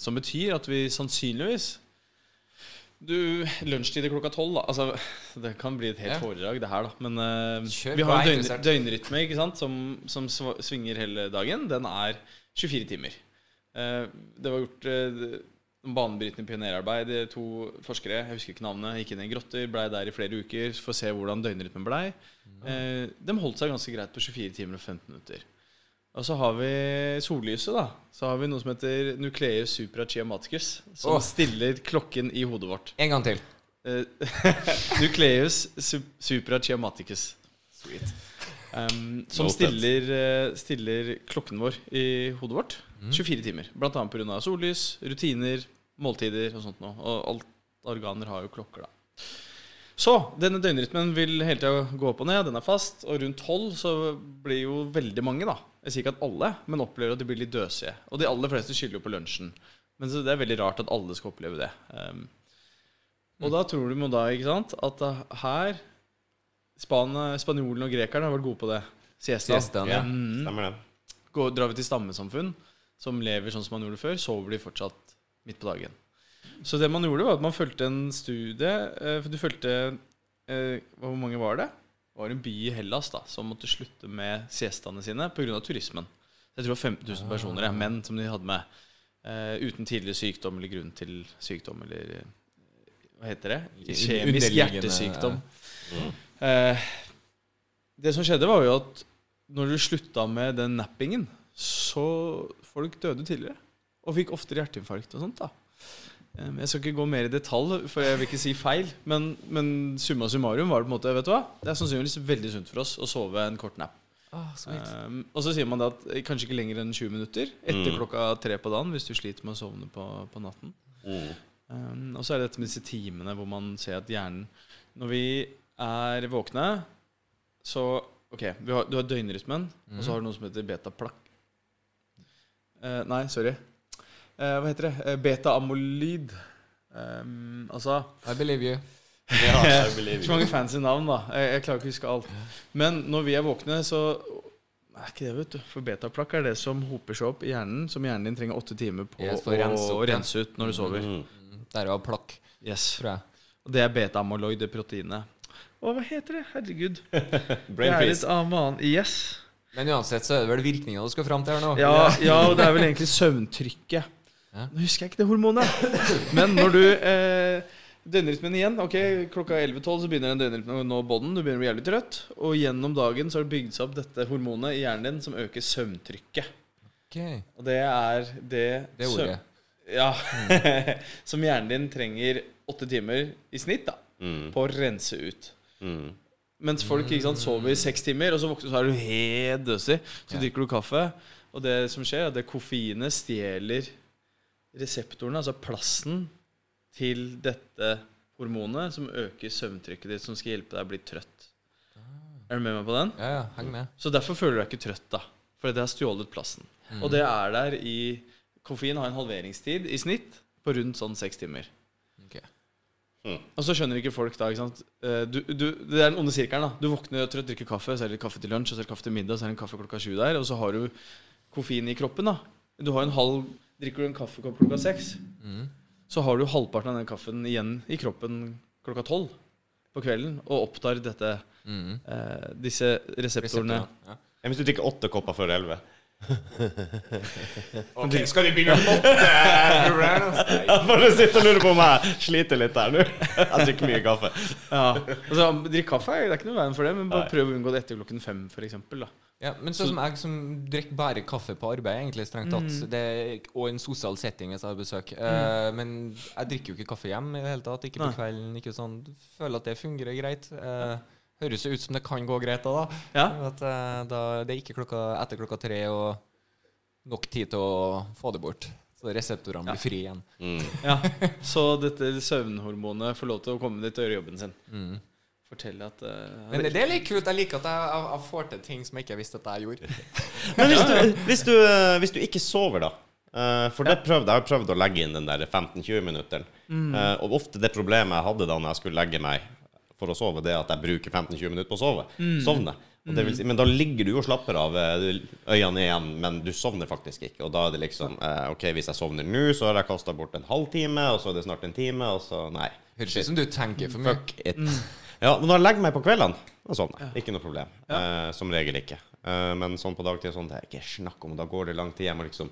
Speaker 4: Som betyr at vi sannsynligvis Du, Lunsjtider klokka tolv, da. Altså, det kan bli et helt
Speaker 2: Ja.
Speaker 4: foredrag, det her, da. Men
Speaker 2: uh,
Speaker 4: vi har en døgn, døgnrytme ikke sant? Som, som svinger hele dagen. Den er 24 timer. Uh, det var gjort uh, banebrytende pionerarbeid. Er To forskere, jeg husker ikke navnet, gikk inn i grotter, blei der i flere uker for å se hvordan døgnrytmen blei. Eh, de holdt seg ganske greit på 24 timer og 15 minutter. Og så har vi sollyset, da. Så har vi noe som heter nucleus suprachiamaticus, som
Speaker 2: oh.
Speaker 4: stiller klokken i hodet vårt.
Speaker 2: En gang til.
Speaker 4: Eh, nucleus su suprachiamaticus.
Speaker 2: Sweet.
Speaker 4: Um, som stiller, eh, stiller klokken vår i hodet vårt 24 timer. Blant annet pga. sollys, rutiner, måltider og sånt noe. Og alt organer har jo klokker, da. Så denne døgnrytmen vil hele tida gå opp og ned. Den er fast. Og rundt tolv så blir jo veldig mange, da Jeg sier ikke at alle, men opplever at de blir litt døsige. Og de aller fleste skylder jo på lunsjen. Men så det er veldig rart at alle skal oppleve det. Um, og da tror du må da, ikke sant, at her Span Spanjolene og grekerne har vært gode på det. Siesta.
Speaker 2: Siestaen,
Speaker 1: ja.
Speaker 2: ja.
Speaker 4: Mm.
Speaker 1: Stemmer det.
Speaker 4: Går, drar vi til stammesamfunn som lever sånn som man gjorde før, sover de fortsatt midt på dagen. Så det man gjorde, var at man fulgte en studie eh, For du fulgte eh, Hvor mange var det? Det var en by i Hellas da som måtte slutte med siestaene sine pga. turismen. Jeg tror det var 15 000 personer, ja, menn som de hadde med. eh, uten tidligere sykdom eller grunn til sykdom eller Hva heter det? Kjemisk hjertesykdom.
Speaker 1: Mm.
Speaker 4: Eh, det som skjedde, var jo at når du slutta med den nappingen, så folk døde tidligere. Og fikk oftere hjerteinfarkt og sånt. da Eh, Jeg skal ikke gå mer i detalj, for jeg vil ikke si feil. Men, men summa summarum var det på en måte Vet du hva? Det er sannsynligvis veldig sunt for oss å sove en kort nap.
Speaker 2: Ah.
Speaker 4: Um, og så sier man det at eh, kanskje ikke lenger enn 20 minutter etter
Speaker 1: Mm.
Speaker 4: klokka tre på dagen hvis du sliter med å sovne på, på natten.
Speaker 1: Mm.
Speaker 4: Um, og så er det dette med disse timene hvor man ser at hjernen Når vi er våkne, så Ok, vi har, du har døgnrytmen, og så har du noe som heter beta-plakk. Eh, nei, sorry. Uh, hva heter det? Uh, Beta-amolyd. Um, altså
Speaker 2: I believe you.
Speaker 1: Ja, I believe
Speaker 4: Så mange fancy navn, da. Jeg, jeg klarer ikke å huske alt. Men når vi er våkne, så er ikke det, vet du. For betaplakk er det som hoper seg opp i hjernen, som hjernen din trenger åtte timer på
Speaker 2: Yes,
Speaker 4: å
Speaker 2: rense
Speaker 4: rense ut når du sover.
Speaker 1: Mm.
Speaker 2: Derav plakk,
Speaker 4: Yes.
Speaker 2: tror jeg.
Speaker 4: Og det er beta-amoloid, det proteinet. Å, hva heter det? Herregud. Det er litt annen Yes.
Speaker 2: Men uansett så er det vel virkninga du skal fram til her nå.
Speaker 4: Ja, ja, og det er vel egentlig søvntrykket.
Speaker 2: Ja.
Speaker 4: Nå husker jeg ikke det hormonet. Men når du eh, Døgnrytmen igjen. Ok, Klokka 11-12 så begynner den døgnrytmen å nå bånden. Du begynner å bli jævlig trøtt. Og gjennom dagen så har det bygd seg opp dette hormonet i hjernen din som øker søvntrykket.
Speaker 2: Ok,
Speaker 4: Og det er det
Speaker 2: Det
Speaker 4: søvn-
Speaker 2: ordet.
Speaker 4: Ja. som hjernen din trenger åtte timer i snitt da
Speaker 1: Mm.
Speaker 4: på å rense ut.
Speaker 1: Mm.
Speaker 4: Mens folk ikke sant, sover i seks timer, og så våkner du, så er du helt døsig. Så
Speaker 2: Ja.
Speaker 4: drikker du kaffe, og det som skjer, er at koffeinet stjeler reseptorene, altså plassen, til dette hormonet som øker søvntrykket ditt, som skal hjelpe deg å bli trøtt. Er du med meg på den?
Speaker 2: Ja, ja, heng med.
Speaker 4: Så derfor føler du deg ikke trøtt, da. For det har stjålet plassen. Og det er der i Koffein har en halveringstid i snitt på rundt sånn seks timer.
Speaker 2: Ok.
Speaker 4: Og så skjønner ikke folk da, ikke sant Eh, du, du, Det er den onde sirkelen. da Du våkner trøtt, drikker kaffe, så er det kaffe til lunsj, og så er det kaffe til middag, så er det en kaffe klokka sju der, og så har du koffein i kroppen. da Du har en halv Drikker du en kaffekopp klokka seks,
Speaker 2: Mm.
Speaker 4: så har du halvparten av den kaffen igjen i kroppen klokka tolv på kvelden, og opptar dette
Speaker 2: Mm.
Speaker 4: eh, disse reseptorene.
Speaker 2: Reseptorer, Ja.
Speaker 1: Hvis du drikker åtte kopper før elleve?
Speaker 2: Ok, skal de begynne å måtte
Speaker 1: Jeg bare sitter og lurer på om jeg sliter litt der nå. Jeg drikker mye kaffe.
Speaker 4: Ja. Altså, Drikk kaffe det er ikke noe veien for det, men bare prøv å unngå det etter klokken fem, f.eks.
Speaker 2: Ja, men sånn som jeg som drikker bare kaffe på arbeid, egentlig strengt tatt,
Speaker 4: Mm.
Speaker 2: det og en sosial setting hvis jeg har besøk. uh, men jeg drikker jo ikke kaffe hjem i det hele tatt. Ikke på kvelden. Ikke sånn. Føler at det fungerer greit. Eh, høres jo ut som det kan gå greit da. da.
Speaker 4: Ja.
Speaker 2: At, eh, da det er ikke klokka, etter klokka tre og nok tid til å få det bort. Så reseptorene blir fri igjen.
Speaker 1: Mm.
Speaker 4: Ja, Så dette søvnhormonet får lov til å komme dit og gjøre jobben sin.
Speaker 2: Mm.
Speaker 4: Fortelle at uh,
Speaker 2: Men det, er litt kult. Jeg liker at jeg, jeg, jeg får til ting som jeg ikke visste at jeg gjorde.
Speaker 1: Men hvis du, hvis, du, eh, hvis du ikke sover, da eh, For det prøvde, jeg har prøvd å legge inn den der 15-20 minutteren. Eh, og ofte det problemet jeg hadde da når jeg skulle legge meg for å sove, det er at jeg bruker 15-20 minutter på å sove. Sovne. Og det vil si, men da ligger du og slapper av, eh, øynene igjen, men du sovner faktisk ikke. Og da er det liksom eh, OK, hvis jeg sovner nå, så har jeg kasta bort en halvtime, og så er det snart en time, og så Nei.
Speaker 2: Høres ut som du tenker for mye.
Speaker 1: Fuck it. Ja, men når jeg legger meg på kveldene, da sovner jeg. Ikke noe problem. Eh, som regel ikke. Eh, men sånn på dagtid sånn, det er ikke snakk om. Da går det lang tid. Jeg må liksom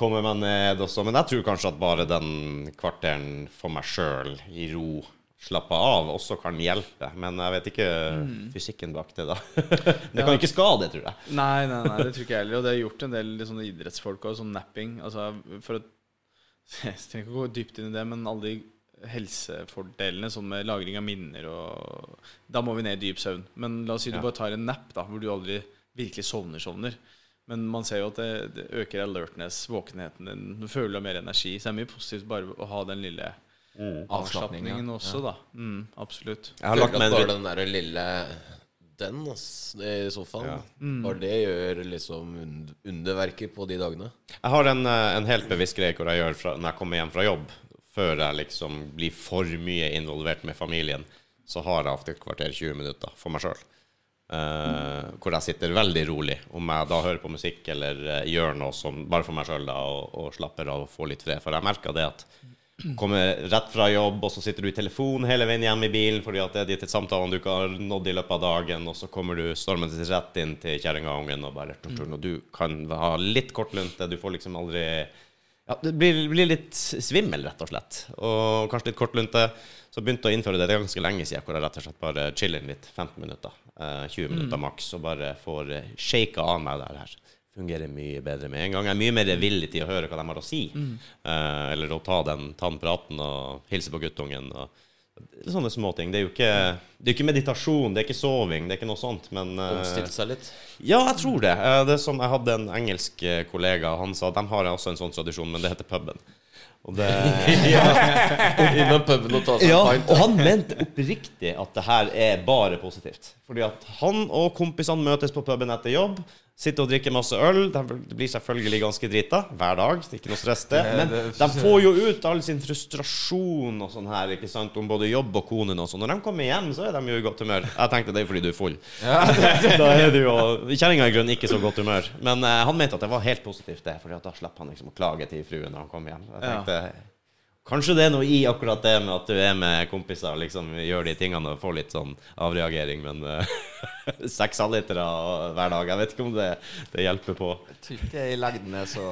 Speaker 1: komme meg ned også. Men jeg tror kanskje at bare den kvarteren for meg sjøl, i ro, slappe av, også kan hjelpe. Men jeg vet ikke fysikken bak det, da. det kan ikke skade, tror jeg.
Speaker 4: Nei, nei, nei, det tror ikke jeg heller. Og det har gjort en del liksom, idrettsfolk òg, sånn napping. Altså, for å Jeg trenger ikke å gå dypt inn i det, men alle de helsefordelene sånn med lagring av minner og Da må vi ned i dyp søvn. Men la oss si du
Speaker 1: Ja.
Speaker 4: bare tar en nap, da, hvor du aldri virkelig sovner, sovner. Men man ser jo at det, det øker alertness, våkenheten din. Du føler mer energi. Så det er mye positivt bare å ha den lille
Speaker 2: Ja.
Speaker 4: avslapningen også, da. Mm, absolutt.
Speaker 1: Jeg har lagt meg en
Speaker 3: bare den der lille Den, ass, i sofaen.
Speaker 1: Ja.
Speaker 3: Bare det gjør liksom und underverker på de dagene.
Speaker 1: Jeg har en, eh, en helt bevisst greie hvor jeg gjør fra, når jeg kommer hjem fra jobb, før jeg liksom blir for mye involvert med familien, så har jeg ofte et kvarter 20 minutter for meg sjøl. hvor jeg sitter veldig rolig. Om jeg da hører på musikk eller eh, gjør noe som bare for meg sjøl og, og slapper av og får litt fred. For jeg merker det at kommer rett fra jobb, og så sitter du i telefon hele veien hjem i bilen fordi at det er de samtalene du ikke har nådd i løpet av dagen, og så kommer du stormende rett inn til kjerringa og ungen og bare Og du kan ha litt kortlunte, du får liksom aldri ja, Det blir, blir litt svimmel, rett og slett. Og kanskje litt kortlunte. Så begynte jeg å innføre det det er ganske lenge siden, hvor jeg rett og slett bare chiller litt. 15 minutter. Eh, 20 minutter maks. Og bare får eh, shaka av meg det her. Fungerer mye bedre med en gang. Jeg er mye mer villig til å høre hva de har å si. Eh, eller å ta den, ta den praten og hilse på guttungen. Og, sånne småting. Det er jo ikke, det er ikke meditasjon, det er ikke soving, det er ikke noe sånt. Men eh,
Speaker 3: Omstilt seg litt.
Speaker 1: ja, jeg tror det. Eh, det er som Jeg hadde en engelsk eh, kollega, han sa de har også en sånn tradisjon, men det heter puben. Og det
Speaker 3: Innom puben og ta seg
Speaker 1: ja,
Speaker 3: en pint.
Speaker 1: og han mente oppriktig at det her er bare positivt. Fordi at han og kompisene møtes på puben etter jobb, Sitter og drikker masse øl. De blir selvfølgelig ganske drita hver dag. Det er ikke noe stress, det. Men de får jo ut all sin frustrasjon og sånn her, ikke sant, om både jobb og konen og sånn. Når de kommer hjem, så er de jo i godt humør. Jeg tenkte det er fordi du er full. da er du jo Kjerringa er i grunnen ikke så godt humør. Men uh, han mente at det var helt positivt, det. For da slipper han liksom å klage til fruen når han kommer hjem. Jeg
Speaker 4: Ja.
Speaker 1: tenkte Kanskje det er noe i akkurat det med at du er med kompiser og liksom gjør de tingene og får litt sånn avreagering, men eh, seks halvlitere hver dag, jeg vet ikke om det, det hjelper på.
Speaker 2: Jeg Tror ikke det i lengden er så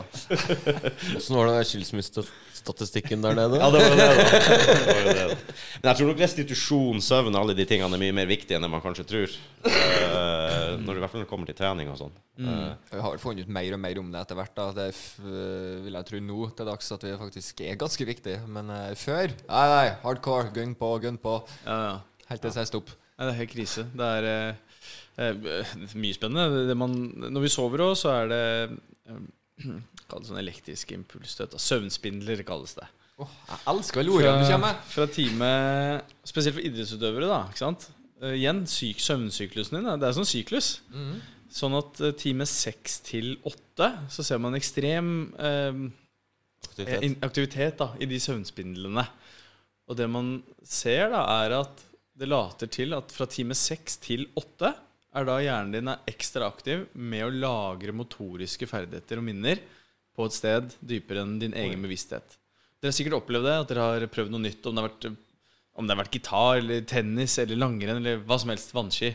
Speaker 3: Åssen var det skilsmissestatistikken der nede?
Speaker 1: Ja, det var det, da. Det var det, da. Men jeg tror nok restitusjon, søvn og alle de tingene er mye mer viktig enn det man kanskje tror. Uh, når det i hvert fall kommer til trening og sånn. Eh,
Speaker 2: Vi har vel funnet ut mer og mer om det etter hvert. da Det f vil jeg tro nå til dags at vi faktisk er ganske viktige. Men uh, før Nei, nei, hardcore. Gun på, gun på.
Speaker 4: Ja, ja.
Speaker 2: Helt til ja. jeg stopp.
Speaker 4: Det er helt krise. Det er eh, eh, mye spennende. Det man, når vi sover òg, så er det eh, Kall det sånn elektrisk impulsstøt. Søvnspindler kalles det.
Speaker 2: Oh, jeg elsker vel ordene du kommer
Speaker 4: fra time Spesielt for idrettsutøvere, da. ikke sant? Uh, igjen, syk, søvnsyklusen din. Da. Det er sånn syklus.
Speaker 2: Mhm.
Speaker 4: Sånn at uh, time seks til åtte så ser man ekstrem uh,
Speaker 3: Aktivitet.
Speaker 4: aktivitet da, i de søvnspindlene. Og det man ser, da, er at det later til at fra time seks til åtte er da hjernen din er ekstra aktiv med å lagre motoriske ferdigheter og minner på et sted dypere enn din egen bevissthet. Dere har sikkert opplevd det, at dere har prøvd noe nytt, om det har vært, om det har vært gitar eller tennis eller langrenn eller hva som helst, vannski.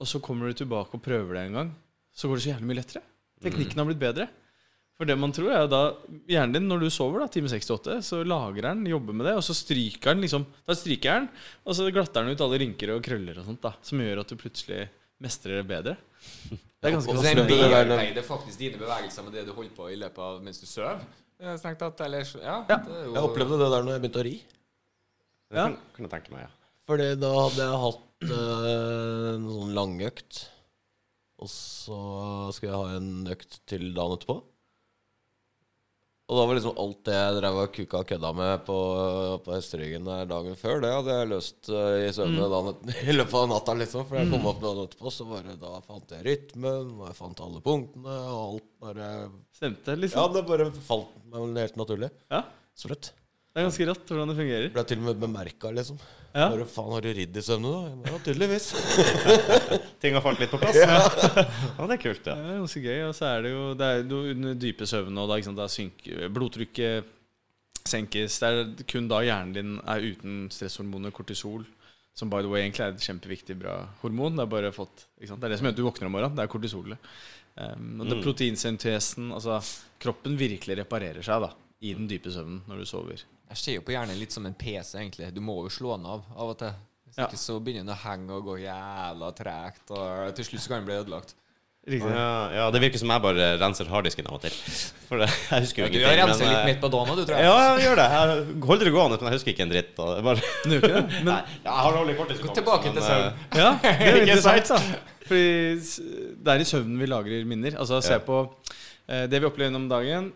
Speaker 4: Og så kommer du tilbake og prøver det en gang. Så går det så jævlig mye lettere. Teknikken har blitt bedre. For det man tror er da Hjernen din, når du sover, da, time 68, så lagrer den, jobber med det, og så stryker den liksom Da stryker den, og så glatter den ut alle rynker og krøller og sånt, da. Som gjør at du plutselig mestrer det bedre. Det er ganske
Speaker 3: Og
Speaker 2: Så
Speaker 3: så er det
Speaker 2: bearbeider faktisk dine bevegelser med det du holder på i løpet av mens du sover. Eh, Ja.
Speaker 4: Ja.
Speaker 2: det er jo-
Speaker 3: Jeg opplevde det der når jeg begynte å ri.
Speaker 1: det
Speaker 4: Ja.
Speaker 1: kan tenke meg, ja.
Speaker 3: Fordi da hadde jeg hatt øh, en sånn langøkt. Og så skulle jeg ha en økt til dagen etterpå. Og da var liksom alt det jeg drev og kuka og kødda med på, på hesteryggen der dagen før, det hadde jeg løst eh, i søvne mm. i løpet av natta, liksom. For jeg kom opp dagen etterpå, så bare da fant jeg rytmen, og jeg fant alle punktene, og alt bare
Speaker 4: Stemte,
Speaker 3: Ja,
Speaker 4: liksom.
Speaker 3: det bare falt meg helt naturlig.
Speaker 4: Ja.
Speaker 3: Sprøtt.
Speaker 4: Det er ganske rått hvordan det fungerer.
Speaker 3: Ble til og med bemerka, liksom.
Speaker 4: Ja.
Speaker 3: Bare faen, har du ridd i søvne, da? Ja, tydeligvis.
Speaker 1: Ting har falt litt på plass. Ja, ja det er kult,
Speaker 4: Det
Speaker 1: ja.
Speaker 4: er ganske gøy. Og så er det jo Det er jo under dype søvn, og da, ikke sant, da synker blodtrykket senkes. Det er kun da hjernen din er uten stresshormonet kortisol. Som by the way egentlig er et kjempeviktig bra hormon. Det er bare fått ikke sant? Det er det som gjør at du våkner om morgenen. Det er kortisolet. Um, og det
Speaker 1: Mm.
Speaker 4: proteinsyntesen Altså, kroppen virkelig reparerer seg da i den dype søvnen når du sover.
Speaker 2: Jeg ser jo på hjernen litt som en PC, egentlig. Du må jo slå den av av og til. Hvis
Speaker 4: Ja.
Speaker 2: ikke så begynner den å henge og gå jævla tregt, og til slutt så kan den bli ødelagt.
Speaker 1: Ja, ja, det virker som jeg bare renser harddisken av og til. For jeg husker jo
Speaker 2: ja,
Speaker 1: ingenting.
Speaker 2: har renset
Speaker 1: men,
Speaker 2: litt
Speaker 1: eh,
Speaker 2: midt på dagen du, tror jeg.
Speaker 1: Ja, jeg gjør det. Jeg holder det gående, men jeg husker ikke en dritt. Og bare,
Speaker 4: Nå, ikke det? Men
Speaker 1: Nei, jeg har dårlig Gå
Speaker 2: tilbake til søvn.
Speaker 1: eh,
Speaker 4: Ja, det er interessant, da. Fordi det er i søvnen vi lagrer minner. Altså se
Speaker 1: Ja.
Speaker 4: på eh, det vi opplever gjennom dagen.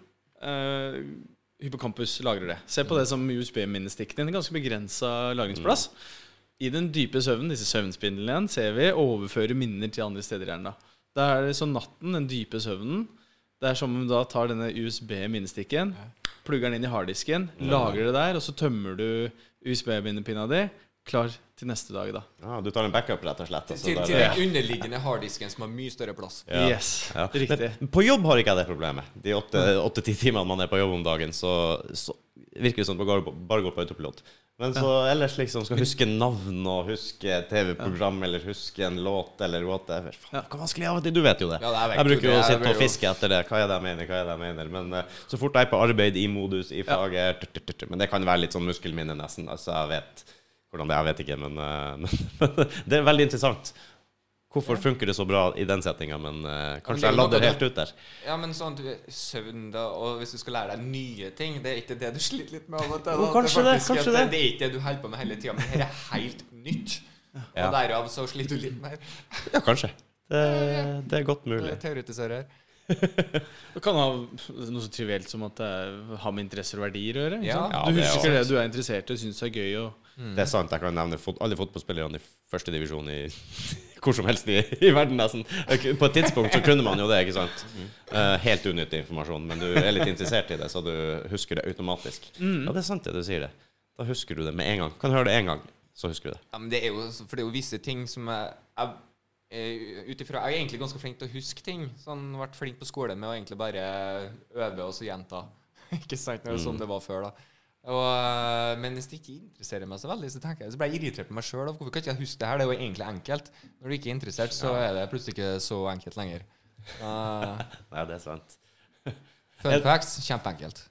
Speaker 4: Hippocampus lagrer det. Se på det som USB-minnestikken din. Ganske begrensa lagringsplass. I den dype søvnen, disse søvnspindlene igjen, ser vi overfører minner til andre steder i hjernen. da. Da er det sånn natten, den dype søvnen. Det er som om du da tar denne USB-minnestikken, plugger den inn i harddisken, lagrer det der, og så tømmer du USB-minnepinna di. Klar til neste dag, da.
Speaker 1: Ja, du tar en backup, rett og slett. Altså,
Speaker 2: Til, til den underliggende harddisken som har mye større plass.
Speaker 1: Ja.
Speaker 4: Yes,
Speaker 1: Ja.
Speaker 4: riktig.
Speaker 1: Men på jobb har ikke jeg det problemet. De åtte-ti timene man er på jobb om dagen, så, så virker det som det bare, går på autopilot. Men så ellers liksom skal huske navn og huske TV-program eller huske en låt eller whatever. Faen, Hva vanskelig av og til? Du vet jo det.
Speaker 2: Ja, jeg
Speaker 1: jeg bruker jo å sitte og fiske etter det. Hva er det jeg mener? Hva er det jeg mener? Men uh, så fort jeg er på arbeid i modus i faget Men det kan være litt sånn muskelminne, nesten. Altså, jeg vet hvordan det er, jeg vet ikke, men, eh, men det er veldig interessant. Hvorfor funker det så bra i den settinga, men
Speaker 2: uh,
Speaker 1: kanskje jeg
Speaker 2: lader
Speaker 1: ladder helt ut der.
Speaker 2: Ja, men sånn du, søvn, da, og hvis du skal lære deg nye ting, det er ikke det du sliter litt med av og til.
Speaker 1: Kanskje det,
Speaker 2: faktisk
Speaker 1: kanskje det.
Speaker 2: Det er ikke det du holder på med hele tida, men det er helt nytt.
Speaker 1: Ja.
Speaker 2: Og derav så sliter du litt mer.
Speaker 1: Ja, kanskje. Det, det er godt mulig.
Speaker 2: Teoretiserer.
Speaker 4: Det kan ha noe så trivielt som at det har med interesser og verdier å gjøre.
Speaker 2: Ja.
Speaker 1: Ja,
Speaker 4: du
Speaker 1: er
Speaker 4: husker det du er interessert i og syns er gøy. Og,
Speaker 1: Det er sant. Jeg kan nevne fot alle fotballspillerne i første divisjon i hvor som helst i, i verden, nesten. På et tidspunkt så kunne man jo det, ikke sant. Uh, helt unyttig informasjon, men du er litt interessert i det, så du husker det automatisk. Ja, det er sant det du sier det. Da husker du det med en gang. Kan høre det én gang, så husker du det.
Speaker 2: Ja, men det er jo, for det er jo visse ting som jeg, jeg eh, ut ifra- Jeg er egentlig ganske flink til å huske ting. Sånn, Vært flink på skolen med å egentlig bare øve og så gjenta. ikke sant? Når det er sånn det var før, da. Og, eh, men hvis det ikke interesserer meg så veldig, så jeg Så blir jeg irritert på meg sjøl. Hvorfor kan ikke jeg huske det her? Det er jo egentlig enkelt. Når du ikke er interessert, så er det plutselig ikke så enkelt lenger. Uh,
Speaker 1: Nei, det er sant.
Speaker 2: fun facts kjempeenkelt.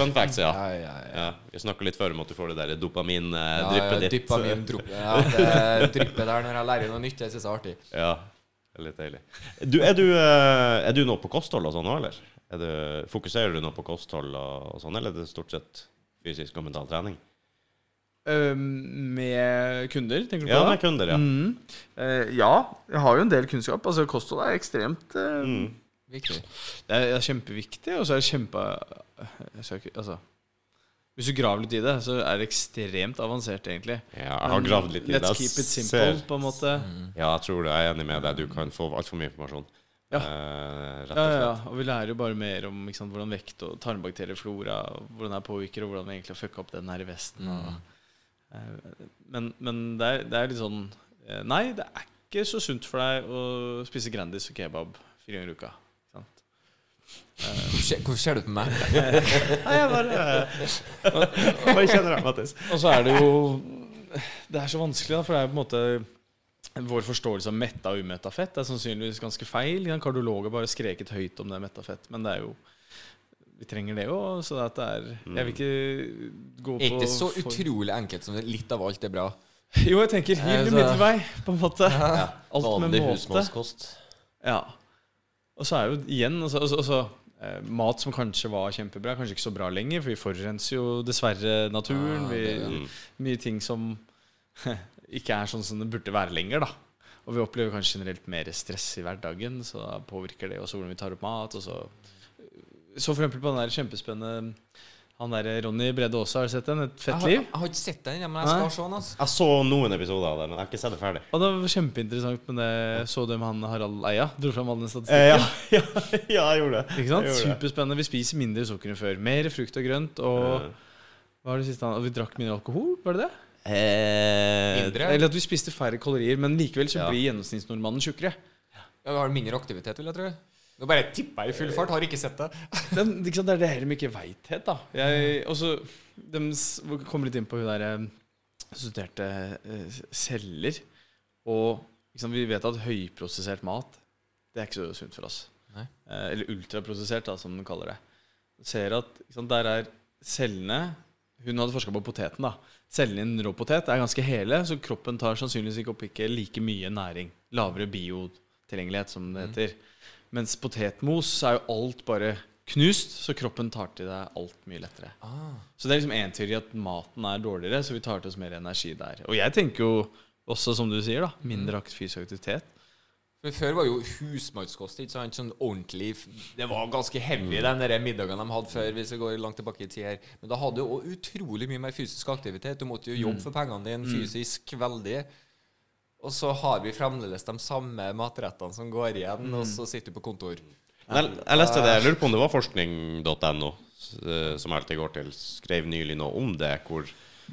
Speaker 1: Fun facts, ja.
Speaker 2: Ja, ja, ja.
Speaker 1: ja. Vi snakka litt før om at du får det der
Speaker 2: Ja,
Speaker 1: dopamindryppet ditt.
Speaker 2: Dopamin-dryppet ja, det dryppet der når jeg lærer noe nytt. Det syns jeg er artig.
Speaker 1: Ja, det er litt deilig. Du, er, du, eh, er du nå på kosthold og sånn nå, eller? Er du, fokuserer du nå på kosthold og sånn, eller er det stort sett fysisk og mental trening?
Speaker 4: med kunder, tenker du på
Speaker 1: Ja,
Speaker 4: det?
Speaker 1: med kunder, ja.
Speaker 4: Mm. Eh, ja, jeg har jo en del kunnskap. Altså Kosthold er ekstremt eh,
Speaker 1: Mm.
Speaker 2: Viktig.
Speaker 4: Det er, er kjempeviktig, og så er det kjempe ikke, altså, Hvis du graver litt i det, så er det ekstremt avansert, egentlig.
Speaker 1: Ja, jeg har gravd litt i det.
Speaker 4: Let's keep it simple, på en måte.
Speaker 1: Ja, jeg tror det. Jeg er enig med deg. Du kan få altfor mye informasjon.
Speaker 4: Ja.
Speaker 1: Uh, rett
Speaker 4: Ja,
Speaker 1: og
Speaker 4: ja, og vi lærer jo bare mer om sant, hvordan vekt og tarmbakterieflora Hvordan det påvirker, og hvordan vi egentlig har fucka opp den her i Vesten. Og, uh, men men det, er, det er litt sånn eh, Nei, det er ikke så sunt for deg å spise Grandis og kebab fire ganger i uka.
Speaker 2: Hvorfor ser- du på meg?
Speaker 1: Nei, jeg bare Bare kjenner deg, Mattis.
Speaker 4: Og så er det jo Det er så vanskelig, da, for det er på en måte vår forståelse av metta og umetta fett er sannsynligvis ganske feil. Ja, Kardiologer bare skreket høyt om det er metta fett, men det er jo Vi trenger det jo. Så det er Jeg vil ikke gå på
Speaker 2: Er ikke så utrolig enkelt som litt av alt er bra.
Speaker 4: Jo, jeg tenker hyggelig
Speaker 2: Altså-
Speaker 4: middelvei, på en måte. Alt med måte.
Speaker 3: husmannskost.
Speaker 4: Ja. Og så er jo igjen altså, altså, altså, eh, Mat som kanskje var kjempebra, kanskje ikke så bra lenger, for vi forurenser jo dessverre naturen. Ja,
Speaker 2: det, ja.
Speaker 1: Vi,
Speaker 4: Mye ting som ikke er sånn som det burde være lenger, da. Og vi opplever kanskje generelt mer stress i hverdagen, så da påvirker det også hvordan vi tar opp mat. Og så Så for eksempel på den der kjempespennende Han der Ronny Brede Aase, har du sett den? Et fett liv?
Speaker 2: jeg har ikke sett den, men jeg skal
Speaker 4: Nei.
Speaker 2: se den. Altså.
Speaker 1: Jeg så noen episoder av det, men jeg har ikke sett det ferdig.
Speaker 4: Og det var kjempeinteressant med det Så du med han Harald Eia? Dro fram all den
Speaker 1: Eh,
Speaker 4: statistikken.
Speaker 1: ja, ja, ja, jeg gjorde det.
Speaker 4: Ikke sant?
Speaker 1: Jeg.
Speaker 4: Superspennende. Vi spiser mindre sukker enn før. Mer frukt og grønt. Og
Speaker 1: Eh,
Speaker 4: hva var det siste han Og vi drakk mindre alkohol, var det det?
Speaker 1: Eh,
Speaker 2: Mindre.
Speaker 4: Eller at vi spiste færre kalorier, men likevel så
Speaker 1: Ja.
Speaker 4: blir gjennomsnittsnordmannen tjukkere.
Speaker 2: Ja, vi har mindre aktivitet, vil jeg tro. Nå bare tipper jeg i full fart. Har ikke sett det.
Speaker 4: Det, er- sant? det er det her de ikke veit helt, da. Jeg, også, De kom kommer litt inn på hun der eh, studerte eh, celler. Og liksom, vi vet at høyprosessert mat Det er ikke så sunt for oss.
Speaker 2: Nei.
Speaker 4: Eller ultraprosessert, da, som de kaller det. Ser at sant, der er cellene Hun hadde forska på poteten. da Cellene i en rå potet er ganske hele, så kroppen tar sannsynligvis ikke opp ikke like mye næring. Lavere biotilgjengelighet, som det heter. Mens potetmos er jo alt bare knust, så kroppen tar til deg alt mye lettere.
Speaker 2: Ah.
Speaker 4: Så det er liksom én teori at maten er dårligere, så vi tar til oss mer energi der. Og jeg tenker jo også, som du sier, da, mindre akt- fysisk aktivitet.
Speaker 2: For Før var jo husmannskost ikke sant? sånn ordentlig Det var ganske heavy, den der middagen de hadde før, hvis vi går langt tilbake i tid her. Men da hadde du jo utrolig mye mer fysisk aktivitet. Du måtte jo jobbe for pengene dine fysisk veldig. Og så har vi fremdeles de samme matrettene som går igjen, og så sitter du på kontor.
Speaker 1: Jeg, jeg leste det, jeg lurer på om det var forskning.no, eh, som jeg alltid går til, skrev nylig noe om det. hvor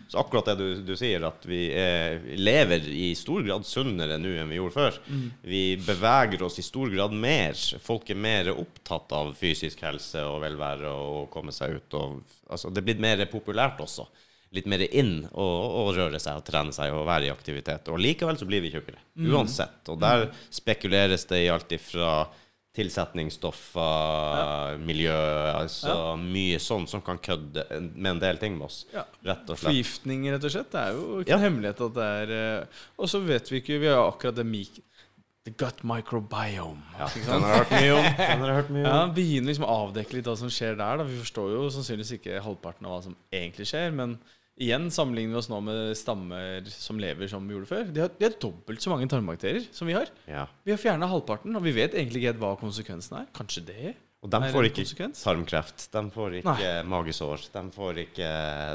Speaker 1: så akkurat det du, du sier, at vi er, lever i stor grad sunnere nå enn vi gjorde før. Vi beveger oss i stor grad mer. Folk er mer opptatt av fysisk helse og velvære og komme seg ut. Og, altså, det er blitt mer populært også. Litt mer inn å, å røre seg og trene seg og være i aktivitet. Og likevel så blir vi tjukkere. Uansett. Og der spekuleres det i alt ifra tilsetningsstoffer, miljø Altså mye sånn som kan kødde med en del ting med oss.
Speaker 4: Ja.
Speaker 1: Rett og slett.
Speaker 4: Forgiftning, rett og slett. Det er jo ikke
Speaker 1: Ja.
Speaker 4: en hemmelighet at det er eh, Og så vet vi ikke Vi har akkurat det mik The gut microbiome.
Speaker 1: Ja, den har hørt mye om. Den har hørt mye
Speaker 4: Ja. Begynner liksom å avdekke litt hva som skjer der. Da. Vi forstår jo sannsynligvis ikke halvparten av hva som egentlig skjer, men igjen sammenligner vi oss nå med stammer som lever som vi gjorde før. De har, de har dobbelt så mange tarmbakterier som vi har.
Speaker 1: Ja.
Speaker 4: Vi har fjerna halvparten, og vi vet egentlig ikke helt hva konsekvensen er. Kanskje det
Speaker 1: Og de får ikke
Speaker 4: konsekvens?
Speaker 1: tarmkreft. De får ikke magesår. De får ikke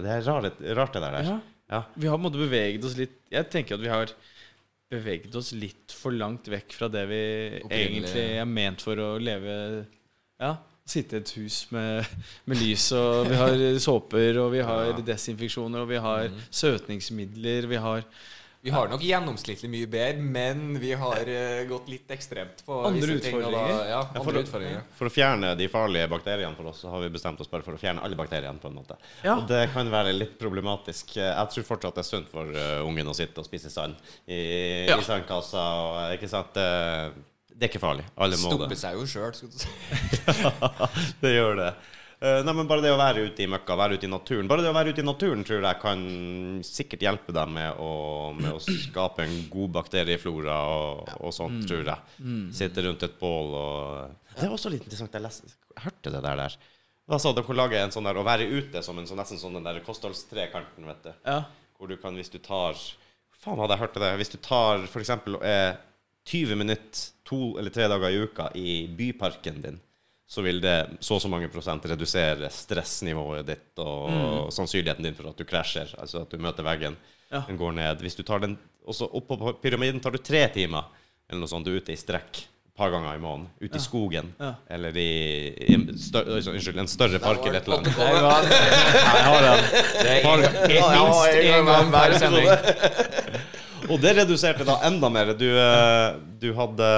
Speaker 1: Det er rart, rart det der.
Speaker 4: Ja.
Speaker 1: Ja.
Speaker 4: Vi har på en måte beveget oss litt Jeg tenker at vi har beveget oss litt for langt vekk fra det vi
Speaker 2: Opprinnelig.
Speaker 4: egentlig er ment for å leve Ja. Sitte i et hus med, med lys, og vi har såper, og vi har
Speaker 1: Ja.
Speaker 4: desinfeksjoner, og vi har søtningsmidler, vi har
Speaker 2: Vi har nok gjennomsnittlig mye bedre, men vi har uh, gått litt ekstremt på
Speaker 4: Andre
Speaker 2: visse ting, og
Speaker 4: utfordringer.
Speaker 2: Da, ja,
Speaker 1: andre
Speaker 2: andre
Speaker 1: for,
Speaker 2: utfordringer.
Speaker 1: For å fjerne de farlige bakteriene for oss, så har vi bestemt oss bare for å fjerne alle bakteriene. på en måte
Speaker 4: Ja.
Speaker 1: Og det kan være litt problematisk. Jeg tror fortsatt det er sunt for uh, ungen å sitte og spise sand i,
Speaker 4: Ja.
Speaker 1: i sandkassa. Og, ikke sant? Det, det er ikke farlig. Alle må
Speaker 2: Stopper
Speaker 1: det.
Speaker 2: seg jo sjøl, skulle du si.
Speaker 1: det gjør det. Eh, nei, men Bare det å være ute i møkka, være ute i naturen Bare det å være ute i naturen tror jeg kan sikkert hjelpe deg med å, med å skape en god bakterieflora og, og sånt, tror jeg. Sitte rundt et bål og Det er også litt interessant. Jeg, leste, jeg hørte det der. der. Hva sa de kunne lage en sånn der å være ute som en sånn, nesten sånn den der kostholdstrekanten, vet du.
Speaker 4: Ja.
Speaker 1: Hvor du kan, hvis du tar Faen, hadde jeg hørt det? Hvis du tar for eksempel eh, 20 minutter to eller tre dager i uka i byparken din, så vil det så og så mange prosent redusere stressnivået ditt og sannsynligheten din for at du krasjer, altså at du møter veggen.
Speaker 4: Ja.
Speaker 1: Den går ned. Hvis du tar den også oppå på pyramiden, tar du tre timer eller noe sånt, du er ute i strekk et par ganger i måneden, ute i skogen,
Speaker 4: Ja.
Speaker 1: eller i, i større, stør, unnskyld, en større park eller et eller annet.
Speaker 4: Jeg har den.
Speaker 2: Det er minst én gang per sending.
Speaker 1: Og det reduserte da enda mer. Du, eh, du hadde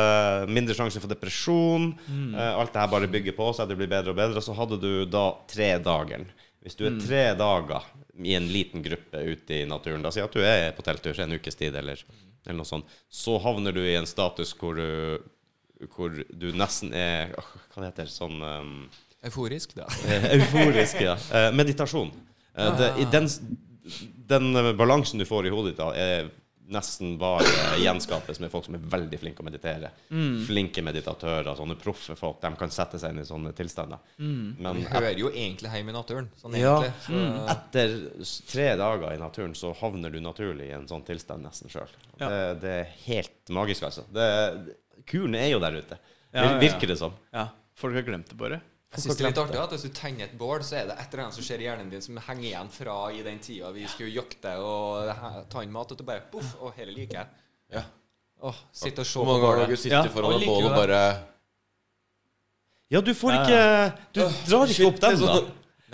Speaker 1: mindre sjanse for depresjon. Eh, Alt det her bare bygger på seg, det blir bedre og bedre. Så hadde du da tredageren. Hvis du er tre dager i en liten gruppe ute i naturen, da sier at du er på telttur en ukes tid, eller, eller noe sånt, så havner du i en status hvor du, hvor du nesten er Hva Hva det heter sånn um,
Speaker 2: Euforisk, da.
Speaker 1: Euforisk, ja. Meditasjon. Det, i den, den eh, balansen du får i hodet ditt, da, er nesten bare gjenskapes med folk som er veldig flinke å meditere. Flinke meditatører, sånne proffe folk. De kan sette seg inn i sånne tilstander. Men
Speaker 2: Vi hører jo egentlig hjemme i naturen. Sånn
Speaker 1: Ja.
Speaker 2: Så,
Speaker 1: etter tre dager i naturen så havner du naturlig i en sånn tilstand nesten sjøl.
Speaker 4: Ja.
Speaker 1: Det, det er helt magisk, altså. Det, kuren er jo der ute.
Speaker 4: Ja, ja, ja.
Speaker 1: Virker det som.
Speaker 4: Ja. Folk har glemt det bare.
Speaker 2: Jeg synes det er litt artig at hvis du tenner et bål, så er det et eller annet som skjer i hjernen din som henger igjen fra i den tida vi skulle jakte og ta inn mat, og du bare poff, og hele liker jeg.
Speaker 3: Ja.
Speaker 2: Åh, sitte og se
Speaker 3: Hvor mange ganger har du sittet
Speaker 4: Ja,
Speaker 3: foran et bål
Speaker 2: du
Speaker 3: og bare
Speaker 1: Ja, du får ikke Du drar ikke opp den, da.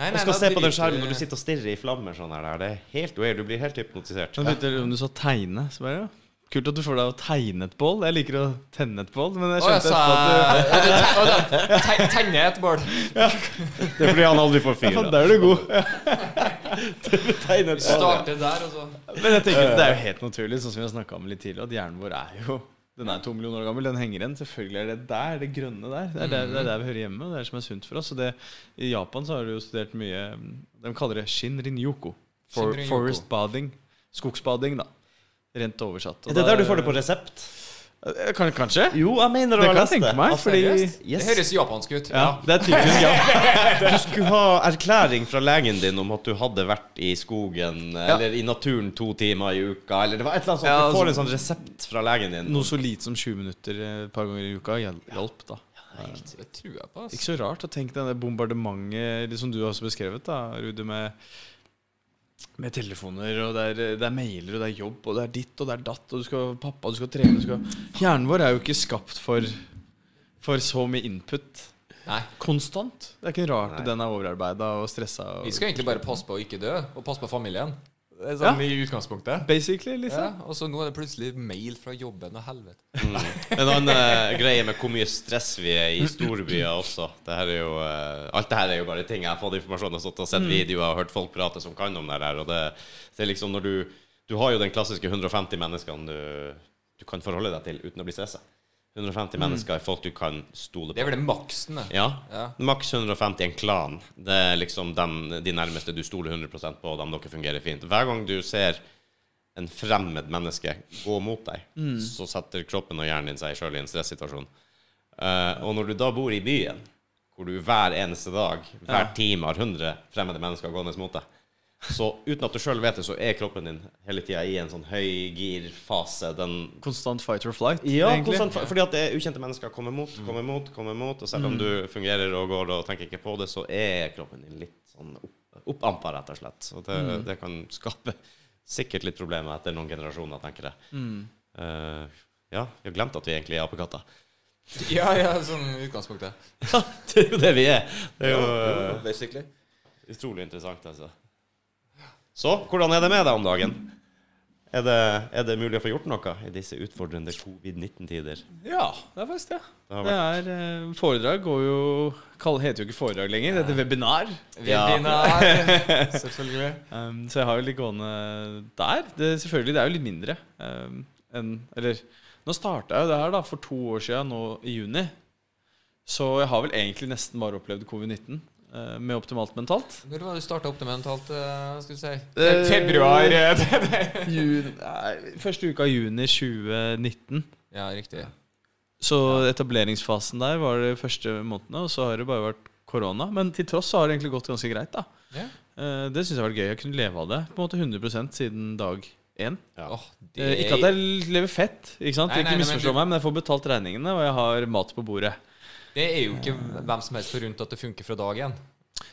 Speaker 2: Nei,
Speaker 1: Og skal se på den skjermen når du sitter og stirrer i flammer sånn her. Det er helt weird. Du blir helt hypnotisert.
Speaker 4: Ja. om du sa tegne, så bare ja. Kult at du får deg å tegne et bål. Jeg liker å tenne et bål, men jeg skjønte
Speaker 2: sa
Speaker 4: etterpå at
Speaker 2: du ja, te- Tenne et bål. Ja.
Speaker 1: Det er fordi han aldri får fyr.
Speaker 4: ja. Der er du god.
Speaker 1: Tegnet sånn.
Speaker 2: Starte der, og så
Speaker 4: Men jeg tenker det er jo helt naturlig, sånn som vi har snakka om litt tidligere, at hjernen vår er jo Den er to millioner år gammel, den henger igjen. Selvfølgelig er det der, det grønne der. Det er der, det er der vi hører hjemme, og det er det som er sunt for oss. Og det, I Japan så har du jo studert mye De kaller det shinrin-yoko. For, forest bading. Skogsbading, da. Rent oversatt. Og
Speaker 1: det der du får det på resept?
Speaker 4: Eh, Kan, kanskje?
Speaker 1: Jo, jeg mener
Speaker 4: Det
Speaker 1: Det
Speaker 4: kan jeg tenke meg,
Speaker 2: Altså,
Speaker 4: fordi?
Speaker 1: Yes.
Speaker 2: Det høres japansk ut.
Speaker 4: Ja, det er typisk ja.
Speaker 1: Du skulle ha erklæring fra legen din om at du hadde vært i skogen eller i naturen to timer i uka. Eller det var et eller annet sånt.
Speaker 4: Ja,
Speaker 1: Du får
Speaker 4: altså-
Speaker 1: en sånn resept fra legen din.
Speaker 4: Noe så lite som 20 minutter eh, et par ganger i uka hjalp, da.
Speaker 2: Det tror jeg på. Altså.
Speaker 4: Ikke så rart å tenke denne bombardementet som du også beskrevet, da, Rude, med, med telefoner, og det er, det er mailer, og det er jobb, og det er ditt, og det er datt, og du skal pappa, du skal trene du skal... Hjernen vår er jo ikke skapt for, for så mye input
Speaker 2: Nei.
Speaker 4: konstant. Det er ikke rart
Speaker 1: Nei.
Speaker 4: den er overarbeida og stressa. Og,
Speaker 2: Vi skal egentlig bare passe på å ikke dø, og passe på familien. Sånn i utgangspunktet.
Speaker 4: Basically, liksom.
Speaker 2: Ja, og så nå er det plutselig mail fra jobben og helvete.
Speaker 1: Mm. En annen uh, greie med hvor mye stress vi er i storbyer også. Det her er jo, uh, alt det her er jo bare ting jeg har fått informasjon og stått og sett videoer og hørt folk prate som kan om det her. Og det, det er liksom når du Du har jo den klassiske 150 menneskene du, du kan forholde deg til uten å bli stressa. 150 mennesker er folk du kan stole på.
Speaker 2: Det er vel det maksen, det.
Speaker 1: Ja.
Speaker 2: Ja.
Speaker 1: Maks 150 en klan. Det er liksom dem, de nærmeste du stoler 100% på, dem dere fungerer fint. Hver gang du ser en fremmed menneske gå mot deg, så setter kroppen og hjernen din seg sjøl i en stressituasjon. Uh, og når du da bor i byen, hvor du hver eneste dag, hver
Speaker 4: Ja.
Speaker 1: time har 100 fremmede mennesker gående mot deg, Så uten at du sjøl vet det, så er kroppen din hele tida i en sånn høygirfase. Den
Speaker 4: Konstant fight or flight,
Speaker 1: ja,
Speaker 4: egentlig.
Speaker 1: konstant, fordi at det er ukjente mennesker kommer mot, kommer mot, kommer mot. Og selv om du fungerer og går og tenker ikke på det, så er kroppen din litt sånn opp, oppampa, rett og slett. Og det, det kan skape sikkert litt problemer etter noen generasjoner, tenker jeg.
Speaker 4: Mm.
Speaker 1: Uh, ja, vi har glemt at vi egentlig er apekatter.
Speaker 2: Ja, ja, sånn utgangspunktet.
Speaker 1: Det er jo det vi er. Det er jo eh,
Speaker 3: basically.
Speaker 1: utrolig interessant, altså. Så hvordan er det med deg om dagen? Er det, er det mulig å få gjort noe i disse utfordrende covid-19-tider?
Speaker 4: Ja, det er faktisk det.
Speaker 1: Det
Speaker 4: Det er eh, Foredrag går jo Kalle Heter jo ikke foredrag lenger, det heter webinar.
Speaker 1: Ja.
Speaker 2: Webinar. Selvfølgelig.
Speaker 4: Um, så jeg har jo litt gående der. Det, selvfølgelig, det er jo litt mindre um, enn Eller nå starta jeg jo det her da for to år siden, nå i juni. Så jeg har vel egentlig nesten bare opplevd covid-19 eh, med optimalt mentalt.
Speaker 2: Når var det du starta optimalt, det mentalt? eh, skal du si?
Speaker 4: Eh,
Speaker 2: Februar. eh,
Speaker 4: Juni, nei, første uka i juni 2019.
Speaker 2: ja, riktig.
Speaker 4: Så etableringsfasen der var de første månedene, og så har det bare vært korona. Men til tross så har det egentlig gått ganske greit. da
Speaker 2: Ja.
Speaker 4: Eh, Det syns jeg har vært gøy. Jeg kunne leve av det på en måte 100% siden dag én.
Speaker 1: Ja.
Speaker 2: Oh,
Speaker 4: det... Ikke at jeg lever fett, ikke sant?
Speaker 2: Nei, nei,
Speaker 4: ikke misforstå meg, men jeg får betalt regningene, og jeg har mat på bordet.
Speaker 2: Det er jo ikke hvem som helst forunt at det funker fra dag én.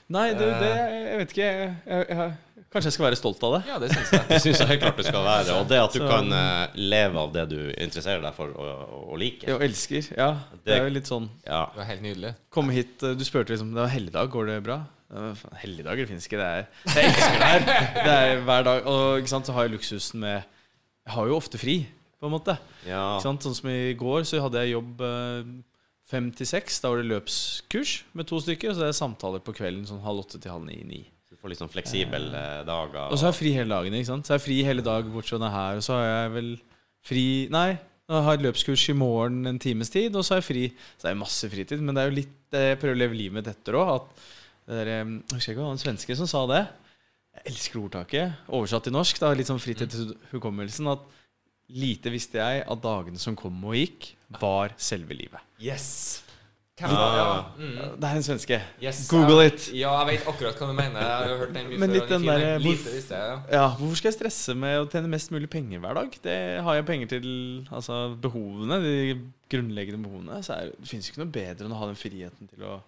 Speaker 4: Nei, det,
Speaker 2: Eh.
Speaker 4: det Jeg vet ikke. Jeg, jeg, jeg, kanskje jeg skal være stolt av det.
Speaker 2: Ja, det syns jeg.
Speaker 1: Det syns jeg helt klart du skal være. Og det at du
Speaker 4: Så-
Speaker 1: kan eh, leve av det du interesserer deg for og, og liker.
Speaker 4: Og elsker. Ja. Det er jo litt sånn
Speaker 1: Ja.
Speaker 2: Det var helt nydelig.
Speaker 4: Komme hit eh, Du spurte liksom Det var helligdag, går det bra? Helligdager finnes ikke. Det er Jeg elsker det her. Det er hver dag. Og ikke sant, så har jeg luksusen med Jeg har jo ofte fri, på en måte.
Speaker 1: ja.
Speaker 4: Ikke sant? Sånn som i går, så hadde jeg jobb eh, fem til seks. Da var det løpskurs med to stykker. Og så er det samtaler på kvelden sånn halv åtte til halv ni-ni.
Speaker 1: Du får litt sånn fleksible eh, dager.
Speaker 4: Og så har jeg fri hele dagen. ikke sant? Så jeg har fri hele dag bortsett fra her. Og så har jeg vel fri Nei, jeg har løpskurs i morgen en times tid, og så har jeg fri. Så det er masse fritid, men det er jo litt eh, Jeg prøver å leve livet mitt etter òg. Eh, Jeg husker ikke hva en svenske som sa det. Jeg elsker ordtaket. Oversatt til norsk, da, litt sånn fritt til hukommelsen. At lite visste jeg at dagene som kom og gikk, var selve livet.
Speaker 2: Yes! Hvem
Speaker 1: Ja.
Speaker 2: ja. Mm.
Speaker 4: Det er en svenske.
Speaker 2: Yes,
Speaker 4: Google
Speaker 2: jeg-
Speaker 4: it.
Speaker 2: Ja, jeg vet akkurat hva du mener. Jeg har hørt den mye
Speaker 4: Men litt
Speaker 2: den
Speaker 4: den
Speaker 2: er
Speaker 4: der-
Speaker 2: Lite visste jeg, ja.
Speaker 4: Ja, Hvorfor skal jeg stresse med å tjene mest mulig penger hver dag? Det har jeg penger til altså behovene, de grunnleggende behovene. Så er, det finnes jo ikke noe bedre enn å ha den friheten til å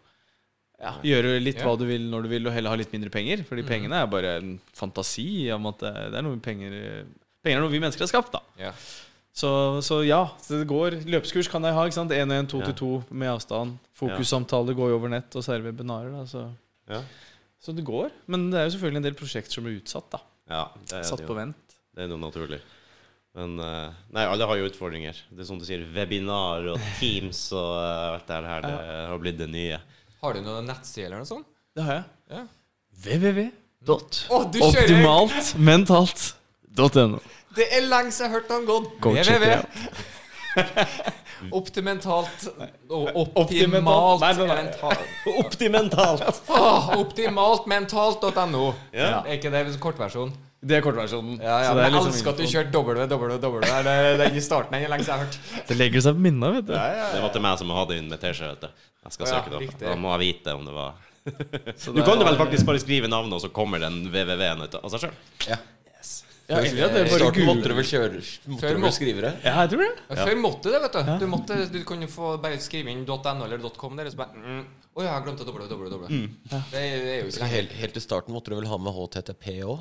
Speaker 4: ja, gjøre litt
Speaker 2: Ja.
Speaker 4: hva du vil når du vil, og heller ha litt mindre penger. Fordi
Speaker 2: mm.
Speaker 4: pengene er bare en fantasi om at det, det er noe penger Penger er noe vi mennesker har skapt, da.
Speaker 2: Ja.
Speaker 4: Så, så ja, så det går. Løpskurs kan jeg ha. ikke sant? 1-1, 2
Speaker 1: Ja.
Speaker 4: til 2 med avstand. Fokussamtaler går jo over nett, og så er webinarer. Da, så.
Speaker 1: Ja.
Speaker 4: så det går. Men det er jo selvfølgelig en del prosjekter som blir utsatt. da
Speaker 1: ja, det er
Speaker 4: Satt
Speaker 1: det
Speaker 4: på vent.
Speaker 1: Det er noe naturlig. Men eh, Nei, alle har jo utfordringer. Det er som du sier, webinar og Teams og eh, alt det her. Det har blitt det nye.
Speaker 2: Har du noen nettsider eller noe sånt?
Speaker 4: Det har jeg.
Speaker 2: Ja.
Speaker 4: www.optimaltmentalt.no.
Speaker 2: Det er lenge siden jeg har hørt han gått.
Speaker 4: VVV.
Speaker 2: Optimentalt optimalt
Speaker 1: Optimentalt!
Speaker 2: Optimaltmentalt.no.
Speaker 1: Ja.
Speaker 2: Er ikke det kortversjon?
Speaker 4: Det er kortversjonen.
Speaker 2: Ja, ja, men
Speaker 4: det,
Speaker 2: jeg
Speaker 4: liksom
Speaker 2: elsker at du kjørte www. Det, det, det er i starten. Er lenge jeg har hørt.
Speaker 4: det legger seg på minnet, vet du.
Speaker 1: Det var til meg som hadde inn med T-skjorte. Jeg skal
Speaker 2: ja,
Speaker 1: søke det opp.
Speaker 2: riktig.
Speaker 1: Da må jeg vite om det var
Speaker 4: Så
Speaker 1: Du kan jo vel faktisk bare skrive navnet, og så kommer den VVV-en ut av seg sjøl?
Speaker 3: Ja.
Speaker 4: Ja, eller at det bare
Speaker 3: starten måtte du vel kjøre måtte du
Speaker 2: må-
Speaker 3: vel skrive det?
Speaker 4: Ja, jeg tror det.
Speaker 2: Ja. Før måtte det, vet du. Du, måtte, du kunne få bare skrive inn .no eller .com der, og så bare mm. Å ja, jeg glemte www. Det, det er jo ikke
Speaker 3: Så helt, helt til starten måtte du vel ha med HTTP òg?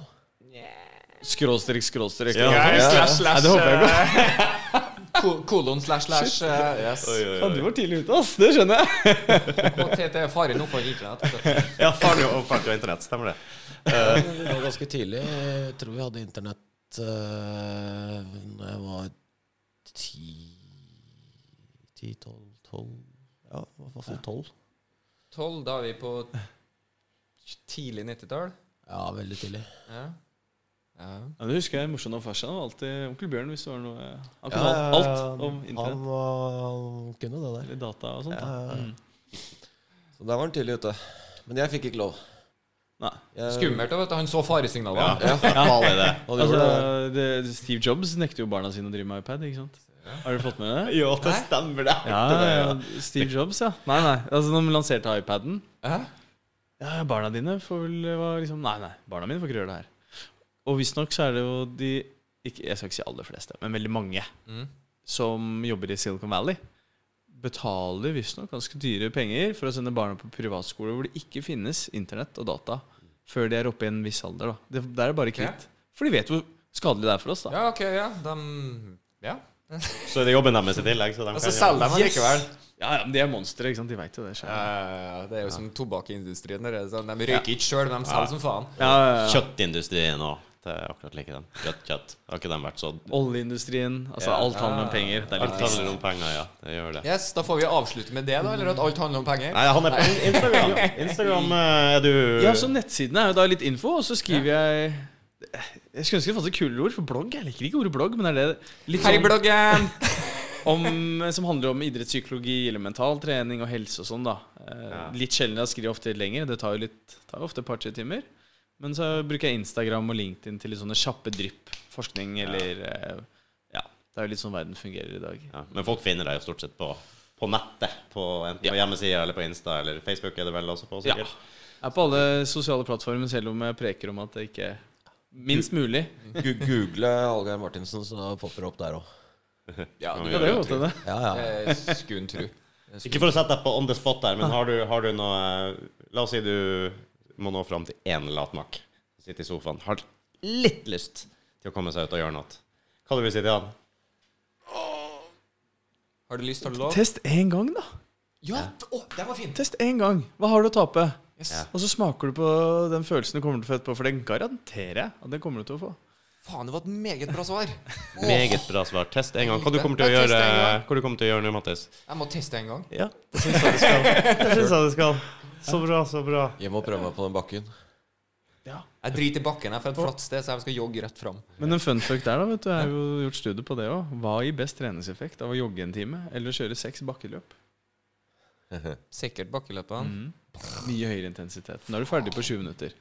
Speaker 4: Skråstrek, skråstrek.
Speaker 1: Ja.
Speaker 2: Ja,
Speaker 4: Ja,
Speaker 2: slash, slash,
Speaker 4: det håper jeg ikke.
Speaker 2: ko- Kolon slash slash eh, yes.
Speaker 4: Ja, du var tidlig ute, ass. Det skjønner jeg.
Speaker 2: Og er til faren oppfor internett. vet du.
Speaker 1: Ja, faren jo oppfart jo internett, stemmer det?
Speaker 3: Det var ganske tidlig. Jeg tror vi hadde internett uh, Når jeg var ti Ti, tolv, tolv Ja, i hvert fall tolv.
Speaker 2: 12, da er vi på tidlig 90-tall.
Speaker 3: Ja, veldig tidlig.
Speaker 2: Ja. ja.
Speaker 4: Ja, det husker jeg morsomt om farsan. Var alltid onkel Bjørn hvis det var noe Han kunne
Speaker 3: ja,
Speaker 4: alt,
Speaker 3: ja,
Speaker 4: alt om internett.
Speaker 3: Han, han kunne det der.
Speaker 4: Eller data og sånt.
Speaker 3: Ja, ja, ja.
Speaker 4: Mm.
Speaker 3: Så der var han tidlig ute. Men jeg fikk ikke lov.
Speaker 4: Nei.
Speaker 3: Jeg,
Speaker 2: Skummelt. vet du. Han så faresignaler.
Speaker 1: Ja, Ja. det
Speaker 4: Altså,
Speaker 3: det.
Speaker 4: Steve Jobs nekter jo barna sine å drive med iPad. ikke sant? Har du fått med det?
Speaker 1: Jo, det stemmer det.
Speaker 4: Ja, ja, Steve Jobs, ja. Nei, nei. Altså, når de lanserte iPaden
Speaker 2: Hæ?
Speaker 4: Ja, ja, barna dine får vel var liksom Nei, nei, barna mine får ikke røre det her. Og visstnok så er det jo de ikke, Jeg skal ikke si aller fleste, men veldig mange
Speaker 2: Mm.
Speaker 4: som jobber i Silicon Valley, betaler visstnok ganske dyre penger for å sende barna på privatskole hvor det ikke finnes internett og data før de er oppe i en viss alder. da det, Der er det bare kvitt. For de vet hvor skadelig det er for oss. da
Speaker 2: Ja, ok, ja. De Ja.
Speaker 1: Så er det jobben deres i tillegg. Så de
Speaker 2: Og så
Speaker 1: kan
Speaker 2: selger de
Speaker 4: Yes!
Speaker 2: likevel.
Speaker 4: Ja, ja, men De er monstre, ikke sant? De veit jo det.
Speaker 2: Ja,
Speaker 4: selv.
Speaker 2: ja, ja, det er jo som er det sånn, De røyker ikke sjøl, men de selger som faen.
Speaker 4: Ja, ja, ja.
Speaker 1: Kjøttindustrien òg. Det er akkurat like den. Kjøtt, kjøtt. Har ikke den vært så
Speaker 4: Oljeindustrien. Altså,
Speaker 1: Ja.
Speaker 4: alt handler om penger. Det er litt
Speaker 1: Alt
Speaker 4: trist.
Speaker 1: handler om penger, ja. Det gjør det.
Speaker 2: Yes, Da får vi avslutte med det, da. Eller at alt handler om penger.
Speaker 1: Nei, han er på Instagram. Instagram eh, er du
Speaker 4: Ja, så nettsiden er jo da litt info, og så skriver jeg Jeg skulle ønske det fantes kulere ord for blogg. Jeg liker ikke ordet blogg, men er det litt
Speaker 2: Hei,
Speaker 4: sånn
Speaker 2: bloggen!
Speaker 4: om, som handler om idrettspsykologi eller mental trening og helse og sånn, da. Eh,
Speaker 1: Ja.
Speaker 4: Litt sjelden. Jeg skriver ofte litt lenger. Det tar jo litt tar ofte et par-tre timer. Men så bruker jeg Instagram og LinkedIn til litt sånne kjappe drypp. Forskning eller eh, Ja. Det er jo litt sånn verden fungerer i dag.
Speaker 1: ja, Men folk finner deg jo stort sett på, på nettet. På, enten på
Speaker 4: Ja.
Speaker 1: hjemmesida eller på Insta eller Facebook er det vel også på, sikkert.
Speaker 4: Jeg er på alle sosiale plattformer, selv om jeg preker om at det ikke er Minst mulig.
Speaker 3: Gu- Google Algeir Martinsen, så popper det opp der òg.
Speaker 2: Ja,
Speaker 1: Ja,
Speaker 2: du
Speaker 4: kan det jo godt, det.
Speaker 3: Ja, ja.
Speaker 2: Skulle tro.
Speaker 1: Ikke for å sette deg på on the spot der, men har du, har du noe La oss si du må nå fram til én latmakk. Sitte i sofaen. Har litt lyst til å komme seg ut og gjøre noe. Hva du vil si til han?
Speaker 2: Har du lyst, har du lov?
Speaker 4: Test én gang, da.
Speaker 2: Ja! Å, det var fint!
Speaker 4: Test én gang. Hva har du å tape?
Speaker 2: Yes.
Speaker 1: Ja.
Speaker 4: Og så smaker du på den følelsen du kommer til å få etterpå, for den garanterer jeg at den kommer du til å få.
Speaker 2: Faen, det var et meget bra svar.
Speaker 1: Meget bra svar. Test en gang. Hva du kommer til å gjøre, hva du kommer til å gjøre nå, Mattis?
Speaker 2: Jeg må teste en gang.
Speaker 1: Ja, det syns jeg du skal. Det synes jeg du skal. Så bra, så bra.
Speaker 3: Jeg må prøve meg på den bakken.
Speaker 2: Jeg driter i bakken jeg er fra et flatt sted, så jeg skal jogge rett fram.
Speaker 4: Men en fun fact der, da, vet du, jeg har jo gjort studie på det òg. Hva gir best treningseffekt av å jogge en time eller kjøre seks bakkeløp?
Speaker 2: Sikkert bakkeløpene.
Speaker 4: Mye høyere intensitet. Nå er du ferdig på 20 minutter.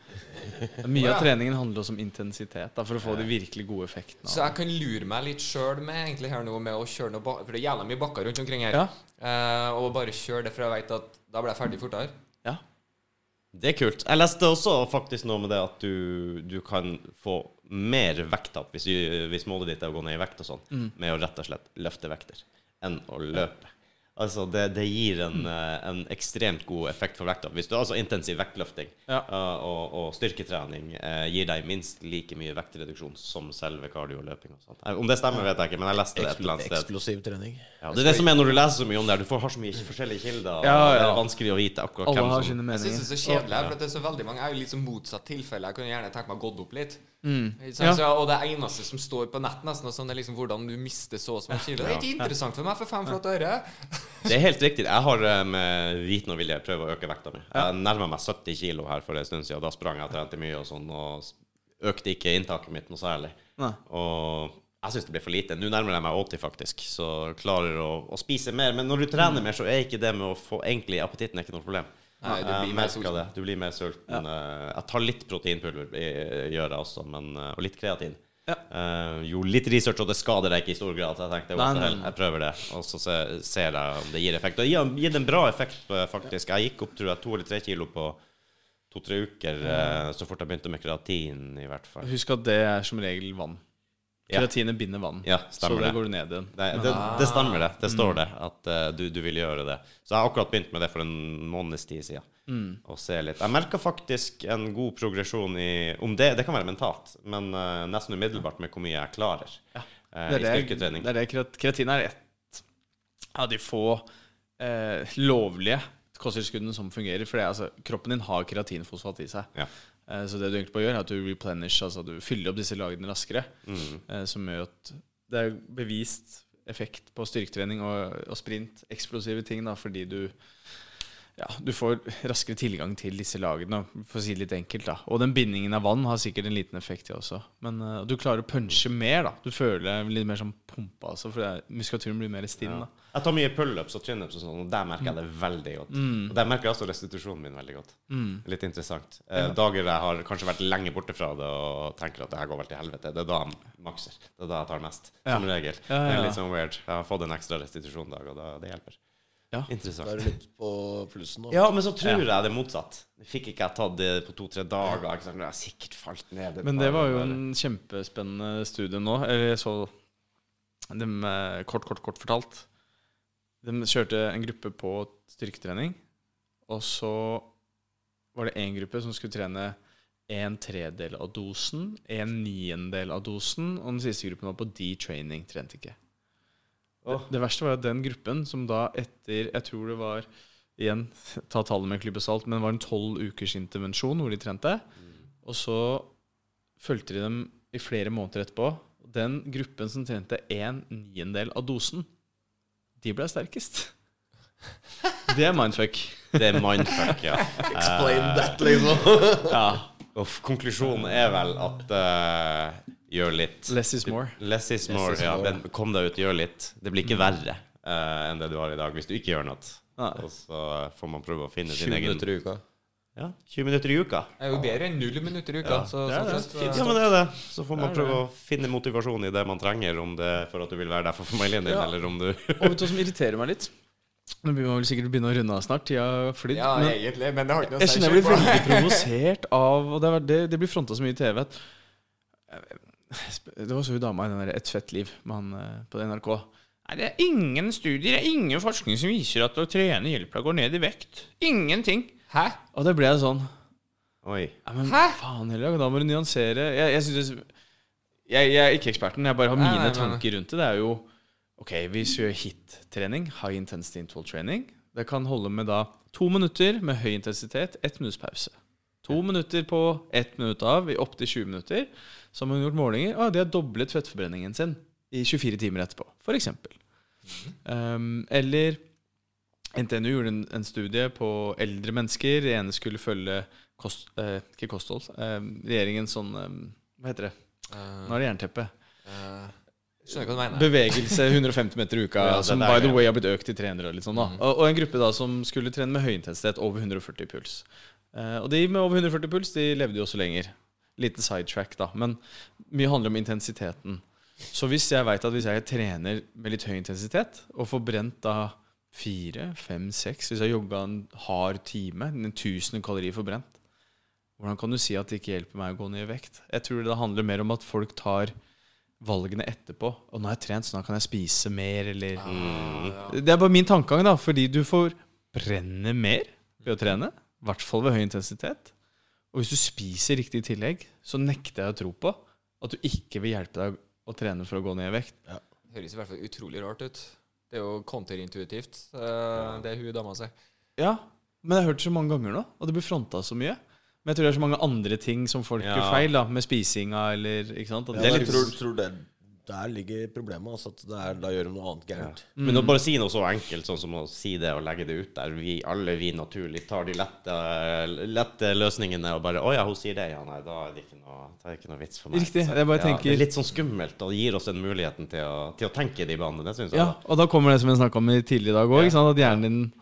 Speaker 4: Mye av treningen handler også om intensitet, da, for å få de virkelig gode effektene.
Speaker 2: Så jeg kan lure meg litt sjøl med egentlig her nå med å kjøre noe For det er jævla mye bakker rundt omkring her.
Speaker 4: Ja.
Speaker 2: Eh, og bare kjøre det, for jeg vet at da blir jeg ferdig fortere.
Speaker 1: Det er kult. Jeg leste også faktisk noe med det at du, du kan få mer vekttap hvis, hvis målet ditt er å gå ned i vekt og sånn, med å rett og slett løfte vekter, enn å løpe. Altså, det, det gir en, eh, en ekstremt god effekt for vekta. Hvis du altså intensiv vektløfting
Speaker 4: Ja.
Speaker 1: eh, og, og styrketrening eh, gir deg minst like mye vektreduksjon som selve kardioløping og sånt. Eh, Om det stemmer, vet jeg ikke, men jeg leste det et eller annet sted.
Speaker 3: Eksplosiv trening.
Speaker 1: Ja, det er det som er når du leser så mye om det her. Du får, har så mye forskjellige kilder.
Speaker 4: Ja,
Speaker 1: og Det er vanskelig å vite akkurat
Speaker 4: Alle
Speaker 1: hvem
Speaker 4: har
Speaker 1: som
Speaker 2: Jeg synes det er så kjedelig, her, for det er så veldig mange Jeg er jo litt som motsatt tilfelle. Jeg kunne gjerne tenkt meg å gått opp litt.
Speaker 4: Mm. Ja.
Speaker 2: Så, og det eneste som står på nett, nesten, og sånn, er liksom hvordan du mister så og så mange kilo. Det er ikke interessant for meg for fem flotte øre.
Speaker 1: Det er helt riktig. Jeg har eh, med viten og vilje prøvd å øke vekta mi. Jeg nærma meg 70 kilo her for en stund siden. Da sprang jeg og trente mye og sånn, og økte ikke inntaket mitt noe særlig.
Speaker 4: Nei.
Speaker 1: Og jeg syns det blir for lite. Nå nærmer jeg meg 80, faktisk, så klarer å, å spise mer. Men når du trener mer, så er ikke det med å få egentlig appetitten ikke noe problem.
Speaker 2: Nei, du blir mer sulten.
Speaker 1: Du blir mer sulten. Ja. Jeg tar litt proteinpulver, gjør jeg også, men, eh, og litt kreatin.
Speaker 4: Ja.
Speaker 1: Uh, jo, litt research, og det skader deg ikke i stor grad. Så jeg tenkte
Speaker 4: Nei, nei, nei.
Speaker 1: jeg prøver det, og så se- ser jeg om det gir effekt. Og det gir, gir en bra effekt, eh, faktisk. Jeg gikk opp tror jeg, to eller tre kilo på to-tre uker eh, så fort jeg begynte med kreatin, i hvert fall.
Speaker 4: Husk at det er som regel vann.
Speaker 1: Ja.
Speaker 4: Binder vann.
Speaker 1: Ja,
Speaker 4: så det
Speaker 1: det.
Speaker 4: går du ned igjen.
Speaker 1: Det, det, det stemmer, det. Det står det, at uh, du, du vil gjøre det. Så jeg har akkurat begynt med det for en måneds tid siden. Og se litt. Jeg merka faktisk en god progresjon i Om det, det kan være mentalt, men uh, nesten umiddelbart med hvor mye jeg klarer
Speaker 4: ja. Er
Speaker 1: i styrketrening.
Speaker 4: det er det kreatin er ett av de få uh, lovlige kosttilskuddene som fungerer. For altså, kroppen din har keratinfosfat i seg.
Speaker 1: Ja.
Speaker 4: Så det du egentlig bare gjør, er at du replenish, altså du fyller opp disse lagene raskere.
Speaker 1: Mm.
Speaker 4: som gjør at det er bevist effekt på styrketrening og, og sprint. Eksplosive ting, da, fordi du ja, du får raskere tilgang til disse lagene, for å si det litt enkelt. da Og den bindingen av vann har sikkert en liten effekt, det også. Men uh, du klarer å punche mer. da Du føler litt mer som pumpa, altså, for er, muskulaturen blir mer stinn. da
Speaker 1: Jeg tar mye pullups og chinups og sånn, og der merker jeg det veldig godt. Og der merker jeg også restitusjonen min veldig godt. Litt interessant. Eh, dager jeg har kanskje vært lenge borte fra det og tenker at det her går vel til helvete, det er da jeg makser. Det er da jeg tar mest, som regel.
Speaker 4: Ja, ja,
Speaker 1: Det er litt sånn weird. Jeg har fått en ekstra restitusjondag, og da, det hjelper.
Speaker 4: Ja.
Speaker 3: Da er du litt på plussen nå.
Speaker 1: Ja, men så tror jeg det er motsatt. Fikk ikke jeg tatt det på to-tre dager. Ikke sant? Jeg har sikkert falt ned.
Speaker 4: Men det var jo en kjempespennende studie nå. Eller jeg så dem, eh, Kort, kort, kort fortalt. De kjørte en gruppe på styrketrening. Og så var det én gruppe som skulle trene en tredel av dosen, en niendedel av dosen, og den siste gruppen var på D-training. Trente ikke. Det, det verste var at den gruppen som da etter Jeg tror det var Igjen, ta tallet med en klype salt, men det var en tolv ukers intervensjon hvor de trente. Og så fulgte de dem i flere måneder etterpå. Den gruppen som trente en niendedel av dosen, de ble sterkest. Det er mindfuck.
Speaker 1: Det er mindfuck, ja.
Speaker 3: Explain that, liksom.
Speaker 4: Ja.
Speaker 1: Og konklusjonen er vel at uh, gjør litt
Speaker 4: Less is more.
Speaker 1: Less is more.
Speaker 3: is
Speaker 1: ja,
Speaker 3: more.
Speaker 1: men kom deg ut, gjør litt. Det blir ikke verre uh, enn det du har i dag, hvis du ikke gjør noe.
Speaker 4: Nei.
Speaker 1: Og så får man prøve å finne
Speaker 3: 20
Speaker 1: sin egen
Speaker 3: minutter i uka.
Speaker 1: Ja, 20 minutter i uka.
Speaker 2: Det er jo bedre enn null minutter i uka.
Speaker 1: Ja,
Speaker 2: så,
Speaker 4: det er
Speaker 2: sånn
Speaker 4: det.
Speaker 2: Så,
Speaker 1: Ja, men det er det. Så får man
Speaker 4: Det
Speaker 1: prøve å finne motivasjon i det man trenger, om det er for at du vil være der for familien din,
Speaker 4: Ja.
Speaker 1: eller om du
Speaker 4: Og vet du hva som irriterer meg litt? Nå må vi vel sikkert begynne å runde av snart. Tida har flydd.
Speaker 2: Ja,
Speaker 4: men
Speaker 2: egentlig, men det har ikke noe
Speaker 4: jeg
Speaker 2: å si
Speaker 4: kjenner jeg blir
Speaker 2: selv på.
Speaker 4: veldig provosert av Og det, det, det blir fronta så mye i TV at Det var så hun dama i den der Et fett liv med han eh, på NRK. Nei, Det er ingen studier, det er ingen forskning som viser at å trene hjelper deg å gå ned i vekt. Ingenting.
Speaker 2: Hæ?
Speaker 4: Og det ble jeg sånn
Speaker 1: Oi.
Speaker 4: ja, men
Speaker 2: Hæ?
Speaker 4: faen heller, da må du nyansere. Jeg, jeg, synes jeg, jeg er ikke eksperten, jeg bare har
Speaker 2: Nei,
Speaker 4: mine
Speaker 2: nei, nei, nei.
Speaker 4: tanker rundt det. Det er jo Ok, vi gjør hit-trening, high intensity interval training, det kan holde med da to minutter med høy intensitet, ett minutts pause. To minutter på, ett minutt av, i opptil 20 minutter. Så har man gjort målinger. og de har doblet fettforbrenningen sin i 24 timer etterpå, f.eks. Um, eller NTNU gjorde en, en studie på eldre mennesker. Det ene skulle følge kost, eh, ikke kosthold. Eh, regjeringens sånn eh, Hva heter det? Nå er det jernteppe.
Speaker 2: Eh, skjønner hva du mener.
Speaker 4: Bevegelse 150 meter i uka,
Speaker 1: Ja,
Speaker 4: som
Speaker 1: der,
Speaker 4: by the
Speaker 1: ja.
Speaker 4: way har blitt økt til 300. Og, litt sånn, da. og, og en gruppe da som skulle trene med høyintensitet over 140 puls. Uh, og de med over 140 puls de levde jo også lenger. Liten sidetrack, da. Men mye handler om intensiteten. Så hvis jeg veit at hvis jeg trener med litt høy intensitet, og får brent da fire, fem, seks Hvis jeg jogga en hard time, en 1000 kalorier forbrent, hvordan kan du si at det ikke hjelper meg å gå ned i vekt? Jeg tror det handler mer om at folk tar valgene etterpå. Og nå har jeg trent, så nå kan jeg spise mer, eller Det er bare min tankegang, da. Fordi du får brenne mer ved å trene. I hvert fall ved høy intensitet. Og hvis du spiser riktig i tillegg, så nekter jeg å tro på at du ikke vil hjelpe deg å trene for å gå ned i vekt.
Speaker 2: Det Høres i hvert fall utrolig rart ut. Det er jo konterintuitivt, eh, det hun dama sier.
Speaker 4: Ja, men jeg har hørt det så mange ganger nå, og det blir fronta så mye. Men jeg tror det er så mange andre ting som folk
Speaker 1: Ja.
Speaker 4: gjør feil, da, med spisinga eller ikke sant? At
Speaker 3: Ja,
Speaker 4: det er
Speaker 3: jeg
Speaker 4: litt
Speaker 3: tror, tror det, der ligger problemet. Altså, at det er, da gjør de noe annet gærent.
Speaker 1: Men å bare si noe så enkelt sånn som å si det og legge det ut der, vi alle vi naturlig tar de lette, lette løsningene og bare 'Å ja, hun sier det, ja, nei, da er det ikke noe, det er ikke noe vits for meg'.
Speaker 4: Riktig,
Speaker 1: Så,
Speaker 4: jeg bare
Speaker 1: ja,
Speaker 4: tenker-
Speaker 1: Det er litt sånn skummelt og gir oss den muligheten til å, til å tenke de banene, det syns jeg.
Speaker 4: Ja, og da kommer det som jeg snakka om tidligere i dag òg,
Speaker 1: Ja.
Speaker 4: at hjernen din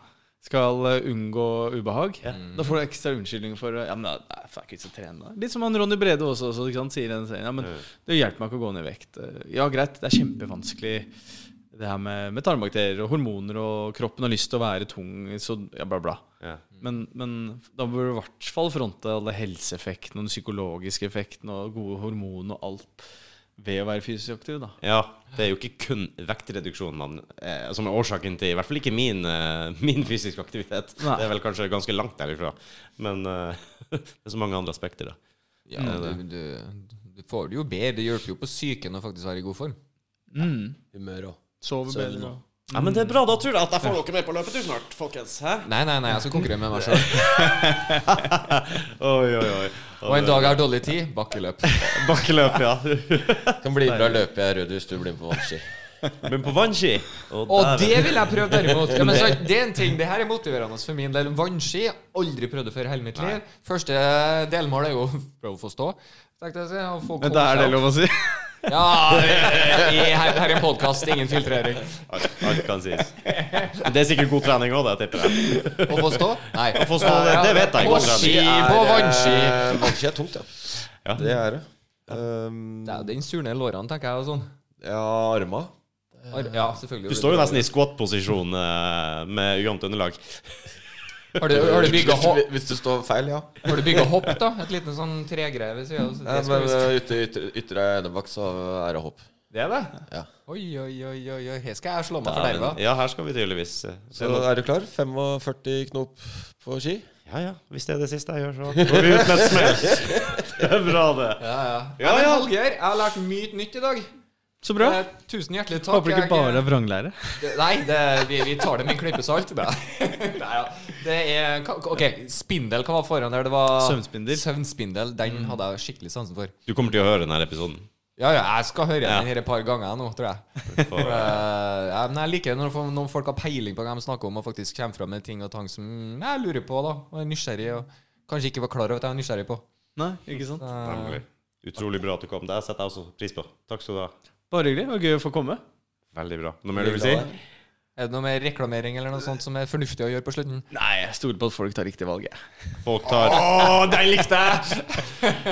Speaker 4: skal eh, unngå ubehag.
Speaker 1: Ja.
Speaker 4: Da får du ekstra unnskyldning for å Ja, men det er ikke vits å trene. da. Litt som han Ronny Brede også, også ikke sant, sier i den serien. Ja, men
Speaker 1: Mm.
Speaker 4: det hjelper meg ikke å gå ned i vekt. Eh, Ja, greit, det er kjempevanskelig det her med, med tarmbakterier og hormoner, og kroppen har lyst til å være tung, så ja, bla, bla.
Speaker 1: Ja.
Speaker 4: Men, men da bør du i hvert fall fronte alle helseeffektene og den psykologiske effekten og gode hormoner og alt ved å være fysisk aktiv, da.
Speaker 1: Ja, det er jo ikke kun vektreduksjon man, eh, som er årsaken til I hvert fall ikke min, eh, min fysiske aktivitet.
Speaker 4: Nei.
Speaker 1: Det er vel kanskje ganske langt derifra. Men eh, det er så mange andre aspekter, da.
Speaker 2: Ja, du, du, du får det jo bedre. Det hjelper jo på psyken å faktisk være i god form.
Speaker 3: Humør og
Speaker 4: Sover
Speaker 3: Søvn
Speaker 4: bedre.
Speaker 3: og-
Speaker 1: Ja, Men det er bra. Da tror jeg at jeg får dere med på løpetur snart, folkens. Hæ?
Speaker 2: Nei, nei, nei, jeg skal konkurrere med meg sjøl.
Speaker 1: Oi, oi, oi.
Speaker 2: Og en dag jeg har dårlig tid, bakkeløp.
Speaker 1: Bakkeløp, ja.
Speaker 3: Kan bli bra løp jeg rød hvis du blir på vannski.
Speaker 1: Men på vannski
Speaker 2: Og
Speaker 1: der-
Speaker 2: det vil jeg prøve, derimot. Ja, men så, det er en ting, det her er motiverende for min del. Vannski aldri prøvd det før i hele mitt liv. Første delmål er jo å prøve å få stå. Tenkte jeg, å få
Speaker 4: Men det er det lov å si.
Speaker 2: Ja, i, her, her er en podkast, ingen filtrering.
Speaker 1: Alt, alt kan sies. Det er sikkert god trening òg, det, tipper jeg.
Speaker 2: Å få stå? Nei.
Speaker 1: Å få stå, det- det vet jeg
Speaker 2: På ski, på vannski.
Speaker 3: Eh, Vannski er tungt, ja.
Speaker 1: Ja.
Speaker 3: Det er det. Um,
Speaker 2: Det er den surne lårene, tenker jeg. og sånn
Speaker 3: ja, armer.
Speaker 2: Ar- Ja, selvfølgelig.
Speaker 1: Du står jo nesten i squat-posisjon eh, med ujevnt underlag.
Speaker 2: Har du, har du bygga hopp,
Speaker 3: hvis du står feil, ja.
Speaker 2: har du bygget hopp, da? Et liten sånn tregreie ved sida?
Speaker 3: ja
Speaker 2: Det,
Speaker 3: men
Speaker 2: vi-
Speaker 3: uh, ytre, ytre, enebakk, så er det hopp.
Speaker 2: det er det?
Speaker 3: Ja.
Speaker 2: Oi, oi, oi, oi, oi. Her skal jeg slå meg for derva.
Speaker 1: ja, her skal vi tydeligvis eh, se
Speaker 3: Så er du klar? 45 knop på ski?
Speaker 1: Ja ja, hvis det er det siste jeg gjør, så går vi ut med et smell. Det er bra, det.
Speaker 2: Ja, ja.
Speaker 1: Ja,
Speaker 2: men
Speaker 1: ja.
Speaker 2: Jeg har lært mye nytt i dag.
Speaker 4: Så bra.
Speaker 2: Eh, tusen hjertelig takk.
Speaker 4: Håper du ikke bare er vranglære.
Speaker 2: Nei, det, vi, vi tar det med en klype salt. Det. Nei, ja. det er Ok, spindel, hva var foran der? Det var
Speaker 4: Søvnspindel.
Speaker 2: Søvnspindel, Den hadde jeg skikkelig sansen for.
Speaker 1: Du kommer til å høre denne episoden.
Speaker 2: Ja, ja, jeg skal høre
Speaker 1: Ja.
Speaker 2: den her et par ganger nå, tror jeg.
Speaker 1: For,
Speaker 2: eh, ja, men jeg liker det når, noen folk har peiling på hva de snakker om, og faktisk kommer fram med ting og tang som jeg lurer på, da. Og er nysgjerrig, og kanskje ikke var klar over at jeg var nysgjerrig på.
Speaker 4: Nei, ikke sant?
Speaker 2: Så,
Speaker 1: Nemlig. Utrolig bra at du kom. Det setter jeg også pris på. Takk skal du ha.
Speaker 4: Bare hyggelig. og Gøy å få komme.
Speaker 1: Veldig bra. Noe mer du vil si?
Speaker 2: er det noe mer reklamering eller noe sånt som er fornuftig å gjøre på slutten?
Speaker 4: Nei, jeg stoler på at folk tar riktig valg.
Speaker 1: Folk tar
Speaker 2: Å, den likte jeg!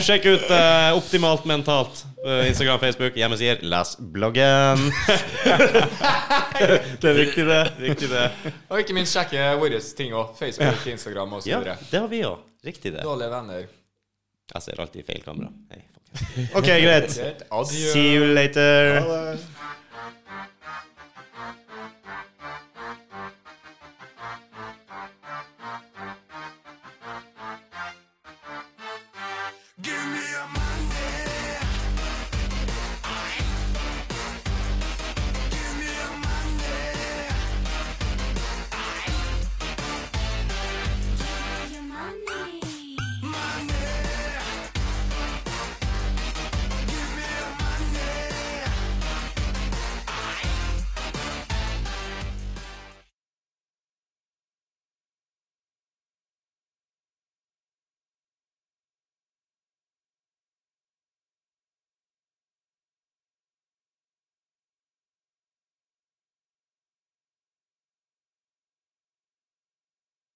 Speaker 1: Sjekk ut uh, Optimalt mentalt. Uh, Instagram, Facebook, hjemmesider. Les bloggen. det er viktig, det. Riktig det.
Speaker 2: Og ikke minst sjekke våre ting òg. Facebook, Instagram osv.
Speaker 1: Ja,
Speaker 2: videre
Speaker 1: det har vi òg. Riktig, det.
Speaker 2: Dårlige venner.
Speaker 1: Jeg ser alltid i feil kamera. Hei. OK, greit. See you later.